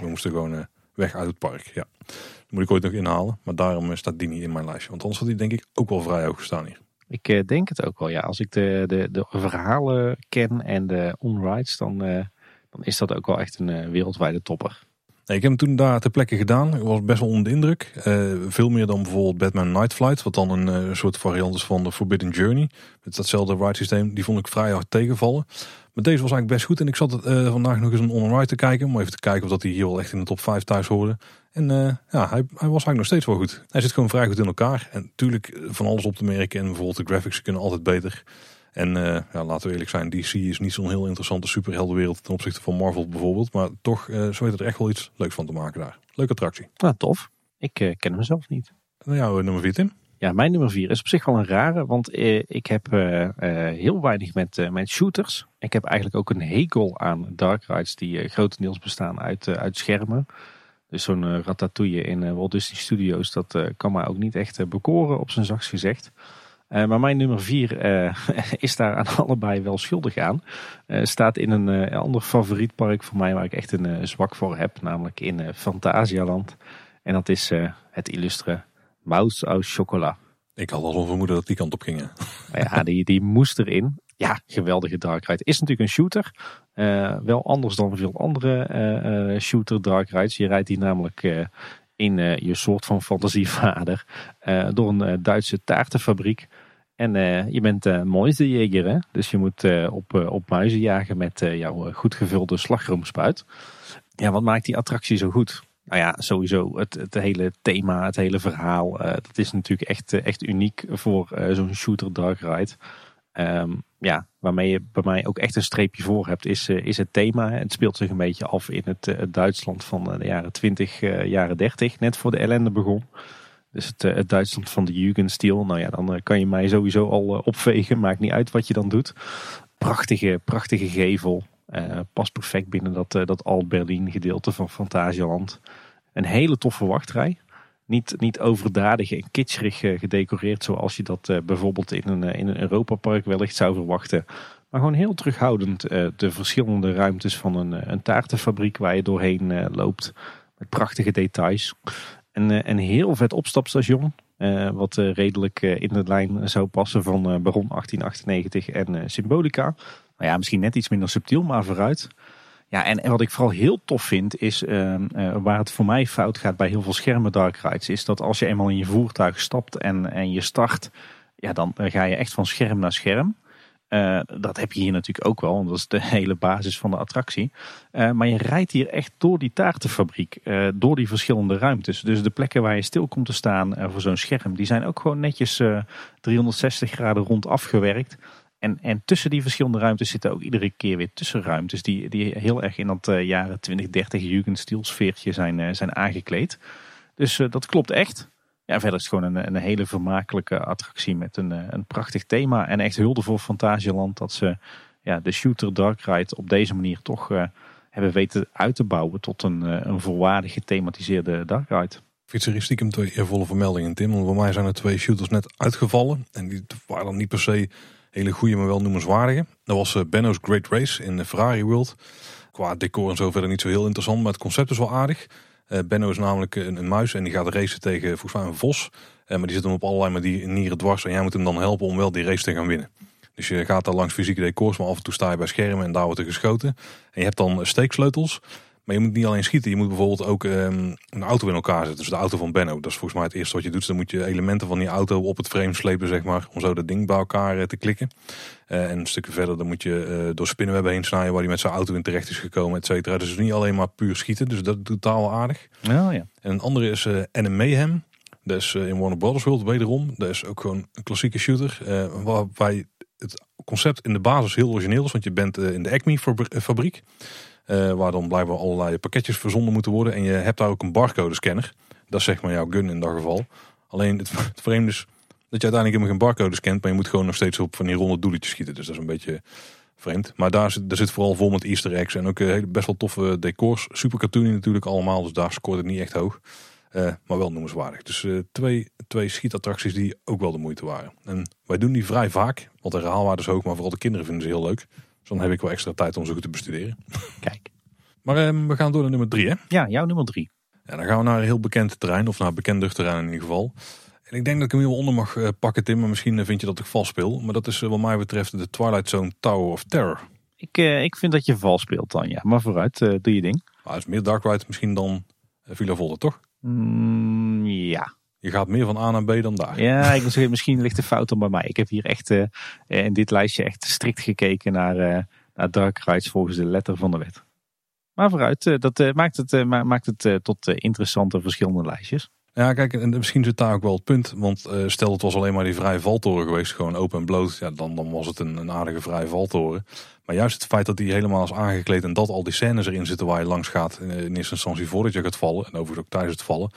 We moesten gewoon weg uit het park. Ja. Dat moet ik ooit nog inhalen. Maar daarom staat die niet in mijn lijstje. Want anders had die denk ik ook wel vrij hoog gestaan hier. Ik eh, denk het ook wel, ja. Als ik de, de, de verhalen ken en de onrides, dan, eh, dan is dat ook wel echt een eh, wereldwijde topper. Ik heb hem toen daar ter plekke gedaan. Ik was best wel onder de indruk. Veel meer dan bijvoorbeeld Batman Night Flight. Wat dan een soort variant is van de Forbidden Journey. Met datzelfde ride systeem. Die vond ik vrij hard tegenvallen. Maar deze was eigenlijk best goed. En ik zat vandaag nog eens een on-ride te kijken. Om even te kijken of dat hij hier wel echt in de top 5 thuis hoorde. En eh, ja, hij, hij was eigenlijk nog steeds wel goed. Hij zit gewoon vrij goed in elkaar. En natuurlijk van alles op te merken. En bijvoorbeeld de graphics kunnen altijd beter. En uh, ja, laten we eerlijk zijn, DC is niet zo'n heel interessante superheldenwereld ten opzichte van Marvel bijvoorbeeld. Maar toch, uh, zo weet er echt wel iets leuks van te maken daar. Leuke attractie. Nou, tof. Ik uh, ken hem zelf niet. Nou ja, nummer 4 Tim. Ja, mijn nummer 4 is op zich wel een rare, want ik heb heel weinig met, met shooters. Ik heb eigenlijk ook een hekel aan dark rides die grotendeels bestaan uit, uit schermen. Dus zo'n ratatouille in Walt Disney Studios, dat kan mij ook niet echt bekoren op zijn zachtst gezegd. Uh, maar mijn nummer 4 uh, is daar aan allebei wel schuldig aan. Uh, staat in een ander favoriet park voor mij waar ik echt een zwak voor heb. Namelijk in Fantasialand. En dat is het illustre Mouse au Chocolat. Ik had al vermoeden dat die kant op gingen. ja, die, die moest erin. Ja, geweldige dark ride. Is natuurlijk een shooter. wel anders dan veel andere shooter dark rides. Je rijdt die namelijk in je soort van fantasievader door een Duitse taartenfabriek. En uh, je bent uh, hè? dus je moet uh, op, op muizen jagen met jouw goed gevulde slagroomspuit. Ja, wat maakt die attractie zo goed? Nou ja, sowieso het, het hele thema, het hele verhaal. dat is natuurlijk echt, echt uniek voor zo'n shooter dark ride. Um, ja, waarmee je bij mij ook echt een streepje voor hebt, is, is het thema. Het speelt zich een beetje af in het, het Duitsland van de jaren 20, jaren 30, net voor de ellende begon. Dus het, eh, het Duitsland van de Jugendstil. Nou ja, dan eh, kan je mij sowieso al eh, opvegen. Maakt niet uit wat je dan doet. Prachtige, prachtige gevel. Uh, past perfect binnen dat, dat Alt-Berlin gedeelte van Fantasialand. Een hele toffe wachtrij. Niet, niet overdadig en kitscherig gedecoreerd zoals je dat bijvoorbeeld in een, in een Europapark wellicht zou verwachten. Maar gewoon heel terughoudend de verschillende ruimtes van een, een taartenfabriek waar je doorheen loopt. Met prachtige details. Eh, een heel vet opstapstation. Wat redelijk in de lijn zou passen van Baron 1898 en Symbolica. Maar ja, misschien net iets minder subtiel, maar vooruit. Ja, en, wat ik vooral heel tof vind, is waar het voor mij fout gaat bij heel veel schermen dark rides, is dat als je eenmaal in je voertuig stapt en, en je start, ja, dan ga je echt van scherm naar scherm. Uh, dat heb je hier natuurlijk ook wel, want dat is de hele basis van de attractie. Maar je rijdt hier echt door die taartenfabriek, door die verschillende ruimtes. Dus de plekken waar je stil komt te staan voor zo'n scherm, die zijn ook gewoon netjes 360 graden rond afgewerkt. En, en tussen die verschillende ruimtes zitten ook iedere keer weer tussenruimtes die, die heel erg in dat jaren 20, 30 Jugendstil sfeertje zijn, zijn aangekleed. Dus dat klopt echt. Ja, verder is het gewoon een, een hele vermakelijke attractie met een, eh, een prachtig thema. En echt hulde voor Fantasieland dat ze ja, de shooter dark ride op deze manier toch hebben weten uit te bouwen tot een, een volwaardig gethematiseerde dark ride. Fietser is stiekem twee eervolle vermeldingen, Tim. Want bij mij zijn er twee shooters net uitgevallen. En die waren dan niet per se hele goede, maar wel noemenswaardige. Dat was Benno's Great Race in de Ferrari World. Qua decor en zo verder niet zo heel interessant, maar het concept is wel aardig. Uh, Benno is namelijk een, een, muis en die gaat racen tegen volgens mij een vos. Uh, maar die zit hem op allerlei manieren dwars en jij moet hem dan helpen om wel die race te gaan winnen. Dus je gaat daar langs fysieke decors, maar af en toe sta je bij schermen en daar wordt er geschoten. En je hebt dan steeksleutels. Maar je moet niet alleen schieten, je moet bijvoorbeeld ook um, een auto in elkaar zetten. Dus de auto van Benno, dat is volgens mij het eerste wat je doet. Dus dan moet je elementen van die auto op het frame slepen, zeg maar, om zo dat ding bij elkaar eh, te klikken. Uh, en een stukje verder, dan moet je uh, door spinnenwebben heen snijden waar hij met zijn auto in terecht is gekomen, et cetera. Dus het is niet alleen maar puur schieten, dus dat doet totaal aardig. Ja, ja. En een andere is uh, Anime Mayhem. Dat is in Warner Brothers World wederom. Dat is ook gewoon een klassieke shooter. waarbij het concept in de basis heel origineel is, want je bent in de Acme fabriek. Uh, waar dan blijkbaar allerlei pakketjes verzonden moeten worden. En je hebt daar ook een barcode scanner. Dat is zeg maar jouw gun in dat geval. Alleen het, het vreemde is dat je uiteindelijk helemaal geen barcode scant. Maar je moet gewoon nog steeds op van die ronde doeletjes schieten. Dus dat is een beetje vreemd. Maar daar zit, daar zit vooral vol met easter eggs. En ook uh, best wel toffe decors. Super cartoony natuurlijk allemaal. Dus daar scoort het niet echt hoog. Uh, maar wel noemenswaardig. Dus twee, twee schietattracties die ook wel de moeite waren. En wij doen die vrij vaak. Want de herhaalwaarde is hoog. Maar vooral de kinderen vinden ze heel leuk. Dus dan heb ik wel extra tijd om ze goed te bestuderen. Kijk. Maar uh, we gaan door naar nummer drie, hè? Ja, jouw nummer drie. En dan gaan we naar een heel bekend terrein, of naar een bekend terrein in ieder geval. En ik denk dat ik hem hier onder mag uh, pakken, Tim. Maar misschien eh, vind je dat ik vals speel. Maar dat is wat mij betreft de Twilight Zone Tower of Terror. Ik, ik vind dat je vals speelt dan, ja. Maar vooruit, doe je ding. Maar het is meer Dark Ride misschien dan Villa Volta, toch? Mm, ja. Je gaat meer van A naar B dan daar. Ja, ik moet zeggen, misschien ligt de fout dan bij mij. Ik heb hier echt in dit lijstje echt strikt gekeken naar naar dark rides volgens de letter van de wet. Maar vooruit, eh, dat eh, maakt het, eh, maakt het tot interessante verschillende lijstjes. Ja, kijk, en misschien zit daar ook wel het punt. Want uh, stel het was alleen maar die vrije valtoren geweest, gewoon open en bloot. Ja, dan, dan was het een, een aardige vrije valtoren. Maar juist het feit dat die helemaal is aangekleed en dat al die scènes erin zitten waar je langs gaat. In, in eerste instantie voordat je gaat vallen. En overigens ook tijdens het vallen.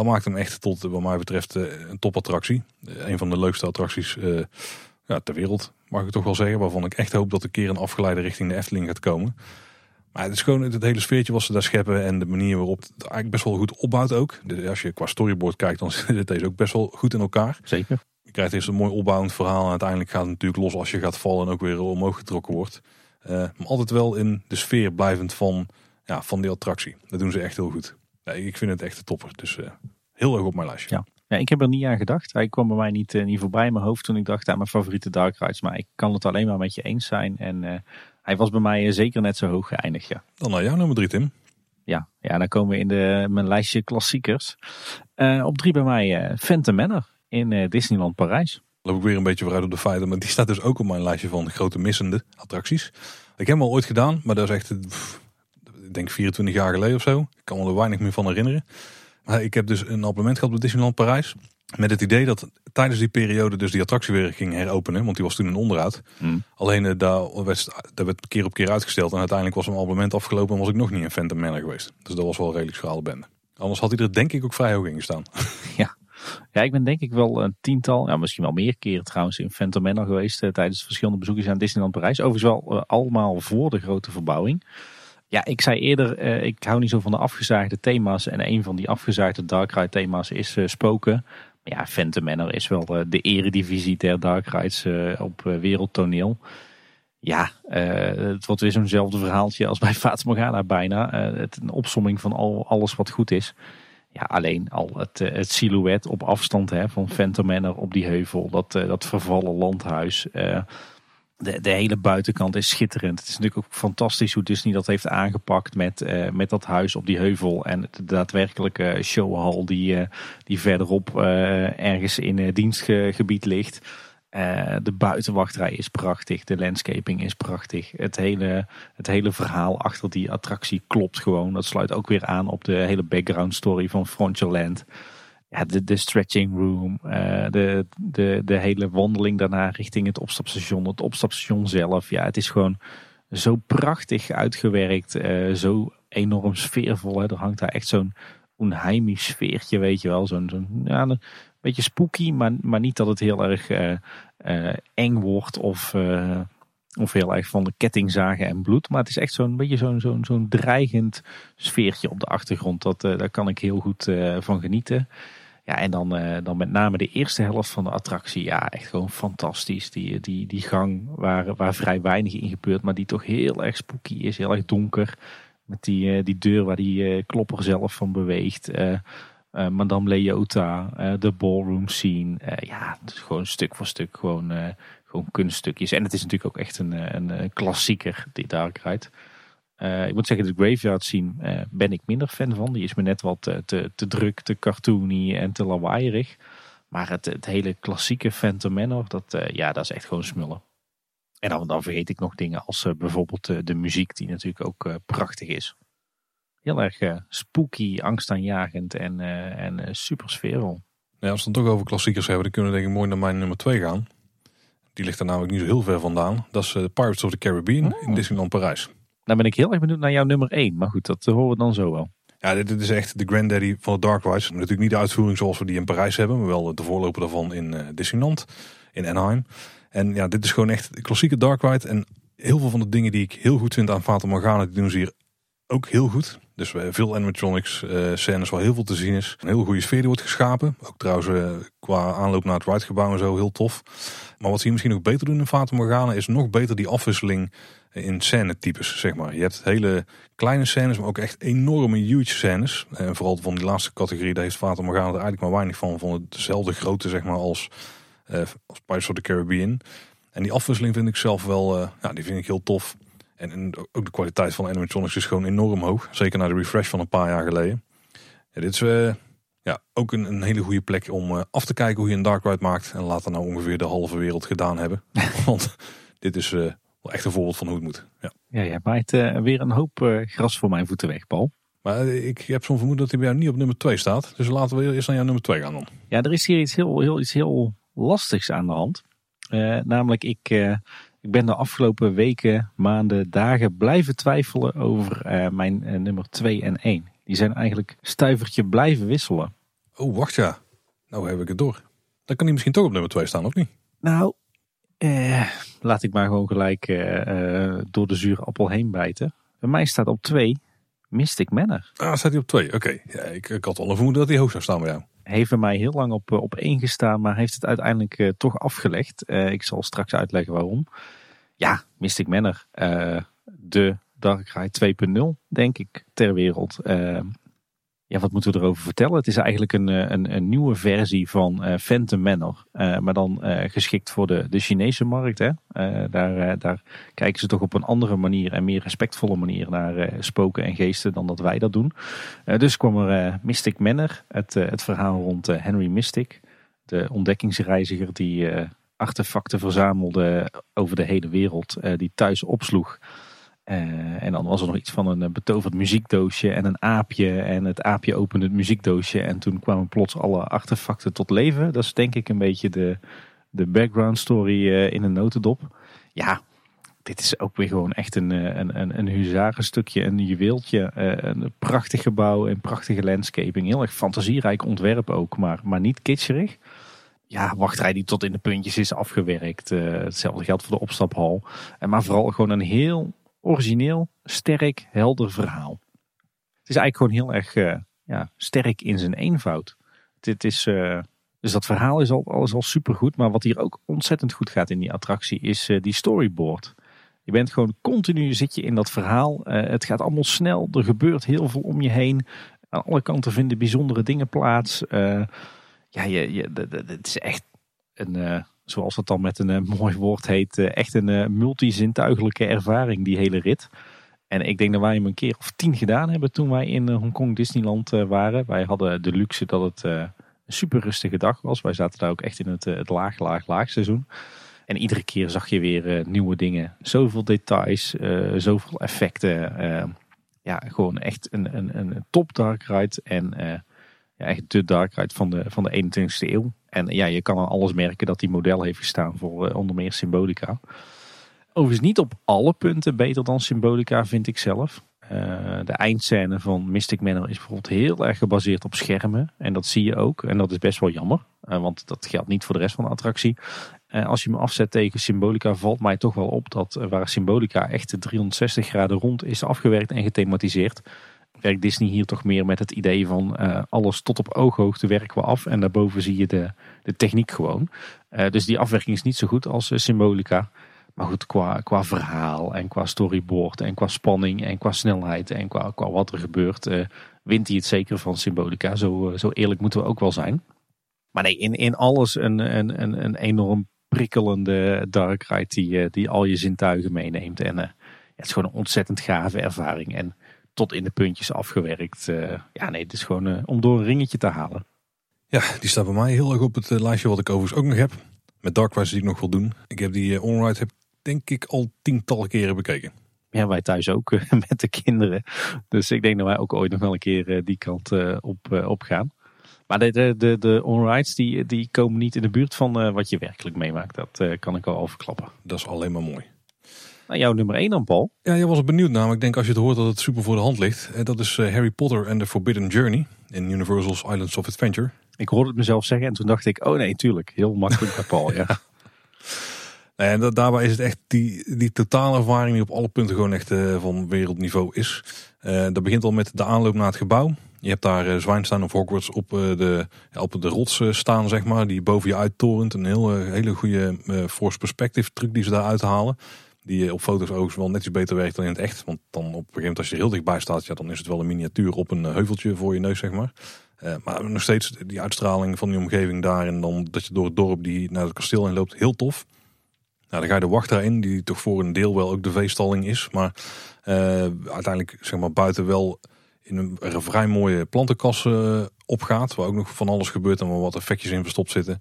Dat maakt hem echt tot, wat mij betreft, een topattractie. een van de leukste attracties ja, ter wereld, mag ik toch wel zeggen. Waarvan ik echt hoop dat een keer een afgeleide richting de Efteling gaat komen. Maar het is gewoon het hele sfeertje wat ze daar scheppen en de manier waarop het eigenlijk best wel goed opbouwt ook. Dus als je qua storyboard kijkt, dan zit deze ook best wel goed in elkaar. Zeker. Je krijgt eerst een mooi opbouwend verhaal en uiteindelijk gaat het natuurlijk los als je gaat vallen en ook weer omhoog getrokken wordt. Uh, maar altijd wel in de sfeer blijvend van, ja, van die attractie. Dat doen ze echt heel goed. Ja, ik vind het echt een topper. Dus uh, heel erg op mijn lijstje. Ja. Ja, ik heb er niet aan gedacht. Hij kwam bij mij niet, uh, niet voorbij in mijn hoofd toen ik dacht aan mijn favoriete dark rides. Maar ik kan het alleen maar met je eens zijn. En hij was bij mij zeker net zo hoog geëindigd, ja. Dan naar jou nummer drie, Tim. Ja, ja dan komen we in de, mijn lijstje klassiekers. Op drie bij mij Phantom Manor in Disneyland Parijs. Loop ik weer een beetje vooruit op de feiten, maar die staat dus ook op mijn lijstje van grote missende attracties. Ik heb hem al ooit gedaan, maar dat is echt, pff, ik denk 24 jaar geleden of zo. Ik kan me er weinig meer van herinneren. Maar ik heb dus een abonnement gehad op Disneyland Parijs. Met het idee dat tijdens die periode dus die attractie weer ging heropenen. Want die was toen in onderhoud. Hmm. Alleen uh, daar, werd, daar werd keer op keer uitgesteld. En uiteindelijk was mijn abonnement afgelopen en was ik nog niet in Phantom Manor geweest. Dus dat was wel redelijk schrale bende. Anders had hij er denk ik ook vrij hoog in gestaan. Ja. Ja, ik ben denk ik wel een tiental, ja, misschien wel meer keren trouwens in Phantom Manor geweest. Uh, tijdens verschillende bezoekjes aan Disneyland Parijs. Overigens wel allemaal voor de grote verbouwing. Ja, ik zei eerder, ik hou niet zo van de afgezaagde thema's. En een van die afgezaagde Dark Ride thema's is Spoken. Ja, Phantom Manor is wel de, de eredivisie der dark rides uh, op wereldtoneel. Ja, het wordt weer zo'nzelfde verhaaltje als bij Fata Morgana bijna. het een opsomming van al, alles wat goed is. Ja, alleen al het, het silhouet op afstand hè, van Phantom Manor op die heuvel. Dat, dat vervallen landhuis de, de hele buitenkant is schitterend. Het is natuurlijk ook fantastisch hoe Disney dat heeft aangepakt met, uh, met dat huis op die heuvel. En de daadwerkelijke showhal die, uh, die verderop uh, ergens in dienstgebied ligt. de buitenwachtrij is prachtig. De landscaping is prachtig. Het hele, het hele verhaal achter die attractie klopt gewoon. Dat sluit ook weer aan op de hele background story van Frontierland ja, de, de stretching room, uh, de, de, de hele wandeling daarna richting het opstapstation, het opstapstation zelf. Ja, het is gewoon zo prachtig uitgewerkt, uh, zo enorm sfeervol. Hè. Er hangt daar echt zo'n onheimisch sfeertje, weet je wel. Zo'n zo'n ja, een beetje spooky, maar, maar niet dat het heel erg uh, eng wordt of, of heel erg van de kettingzagen en bloed. Maar het is echt zo'n beetje zo'n zo'n zo'n dreigend sfeertje op de achtergrond. Dat, daar kan ik heel goed van genieten. Ja, en dan, uh, dan met name de eerste helft van de attractie. Ja, echt gewoon fantastisch. Die, die, die gang waar, waar vrij weinig in gebeurt, maar die toch heel erg spooky is. Heel erg donker. Met die, uh, die deur waar die uh, klopper zelf van beweegt. Madame Leota, de ballroom scene. ja, dus gewoon stuk voor stuk gewoon, gewoon kunststukjes. En het is natuurlijk ook echt een, een, klassieker, die Dark. Uh, ik moet zeggen, de graveyard scene uh, ben ik minder fan van. Die is me net wat uh, te, te druk, te cartoony en te lawaaierig. Maar het, het hele klassieke Phantom Manor, dat, ja, dat is echt gewoon smullen. En dan, dan vergeet ik nog dingen als bijvoorbeeld de muziek, die natuurlijk ook prachtig is. Heel erg spooky, angstaanjagend en, en super sfeervol. Ja, als we het toch over klassiekers hebben, dan kunnen we denk ik mooi naar mijn nummer 2 gaan. Die ligt er namelijk niet zo heel ver vandaan. Dat is Pirates of the Caribbean oh. in Disneyland Parijs. Dan ben ik heel erg benieuwd naar jouw nummer 1. Maar goed, dat horen we dan zo wel. Ja, dit, is echt de granddaddy van de Dark Rides. Natuurlijk niet de uitvoering zoals we die in Parijs hebben. Maar wel de voorloper daarvan in uh, Disneyland. In Anaheim. En ja, dit is gewoon echt de klassieke Dark Ride. En heel veel van de dingen die ik heel goed vind aan Fata Morgana. Die doen ze hier ook heel goed. Dus uh, veel animatronics uh, scènes waar heel veel te zien is. Een heel goede sfeer die wordt geschapen. Ook trouwens qua aanloop naar het ridegebouw en zo heel tof. Maar wat ze hier misschien nog beter doen in Fata Morgana is nog beter die afwisseling in scènetypes, zeg maar. Je hebt hele kleine scènes, maar ook echt enorme huge scènes. En vooral van die laatste categorie, daar heeft Fata Morgana er eigenlijk maar weinig van. Van dezelfde grootte, zeg maar, als, uh, als Pirates of the Caribbean. En die afwisseling vind ik zelf wel, uh, ja, die vind ik heel tof. En, ook de kwaliteit van animatronics is gewoon enorm hoog. Zeker na de refresh van een paar jaar geleden. Dit is uh, ja, ook een, een, hele goede plek om af te kijken hoe je een Dark Ride maakt. En laat nou ongeveer de halve wereld gedaan hebben. Want dit is wel echt een voorbeeld van hoe het moet. Ja, ja jij maait uh, weer een hoop uh, gras voor mijn voeten weg, Paul. Maar eh, ik heb zo'n vermoeden dat hij bij jou niet op nummer 2 staat. Dus laten we eerst naar jouw nummer 2 gaan dan. Ja, er is hier iets heel, heel, iets heel lastigs aan de hand. Eh, namelijk, ik, eh, ik ben de afgelopen weken, maanden, dagen blijven twijfelen over eh, mijn eh, nummer 2 en 1. Die zijn eigenlijk stuivertje blijven wisselen. Oh, wacht ja. Nou heb ik het door. Dan kan hij misschien toch op nummer 2 staan, of niet? Nou, eh, laat ik maar gewoon gelijk eh, eh, door de zure appel heen bijten. Bij mij staat op 2 Mystic Manor. Ah, staat hij op 2. Oké. Ja, ik, ik had al een vermoeden dat hij hoog zou staan bij jou. Heeft bij mij heel lang op, eh, op 1 gestaan, maar heeft het uiteindelijk eh, toch afgelegd. Eh, ik zal straks uitleggen waarom. Ja, Mystic Manor. eh, de Darkrai 2.0, denk ik, ter wereld. Ja, wat moeten we erover vertellen? Het is eigenlijk een, eh, een, een nieuwe versie van eh, Phantom Manor. eh, maar dan geschikt voor de, de Chinese markt. Hè? Daar, daar kijken ze toch op een andere manier en meer respectvolle manier naar spoken en geesten dan dat wij dat doen. Dus kwam er Mystic Manor, het, het verhaal rond Henry Mystic. De ontdekkingsreiziger die artefacten verzamelde over de hele wereld, die thuis opsloeg. Eh, en dan was er nog iets van een eh, betoverd muziekdoosje en een aapje. En het aapje opende het muziekdoosje en toen kwamen plots alle artefacten tot leven. Dat is denk ik een beetje de, de background story eh, in een notendop. Ja, dit is ook weer gewoon echt een, een, een, een huzarenstukje, een juweeltje. Een prachtig gebouw, een prachtige landscaping. Heel erg fantasierijk ontwerp ook, maar, maar niet kitscherig. Ja, wachtrij die tot in de puntjes is afgewerkt. Hetzelfde geldt voor de opstaphal. En maar vooral gewoon een heel origineel, sterk, helder verhaal. Het is eigenlijk gewoon heel erg eh, ja, sterk in zijn eenvoud. Dit is, eh, dus dat verhaal is al, alles al supergoed. Maar wat hier ook ontzettend goed gaat in die attractie is eh, die storyboard. Je bent gewoon continu zit je in dat verhaal. Het gaat allemaal snel. Er gebeurt heel veel om je heen. Aan alle kanten vinden bijzondere dingen plaats. Ja, je, je, het is echt een, zoals het dan met een eh, mooi woord heet, eh, echt een eh, multizintuigelijke ervaring, die hele rit. En ik denk dat wij hem een keer of tien gedaan hebben toen wij in Hongkong Disneyland waren. Wij hadden de luxe dat het een super rustige dag was. Wij zaten daar ook echt in het, laag, laag, laag seizoen. En iedere keer zag je weer nieuwe dingen. Zoveel details, zoveel effecten. ja, gewoon echt een, een, een top dark ride. En eh, ja, echt de dark ride van de, van de 21ste eeuw. En ja, je kan aan alles merken dat die model heeft gestaan voor eh, onder meer Symbolica. Overigens niet op alle punten beter dan Symbolica, vind ik zelf. Eh, de eindscène van Mystic Manor is bijvoorbeeld heel erg gebaseerd op schermen. En dat zie je ook. En dat is best wel jammer. eh, want dat geldt niet voor de rest van de attractie. Als je hem afzet tegen Symbolica valt mij toch wel op dat waar Symbolica echt de 360 graden rond is afgewerkt en gethematiseerd. Werkt Disney hier toch meer met het idee van eh, alles tot op ooghoogte werken we af. En daarboven zie je de, de techniek gewoon. Eh, dus die afwerking is niet zo goed als eh, Symbolica. Maar goed, qua, qua verhaal en qua storyboard en qua spanning en qua snelheid en qua, qua wat er gebeurt, wint hij het zeker van Symbolica. Zo, zo eerlijk moeten we ook wel zijn. Maar nee, in, in alles een, een, een, een enorm prikkelende dark ride die, die al je zintuigen meeneemt. En het is gewoon een ontzettend gave ervaring. En tot in de puntjes afgewerkt. eh, ja, nee, het is gewoon eh, om door een ringetje te halen. Ja, die staat bij mij heel erg op het eh, lijstje wat ik overigens ook nog heb. Met Dark Rise die ik nog wil doen. Ik heb die onride heb, denk ik al tientallen keren bekeken. Ja, wij thuis ook met de kinderen. Dus ik denk dat wij ook ooit nog wel een keer die kant op, op gaan. Maar de, de, de, de onrides die, die komen niet in de buurt van wat je werkelijk meemaakt. Dat kan ik al overklappen. Dat is alleen maar mooi. Nou, jouw nummer 1 dan, Paul. Ja, jij was er benieuwd maar ik denk als je het hoort dat het super voor de hand ligt. Eh, Dat is eh, Harry Potter and the Forbidden Journey in Universal's Islands of Adventure. Ik hoorde het mezelf zeggen en toen dacht ik, oh nee, tuurlijk. Heel makkelijk bij Paul, ja. En dat, daarbij is het echt die, die totale ervaring die op alle punten gewoon echt eh, van wereldniveau is. Dat begint al met de aanloop naar het gebouw. Je hebt daar uh, Zwijnstein of Hogwarts op, de, op de rots staan, zeg maar. Die boven je uittorent. Een heel, hele goede force perspective truc die ze daar uithalen. Die op foto's overigens wel net iets beter werkt dan in het echt. Want dan op een gegeven moment als je heel dichtbij staat, ja, dan is het wel een miniatuur op een eh, heuveltje voor je neus, zeg maar. Eh, maar nog steeds die uitstraling van die omgeving daar. En dan dat je door het dorp die naar het kasteel in loopt, heel tof. Nou, dan ga je de wachtrij in, die toch voor een deel wel ook de veestalling is. Maar eh, uiteindelijk zeg maar buiten wel in een, een vrij mooie plantenkas eh, opgaat. Waar ook nog van alles gebeurt en waar wat effectjes in verstopt zitten.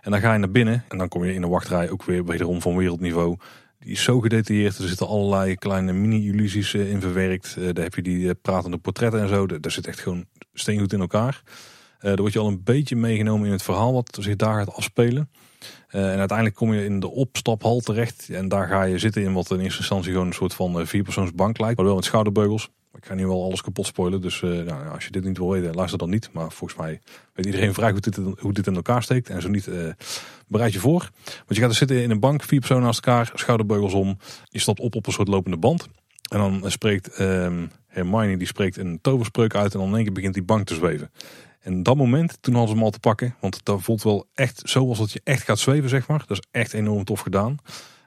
En dan ga je naar binnen en dan kom je in de wachtrij ook weer wederom van wereldniveau. Die is zo gedetailleerd. Er zitten allerlei kleine mini-illusies eh, in verwerkt. Eh, daar heb je die eh, pratende portretten en zo. Daar zit echt gewoon steengoed in elkaar. Eh daar word je al een beetje meegenomen in het verhaal wat zich daar gaat afspelen. En uiteindelijk kom je in de opstaphal terecht. En daar ga je zitten in wat in eerste instantie gewoon een soort van vierpersoonsbank lijkt. Maar wel met schouderbeugels. Ik ga nu wel alles kapot spoilen. Dus eh, nou, als je dit niet wil weten, luister dan niet. Maar volgens mij weet iedereen vrij goed dit, hoe dit in elkaar steekt. En zo niet, eh, bereid je voor. Want je gaat dus zitten in een bank, vier personen naast elkaar, schouderbeugels om. Je stapt op op een soort lopende band. En dan spreekt ehm Hermione, die spreekt een toverspreuk uit. En dan in één keer begint die bank te zweven. En dat moment, toen hadden ze hem al te pakken. Want dat voelt wel echt zoals dat je echt gaat zweven, zeg maar. Dat is echt enorm tof gedaan.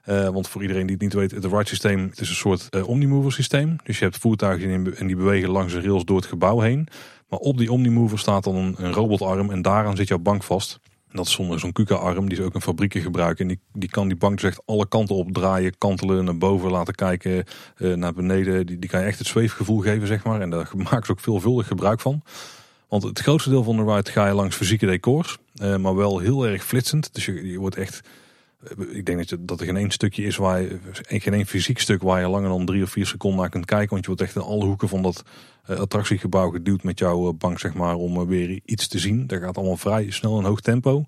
Eh, want voor iedereen die het niet weet, het ride systeem het is een soort eh, omnimover systeem. Dus je hebt voertuigen en die bewegen langs de rails door het gebouw heen. Maar op die omnimover staat dan een, robotarm en daaraan zit jouw bank vast. En dat is zo'n zo'n KUKA-arm, die ze ook in fabrieken gebruiken. En die, kan die bank dus echt alle kanten op draaien, kantelen, naar boven laten kijken, eh, naar beneden. Die, die kan je echt het zweefgevoel geven, zeg maar. En daar maken ze ook veelvuldig gebruik van. Want het grootste deel van de ride ga je langs fysieke decors, maar wel heel erg flitsend. Dus je, wordt echt, ik denk dat, je, dat er geen één stukje is waar je, eh, geen één fysiek stuk waar je langer dan drie of vier seconden naar kunt kijken. Want je wordt echt in alle hoeken van dat eh, attractiegebouw geduwd met jouw eh, bank, zeg maar, om eh, weer iets te zien. Dat gaat allemaal vrij snel en hoog tempo.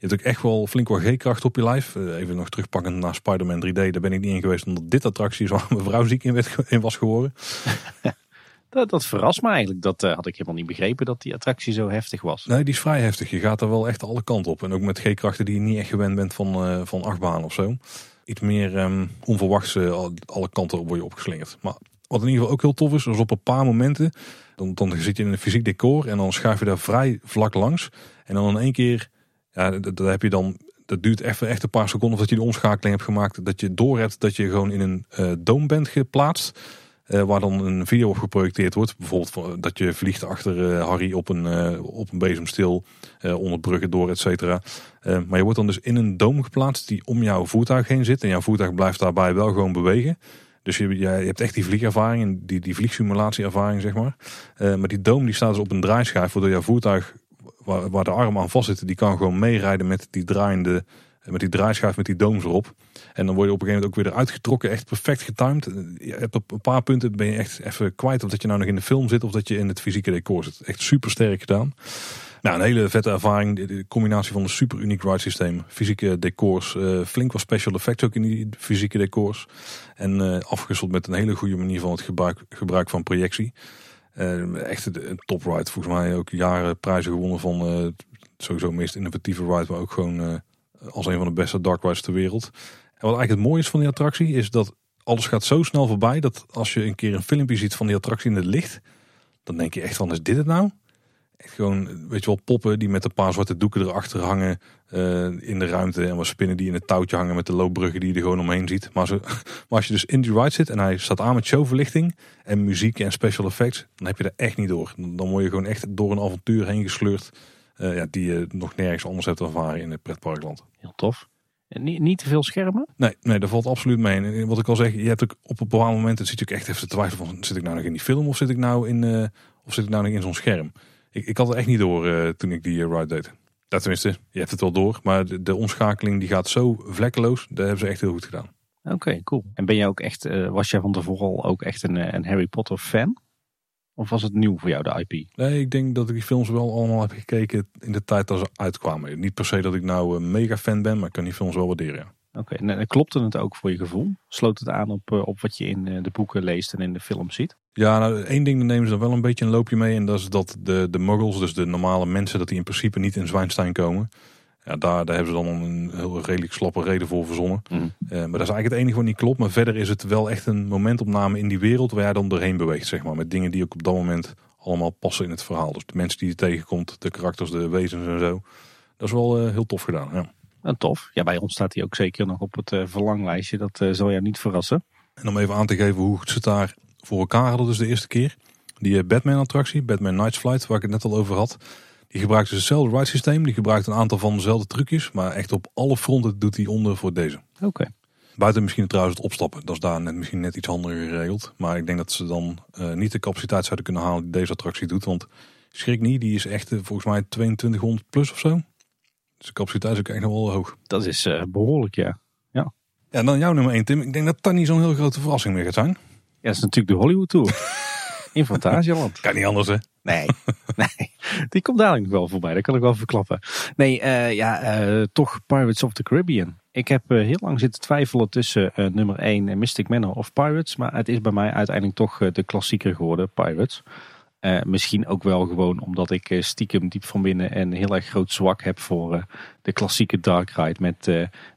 Je hebt ook echt wel flink wat G-kracht op je lijf. Eh, Even nog terugpakkend naar Spider-Man 3D. Daar ben ik niet in geweest omdat dit attractie is waar mijn vrouw ziek in, in was geworden. Dat, dat verrast me eigenlijk. Dat eh, had ik helemaal niet begrepen dat die attractie zo heftig was. Nee, die is vrij heftig. Je gaat er wel echt alle kanten op. En ook met G-krachten die je niet echt gewend bent van, eh van achtbaan of zo. Iets meer ehm, onverwachts eh, al- alle kanten op word je opgeslingerd. Maar wat in ieder geval ook heel tof is, is op een paar momenten... Dan, dan zit je in een fysiek decor en dan schuif je daar vrij vlak langs. En dan in één keer, ja, dat, heb je dan... Dat duurt even echt een paar seconden voordat je de omschakeling hebt gemaakt. Dat je door hebt dat je gewoon in een eh doom bent geplaatst. Eh, waar dan een video op geprojecteerd wordt. Bijvoorbeeld van- dat je vliegt achter eh, Harry op een, eh, op een bezemstil. eh, onder bruggen door, et cetera. Eh, maar je wordt dan dus in een doom geplaatst die om jouw voertuig heen zit. En jouw voertuig blijft daarbij wel gewoon bewegen. Dus je, je, hebt echt die vliegervaring, die, die vliegsimulatieervaring, zeg maar. Eh, maar die doom die staat dus op een draaischijf, waardoor jouw voertuig, waar, waar de arm aan vast zit, die kan gewoon meerijden met die draaiende, met die draaischijf met die dooms erop. En dan word je op een gegeven moment ook weer eruit getrokken, echt perfect getimed. Je hebt op een paar punten ben je echt even kwijt of dat je nou nog in de film zit of dat je in het fysieke decor zit. Echt super sterk gedaan. Nou, een hele vette ervaring. De, combinatie van een super uniek ride systeem. Fysieke decors. eh, flink wat special effects ook in die fysieke decors. En afgewisseld met een hele goede manier van het gebruik, gebruik van projectie. Eh, echt een, top ride. Volgens mij ook jaren prijzen gewonnen van sowieso meest innovatieve ride. Maar ook gewoon als een van de beste dark rides ter wereld. En wat eigenlijk het mooie is van die attractie is dat alles gaat zo snel voorbij. Dat als je een keer een filmpje ziet van die attractie in het licht. Dan denk je echt van is dit het nou? Echt gewoon, weet je wel, poppen die met een paar zwarte doeken erachter hangen eh, in de ruimte. En wat spinnen die in het touwtje hangen met de loopbruggen die je er gewoon omheen ziet. Maar, zo, maar als je dus in die ride zit en hij staat aan met showverlichting en muziek en special effects. Dan heb je er echt niet door. Dan word je gewoon echt door een avontuur heen gesleurd. Eh, ja, die je nog nergens anders hebt ervaren in het pretparkland. Heel tof. En niet, niet te veel schermen? Nee, nee, dat valt absoluut mee. En wat ik al zeg, je hebt ook op een bepaald moment, het zit je ook echt even te twijfelen van, zit ik nou nog in die film of zit ik nou in, eh, of zit ik nou nog in zo'n scherm? Ik, ik had het echt niet door eh, toen ik die eh, ride deed. Ja, tenminste, je hebt het wel door, maar de, de omschakeling die gaat zo vlekkeloos, dat hebben ze echt heel goed gedaan. Oké, cool. En ben jij ook echt, eh, was jij van tevoren al ook echt een, eh, een Harry Potter fan? Of was het nieuw voor jou, de IP? Nee, ik denk dat ik die films wel allemaal heb gekeken in de tijd dat ze uitkwamen. Niet per se dat ik nou een mega fan ben, maar ik kan die films wel waarderen. ja. Oké, en eh, klopte het ook voor je gevoel? Sloot het aan op, eh, op wat je in eh, de boeken leest en in de film ziet? Ja, nou, één ding, daar nemen ze dan wel een beetje een loopje mee. En dat is dat de, de muggles, dus de normale mensen, dat die in principe niet in Zwijnstein komen. Ja, daar, daar hebben ze dan een heel redelijk slappe reden voor verzonnen. Mhm. Eh, maar dat is eigenlijk het enige wat niet klopt. Maar verder is het wel echt een momentopname in die wereld waar jij dan doorheen beweegt, zeg maar. Met dingen die ook op dat moment allemaal passen in het verhaal. Dus de mensen die je tegenkomt, de karakters, de wezens en zo. Dat is wel eh, heel tof gedaan, ja. En tof. Ja, bij ons staat hij ook zeker nog op het eh, verlanglijstje. Dat zal jou niet verrassen. En om even aan te geven hoe ze het daar voor elkaar hadden, dus de eerste keer. Die Batman-attractie, Batman Night's Flight, waar ik het net al over had. Die gebruikt dus hetzelfde ride systeem. Die gebruikt een aantal van dezelfde trucjes. Maar echt op alle fronten doet hij onder voor deze. Oké. Buiten misschien trouwens het opstappen. Dat is daar net, misschien net iets handiger geregeld. Maar ik denk dat ze dan eh, niet de capaciteit zouden kunnen halen die deze attractie doet. Want schrik niet, die is echt eh, volgens mij 2200 plus of zo. Dus de capaciteit is ook echt nog wel hoog. Dat is eh, behoorlijk, ja. Ja, dan jouw nummer 1, Tim. Ik denk dat dat niet zo'n heel grote verrassing meer gaat zijn. Ja, dat is natuurlijk de Hollywood Tour. In Fantasieland. Kan niet anders, hè? Nee, nee, die komt dadelijk nog wel voorbij. Dat kan ik wel verklappen. Nee, eh, ja, eh, toch Pirates of the Caribbean. Ik heb eh, heel lang zitten twijfelen tussen nummer 1 Mystic Manor of Pirates. Maar het is bij mij uiteindelijk toch de klassieker geworden, Pirates. Misschien ook wel gewoon omdat ik stiekem diep van binnen een heel erg groot zwak heb voor de klassieke Dark Ride. Met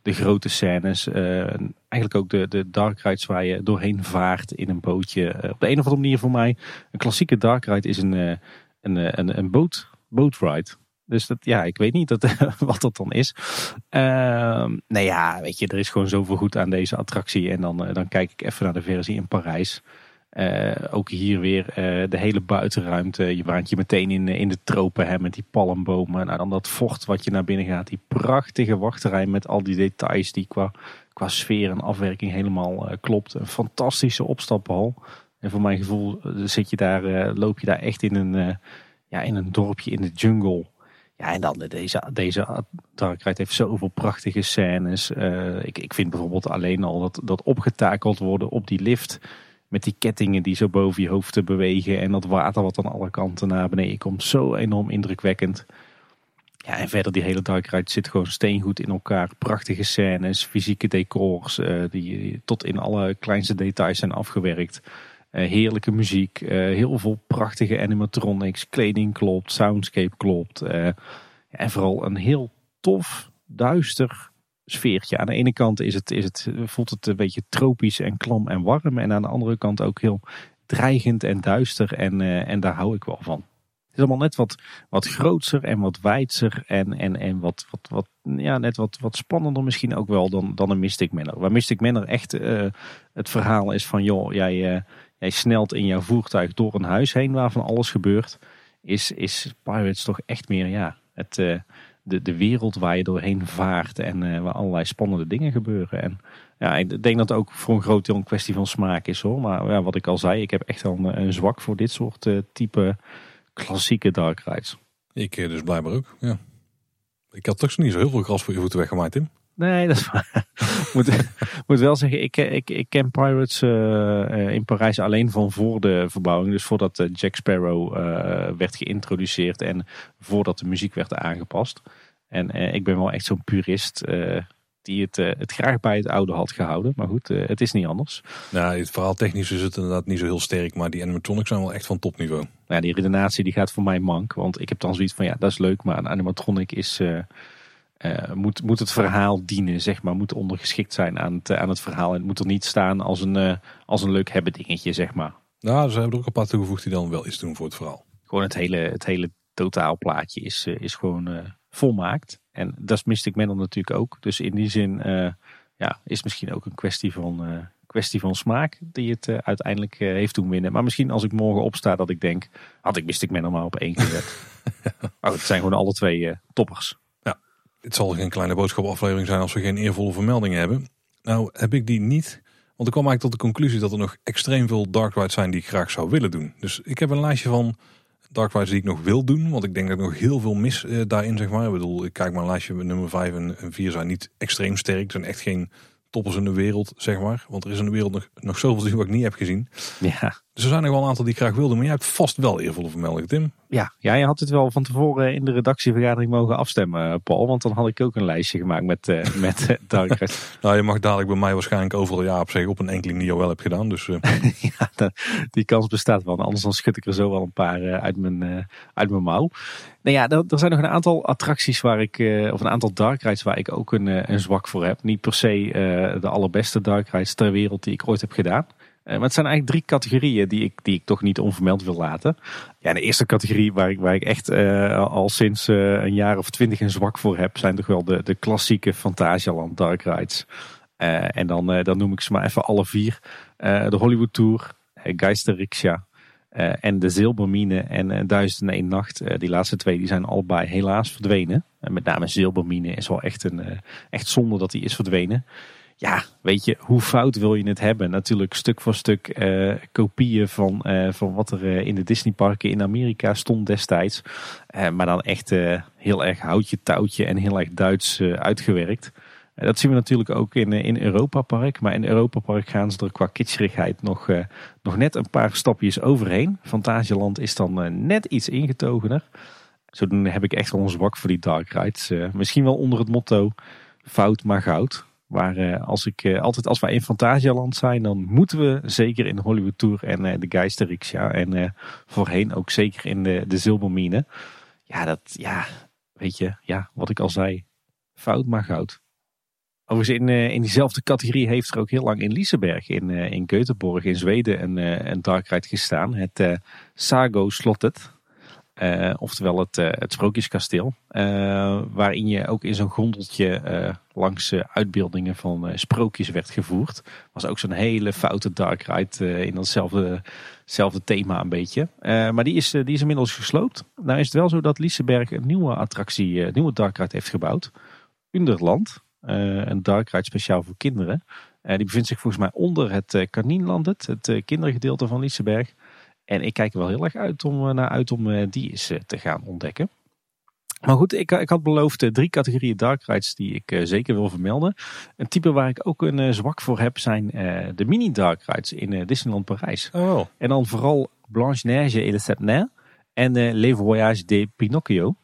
de grote scènes. eigenlijk ook de, de Dark Rides waar je doorheen vaart in een bootje. op de een of andere manier voor mij. Een klassieke Dark Ride is een, een, een, een boot, ride. Dus dat, ja, ik weet niet wat dat dan is. Uh, nou ja, weet je, er is gewoon zoveel goed aan deze attractie. En dan, dan kijk ik even naar de versie in Parijs. Uh, ook hier weer uh, de hele buitenruimte. Je waant je meteen in, in de tropen hè, met die palmbomen. Nou, dan dat vocht wat je naar binnen gaat. Die prachtige wachterij met al die details die qua, qua sfeer en afwerking helemaal klopt. Een fantastische opstaphal. En voor mijn gevoel zit je daar, loop je daar echt in een, ja, in een dorpje in de jungle. Ja, en dan deze, deze heeft zoveel prachtige scènes. ik, ik vind bijvoorbeeld alleen al dat, dat opgetakeld worden op die lift met die kettingen die zo boven je hoofd te bewegen. En dat water wat aan alle kanten naar beneden komt. Zo enorm indrukwekkend. Ja, en verder die hele Dark Ride zit gewoon steengoed in elkaar. Prachtige scènes, fysieke decors. Uh, die tot in alle kleinste details zijn afgewerkt. Uh, heerlijke muziek. Uh, heel veel prachtige animatronics. Kleding klopt, soundscape klopt. en vooral een heel tof, duister sfeertje. Aan de ene kant is het, is het, voelt het een beetje tropisch en klam en warm. En aan de andere kant ook heel dreigend en duister. En, uh, en daar hou ik wel van. Het is allemaal net wat, wat grootser en wat wijdser. En, en, en wat, wat, wat, ja, net wat, wat spannender misschien ook wel dan, dan een Mystic Manor. Waar Mystic Manor echt uh, het verhaal is van... joh, jij, uh, jij snelt in jouw voertuig door een huis heen waarvan alles gebeurt. Is, is Pirates toch echt meer ja, het de, de wereld waar je doorheen vaart en uh, waar allerlei spannende dingen gebeuren. En ja, ik denk dat het ook voor een groot deel een kwestie van smaak is hoor. Maar ja, wat ik al zei, ik heb echt wel een, een zwak voor dit soort uh, type klassieke dark rides. Ik eh, dus blijkbaar ook, ja. Ik had toch niet zo heel veel gras voor je voeten weggemaakt, Tim. Nee, dat is waar. moet, moet wel zeggen, ik, ik, ik ken Pirates uh, in Parijs alleen van voor de verbouwing. Dus voordat Jack Sparrow uh, werd geïntroduceerd en voordat de muziek werd aangepast. En ik ben wel echt zo'n purist die het, het graag bij het oude had gehouden. Maar goed, het is niet anders. Nou, het verhaal technisch is het inderdaad niet zo heel sterk. Maar die animatronics zijn wel echt van topniveau. Nou, die redenatie die gaat voor mij mank. Want ik heb dan zoiets van, ja, dat is leuk. Maar een animatronic is uh, moet, moet het verhaal dienen, zeg maar. Moet ondergeschikt zijn aan het, aan het verhaal. En het moet er niet staan als een, uh, als een leuk hebben dingetje, zeg maar. Nou, ze hebben er ook een paar toegevoegd die dan wel iets doen voor het verhaal. Gewoon het hele, het hele totaalplaatje is, is gewoon volmaakt. En dat is Mystic Manor natuurlijk ook. Dus in die zin ja, is misschien ook een kwestie van, kwestie van smaak die het uiteindelijk heeft doen winnen. Maar misschien als ik morgen opsta dat ik denk, had ik Mystic Manor maar op één gezet. maar het zijn gewoon alle twee toppers. Het zal geen kleine boodschapaflevering zijn als we geen eervolle vermeldingen hebben. Nou heb ik die niet. Want ik kwam eigenlijk tot de conclusie dat er nog extreem veel dark rides zijn die ik graag zou willen doen. Dus ik heb een lijstje van dark rides die ik nog wil doen. Want ik denk dat ik nog heel veel mis uh, daarin zeg maar. Ik bedoel, ik kijk een lijstje nummer 5 en 4 zijn niet extreem sterk. Zijn echt geen toppers in de wereld, zeg maar. Want er is in de wereld nog, nog zoveel wat ik niet heb gezien. Ja. Dus er zijn nog wel een aantal die ik graag wilde. Maar jij hebt vast wel eervolle vermelding, Tim. Ja, ja, je had het wel van tevoren in de redactievergadering mogen afstemmen, Paul. Want dan had ik ook een lijstje gemaakt met, uh, met uh, nou, je mag dadelijk bij mij waarschijnlijk overal ja op zeggen op een enkeling die je wel hebt gedaan. Dus, uh... ja, die kans bestaat wel. Anders dan schud ik er zo wel een paar uit, mijn, uit mijn mouw. Nou ja, er, er, zijn nog een aantal attracties waar ik, of een aantal dark rides waar ik ook een, een zwak voor heb. Niet per se de allerbeste dark rides ter wereld die ik ooit heb gedaan. Eh, maar het zijn eigenlijk drie categorieën die ik, die ik toch niet onvermeld wil laten. Ja, de eerste categorie waar ik, waar ik echt uh, al sinds uh, een jaar of twintig een zwak voor heb, zijn toch wel de, de klassieke Fantasialand Dark Rides. En dan, dan noem ik ze maar even alle vier. de Hollywood Tour, Geisterriksja en de Zilbermine en Duizend en één Nacht. die laatste twee die zijn allebei helaas verdwenen. En met name Zilbermine is wel echt, een, echt zonde dat die is verdwenen ja, weet je, hoe fout wil je het hebben? Natuurlijk stuk voor stuk uh, kopieën van, uh, van wat er uh, in de Disneyparken in Amerika stond destijds. maar dan echt heel erg houtje touwtje en heel erg Duits uitgewerkt. Dat zien we natuurlijk ook in, in Europa Park. Maar in Europa Park gaan ze er qua kitscherigheid nog, nog net een paar stapjes overheen. Fantasialand is dan net iets ingetogener. Zodoende heb ik echt wel een zwak voor die dark rides. misschien wel onder het motto fout maar goud. Waar uh, als ik uh, altijd als wij in Fantasialand zijn, dan moeten we zeker in Hollywood Tour en uh, de Geisterriksja en voorheen ook zeker in de, de Zilbermine. Ja, dat, ja, weet je, ja, wat ik al zei, fout maar goud. Overigens in, in diezelfde categorie heeft er ook heel lang in Liseberg in, in Göteborg in Zweden een, een dark ride gestaan. Het Sago Slotted. Uh, oftewel het, uh, het Sprookjeskasteel. Uh, waarin je ook in zo'n gondeltje langs uitbeeldingen van sprookjes werd gevoerd. Was ook zo'n hele foute dark ride in datzelfde thema een beetje. maar die is, die inmiddels gesloopt. Nou is het wel zo dat Liseberg een nieuwe attractie, een nieuwe dark ride heeft gebouwd. Underland. een dark ride speciaal voor kinderen. die bevindt zich volgens mij onder het Kanienlandet, het kindergedeelte van Liseberg. En ik kijk er wel heel erg uit om, eh, naar uit om eh, die eens eh, te gaan ontdekken. Maar goed, ik, ik had beloofd drie categorieën dark rides die ik zeker wil vermelden. Een type waar ik ook een zwak voor heb zijn de mini dark rides in Disneyland Parijs. Oh. En dan vooral Blanche Neige et le Sept en Les Voyages de Pinocchio.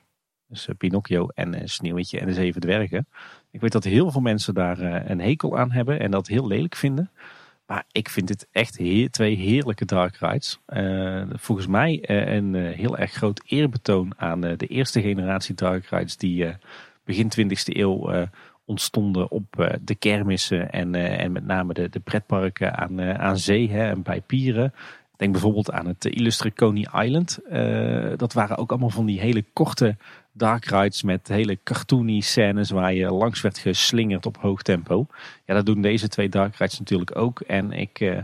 Dus Pinocchio en Sneeuwwitje en de Zeven Dwergen. Ik weet dat heel veel mensen daar een hekel aan hebben en dat heel lelijk vinden. Maar ik vind dit echt twee heerlijke dark rides. Uh, volgens mij uh, een uh, heel erg groot eerbetoon aan de eerste generatie dark rides die begin 20e eeuw ontstonden op de kermissen en, en met name de, de pretparken aan, aan zee hè, en bij pieren. Denk bijvoorbeeld aan het Illustre Coney Island. dat waren ook allemaal van die hele korte dark rides met hele cartoony scènes waar je langs werd geslingerd op hoog tempo. Ja, dat doen deze twee dark rides natuurlijk ook. En ik, uh,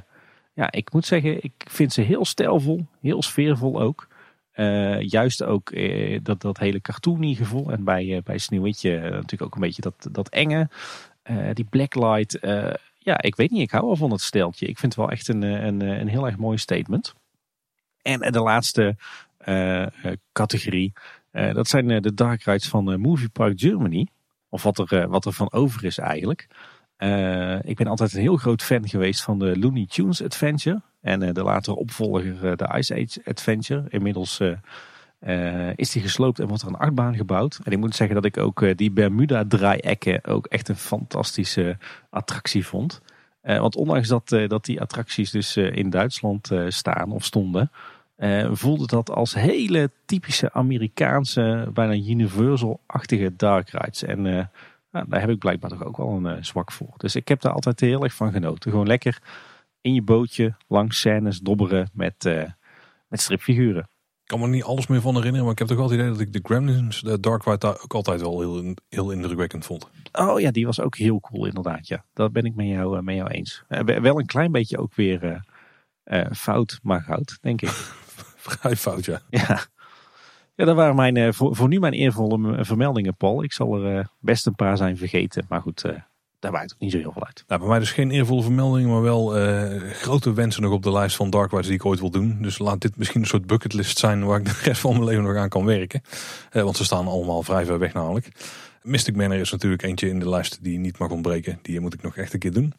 ja, ik moet zeggen, ik vind ze heel stijlvol, heel sfeervol ook. Uh, juist ook uh, dat, dat hele cartoony gevoel. En bij, bij Sneeuwwitje natuurlijk ook een beetje dat, dat enge. die blacklight. ja, ik weet niet, ik hou wel van het steltje. Ik vind het wel echt een, een, een heel erg mooi statement. En de laatste categorie uh, dat zijn uh, de dark rides van uh, Movie Park Germany. Of wat er, wat er van over is eigenlijk. ik ben altijd een heel groot fan geweest van de Looney Tunes Adventure. En de latere opvolger, de Ice Age Adventure. Inmiddels is die gesloopt en wordt er een achtbaan gebouwd. En ik moet zeggen dat ik ook die Bermuda draaiekken ook echt een fantastische attractie vond. want ondanks dat, dat die attracties dus in Duitsland staan of stonden uh, voelde dat als hele typische Amerikaanse, bijna Universal-achtige dark rides. En uh, nou, daar heb ik blijkbaar toch ook wel een uh, zwak voor. Dus ik heb daar altijd heel erg van genoten. Gewoon lekker in je bootje langs scènes dobberen met, met stripfiguren. Ik kan me niet alles meer van herinneren, maar ik heb toch wel het idee dat ik de Gremlins, de Dark Ride, daar ook altijd wel heel, heel indrukwekkend vond. Oh ja, die was ook heel cool inderdaad. Ja, dat ben ik met jou, met jou eens. wel een klein beetje ook weer fout, maar goud, denk ik. Vrij fout, ja. Ja, ja dat waren mijn, eh, voor, voor nu mijn eervolle vermeldingen, Paul. Ik zal er eh, best een paar zijn vergeten. Maar goed, uh, daar maakt ook niet zo heel veel uit. Nou, bij mij dus geen eervolle vermeldingen, maar wel grote wensen nog op de lijst van Dark Rides die ik ooit wil doen. Dus laat dit misschien een soort bucketlist zijn waar ik de rest van mijn leven nog aan kan werken. want ze staan allemaal vrij ver weg namelijk. Mystic Manor is natuurlijk eentje in de lijst die niet mag ontbreken. Die moet ik nog echt een keer doen.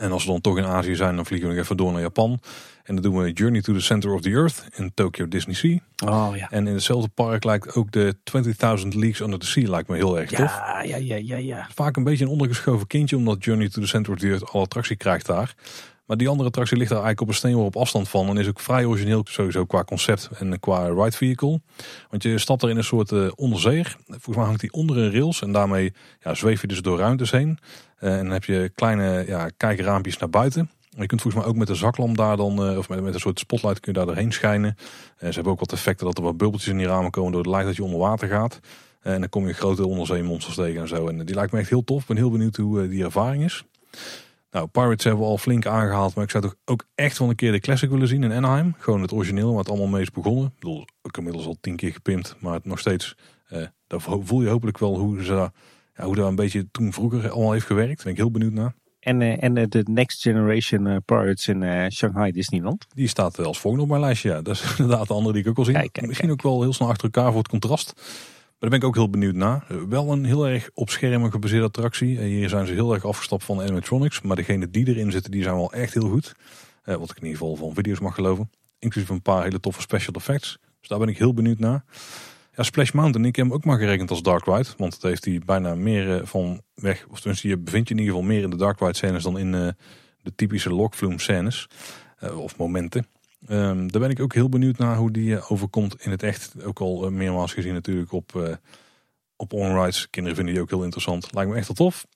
En als we dan toch in Azië zijn, dan vliegen we nog even door naar Japan. En dan doen we Journey to the Center of the Earth in Tokyo Disney Sea. Oh ja. En in hetzelfde park lijkt ook de 20.000 Leagues Under the Sea lijkt me heel erg tof. Ja, ja, ja, ja, ja. Vaak een beetje een ondergeschoven kindje, omdat Journey to the Center of the Earth alle attractie krijgt daar. Maar die andere attractie ligt daar eigenlijk op een steenworp op afstand van. En is ook vrij origineel sowieso qua concept en qua ride vehicle. Want je stapt er in een soort uh, onderzeer. Volgens mij hangt die onder een rails. En daarmee ja, zweef je dus door ruimtes heen. Uh, en dan heb je kleine ja, kijkraampjes naar buiten. Je kunt volgens mij ook met de zaklamp daar dan, uh, of met, een soort spotlight kun je daar doorheen schijnen. ze hebben ook wat effecten dat er wat bubbeltjes in die ramen komen door het licht dat je onder water gaat. en dan kom je grote onderzeemonsters tegen en zo. En die lijkt me echt heel tof. Ik ben heel benieuwd hoe die ervaring is. Nou, Pirates hebben we al flink aangehaald, maar ik zou toch ook echt wel een keer de classic willen zien in Anaheim. Gewoon het origineel, waar het allemaal mee is begonnen. Ik bedoel, ook inmiddels al tien keer gepimpt, maar nog steeds, eh, daar voel je hopelijk wel hoe, ze, ja, hoe dat een beetje toen vroeger allemaal heeft gewerkt. Daar ben ik heel benieuwd naar. En, uh, en uh, de Next Generation uh, Pirates in Shanghai Disneyland? Die staat als volgende op mijn lijstje, ja. Dat is inderdaad de andere die ik ook al zie. Misschien ook wel heel snel achter elkaar voor het contrast. daar ben ik ook heel benieuwd naar. Eh, wel een heel erg op schermen gebaseerde attractie. Eh, hier zijn ze heel erg afgestapt van animatronics. Maar degene die erin zitten, die zijn wel echt heel goed. Eh, wat ik in ieder geval van video's mag geloven. Inclusief een paar hele toffe special effects. Dus daar ben ik heel benieuwd naar. Ja, Splash Mountain, ik heb hem ook maar gerekend als Dark Ride. Want het heeft hij bijna meer van weg. Of tenminste, je bevindt je in ieder geval meer in de Dark Ride scènes dan in de typische Lockflume scènes. of momenten. Um, daar ben ik ook heel benieuwd naar hoe die uh, overkomt in het echt. Ook al meermaals gezien natuurlijk op, uh, op onrides. Kinderen vinden die ook heel interessant. Lijkt me echt wel tof.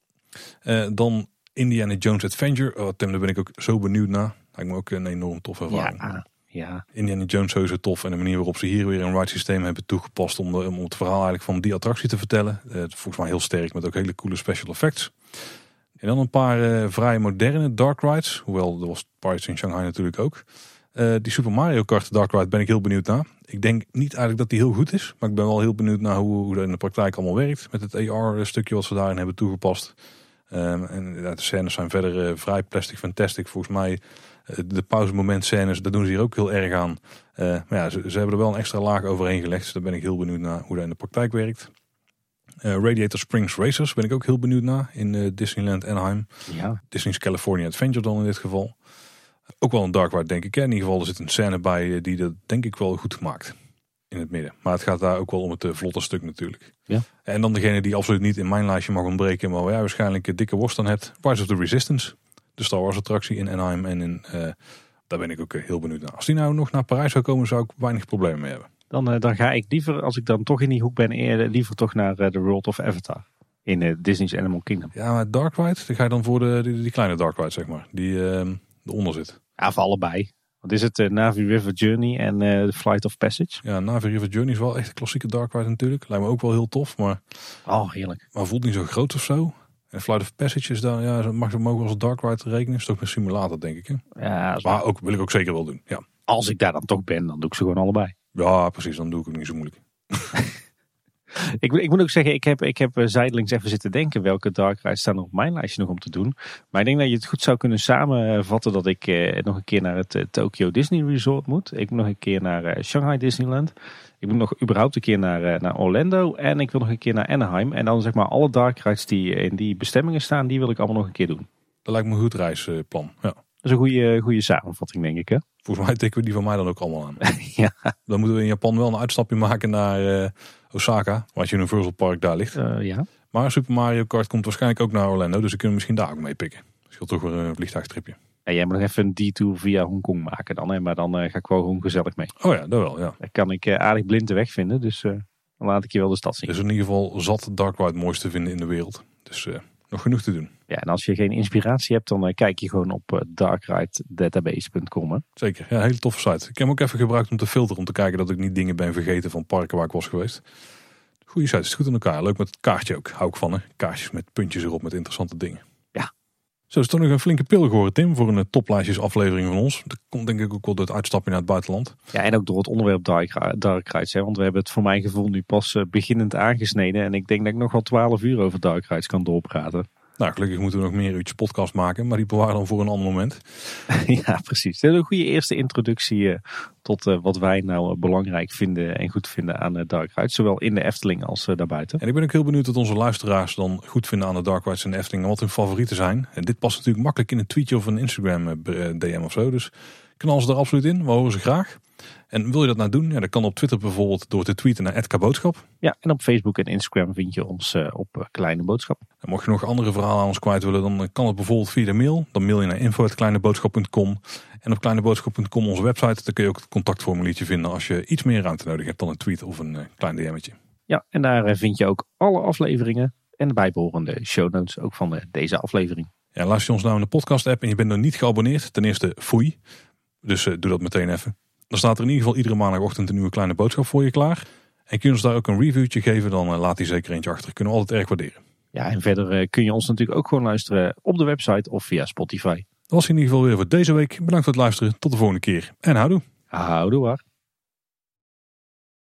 dan Indiana Jones Adventure. Oh, Tim, daar ben ik ook zo benieuwd naar. Lijkt me ook een enorm toffe ervaring. Ja. Indiana Jones sowieso tof. En de manier waarop ze hier weer een ride systeem hebben toegepast. Om, om het verhaal eigenlijk van die attractie te vertellen. volgens mij heel sterk met ook hele coole special effects. En dan een paar vrij moderne dark rides. Hoewel, er was Pirates in Shanghai natuurlijk ook. Uh, die Super Mario Kart Dark Ride ben ik heel benieuwd naar. Ik denk niet eigenlijk dat die heel goed is. Maar ik ben wel heel benieuwd naar hoe, hoe dat in de praktijk allemaal werkt. Met het AR-stukje wat ze daarin hebben toegepast. Um, en de scènes zijn verder uh, vrij plastic fantastic. Volgens mij uh, de pauzemoment scènes, daar doen ze hier ook heel erg aan. maar ja, ze, ze, hebben er wel een extra laag overheen gelegd. Dus daar ben ik heel benieuwd naar hoe dat in de praktijk werkt. Radiator Springs Racers ben ik ook heel benieuwd naar in Disneyland Anaheim. Ja. Disney's California Adventure dan in dit geval. Ook wel een dark ride denk ik. In ieder geval er zit een scène bij eh, die dat denk ik wel goed maakt. In het midden. Maar het gaat daar ook wel om het eh, vlotte stuk natuurlijk. Ja. En dan degene die absoluut niet in mijn lijstje mag ontbreken. Maar waar jij waarschijnlijk een dikke worst aan hebt. Rise of the Resistance. De Star Wars attractie in Anaheim. En in, uh, daar ben ik ook heel benieuwd naar. Als die nou nog naar Parijs zou komen zou ik weinig problemen mee hebben. Dan, dan ga ik liever, als ik dan toch in die hoek ben, eerder, liever toch naar The World of Avatar. In Disney's Animal Kingdom. Ja, maar Dark Ride, dan ga je dan voor de, die, kleine Dark Ride zeg maar. Die uh, eronder zit. Ja, voor allebei. Wat is het? Uh, Navi River Journey en The Flight of Passage. Ja, Navi River Journey is wel echt een klassieke dark ride natuurlijk. Lijkt me ook wel heel tof, maar... Oh, heerlijk. Maar voelt niet zo groot of zo. En Flight of Passage is dan, ja, mag ze mogen als dark ride rekenen. Is toch een simulator, denk ik. Hè? Ja, maar ook, wil ik ook zeker wel doen, ja. Als ik daar dan toch ben, dan doe ik ze gewoon allebei. Ja, precies. Dan doe ik het niet zo moeilijk. Ik, ik, moet ook zeggen, ik heb, ik heb eh, zijdelings even zitten denken welke dark rides staan op mijn lijstje nog om te doen. Maar ik denk dat je het goed zou kunnen samenvatten dat ik eh, nog een keer naar het eh, Tokyo Disney Resort moet. Ik moet nog een keer naar eh, Shanghai Disneyland. Ik moet nog überhaupt een keer naar, eh, naar Orlando. En ik wil nog een keer naar Anaheim. En dan zeg maar alle dark rides die in die bestemmingen staan, die wil ik allemaal nog een keer doen. Dat lijkt me een goed reisplan, ja. Dat is een goede, goede samenvatting, denk ik. Hè? Volgens mij tikken we die van mij dan ook allemaal aan. ja. Dan moeten we in Japan wel een uitstapje maken naar Osaka, waar het Universal Park daar ligt. Uh, ja. Maar Super Mario Kart komt waarschijnlijk ook naar Orlando, dus ik kunnen misschien daar ook mee pikken. Scheelt toch weer een vliegtuigstripje. Ja, jij moet nog even een detour via Hongkong maken dan, hè? maar dan uh, ga ik wel gewoon gezellig mee. Oh ja, dat wel, ja. Dan kan ik uh, aardig blind de weg vinden, dus dan laat ik je wel de stad zien. Er is in ieder geval zat Dark Ride mooiste te vinden in de wereld. Dus nog genoeg te doen. Ja, en als je geen inspiratie hebt, dan kijk je gewoon op darkridedatabase.com. Zeker, ja, een hele toffe site. Ik heb hem ook even gebruikt om te filteren, om te kijken dat ik niet dingen ben vergeten van parken waar ik was geweest. Goede site, is goed in elkaar. Leuk met het kaartje ook, hou ik van hè. Kaartjes met puntjes erop met interessante dingen. Zo is toch nog een flinke pil geworden Tim, voor een toplijstjes aflevering van ons. Dat komt denk ik ook wel door het uitstapje naar het buitenland. Ja, en ook door het onderwerp Dark. Hè? Want we hebben het voor mijn gevoel nu pas beginnend aangesneden. En ik denk dat ik nog wel 12 uur over Dark kan doorpraten. Nou, gelukkig moeten we nog meer uurtjes podcast maken, maar die bewaren dan voor een ander moment. ja, precies. Dat is een goede eerste introductie uh, tot uh, wat wij nou uh, belangrijk vinden en goed vinden aan de Dark Rides. Zowel in de Efteling als daarbuiten. En ik ben ook heel benieuwd wat onze luisteraars dan goed vinden aan de Dark Rides in de Efteling en wat hun favorieten zijn. En dit past natuurlijk makkelijk in een tweetje of een Instagram DM of zo. Dus knal ze er absoluut in, we horen ze graag. En wil je dat nou doen? Ja, dat kan op Twitter bijvoorbeeld door te tweeten naar @kaboodschap. Ja, en op Facebook en Instagram vind je ons uh, op uh, Kleine Boodschap. En mocht je nog andere verhalen aan ons kwijt willen, dan kan het bijvoorbeeld via de mail. Dan mail je naar info.kleineboodschap.com. En op kleineboodschap.com onze website, daar kun je ook het contactformuliertje vinden als je iets meer ruimte nodig hebt dan een tweet of een uh, klein DM'tje. Ja, en daar vind je ook alle afleveringen en de bijbehorende show notes ook van deze aflevering. Ja, luister je ons nou in de podcast app en je bent nog niet geabonneerd, ten eerste foei. Dus doe dat meteen even. Dan staat er in ieder geval iedere maandagochtend een nieuwe kleine boodschap voor je klaar. En kun je ons daar ook een reviewtje geven, dan eh, laat die zeker eentje achter. Kunnen we altijd erg waarderen. Ja, en verder eh, kun je ons natuurlijk ook gewoon luisteren op de website of via Spotify. Dat was in ieder geval weer voor deze week. Bedankt voor het luisteren. Tot de volgende keer. En houdoe. Houdoe waar.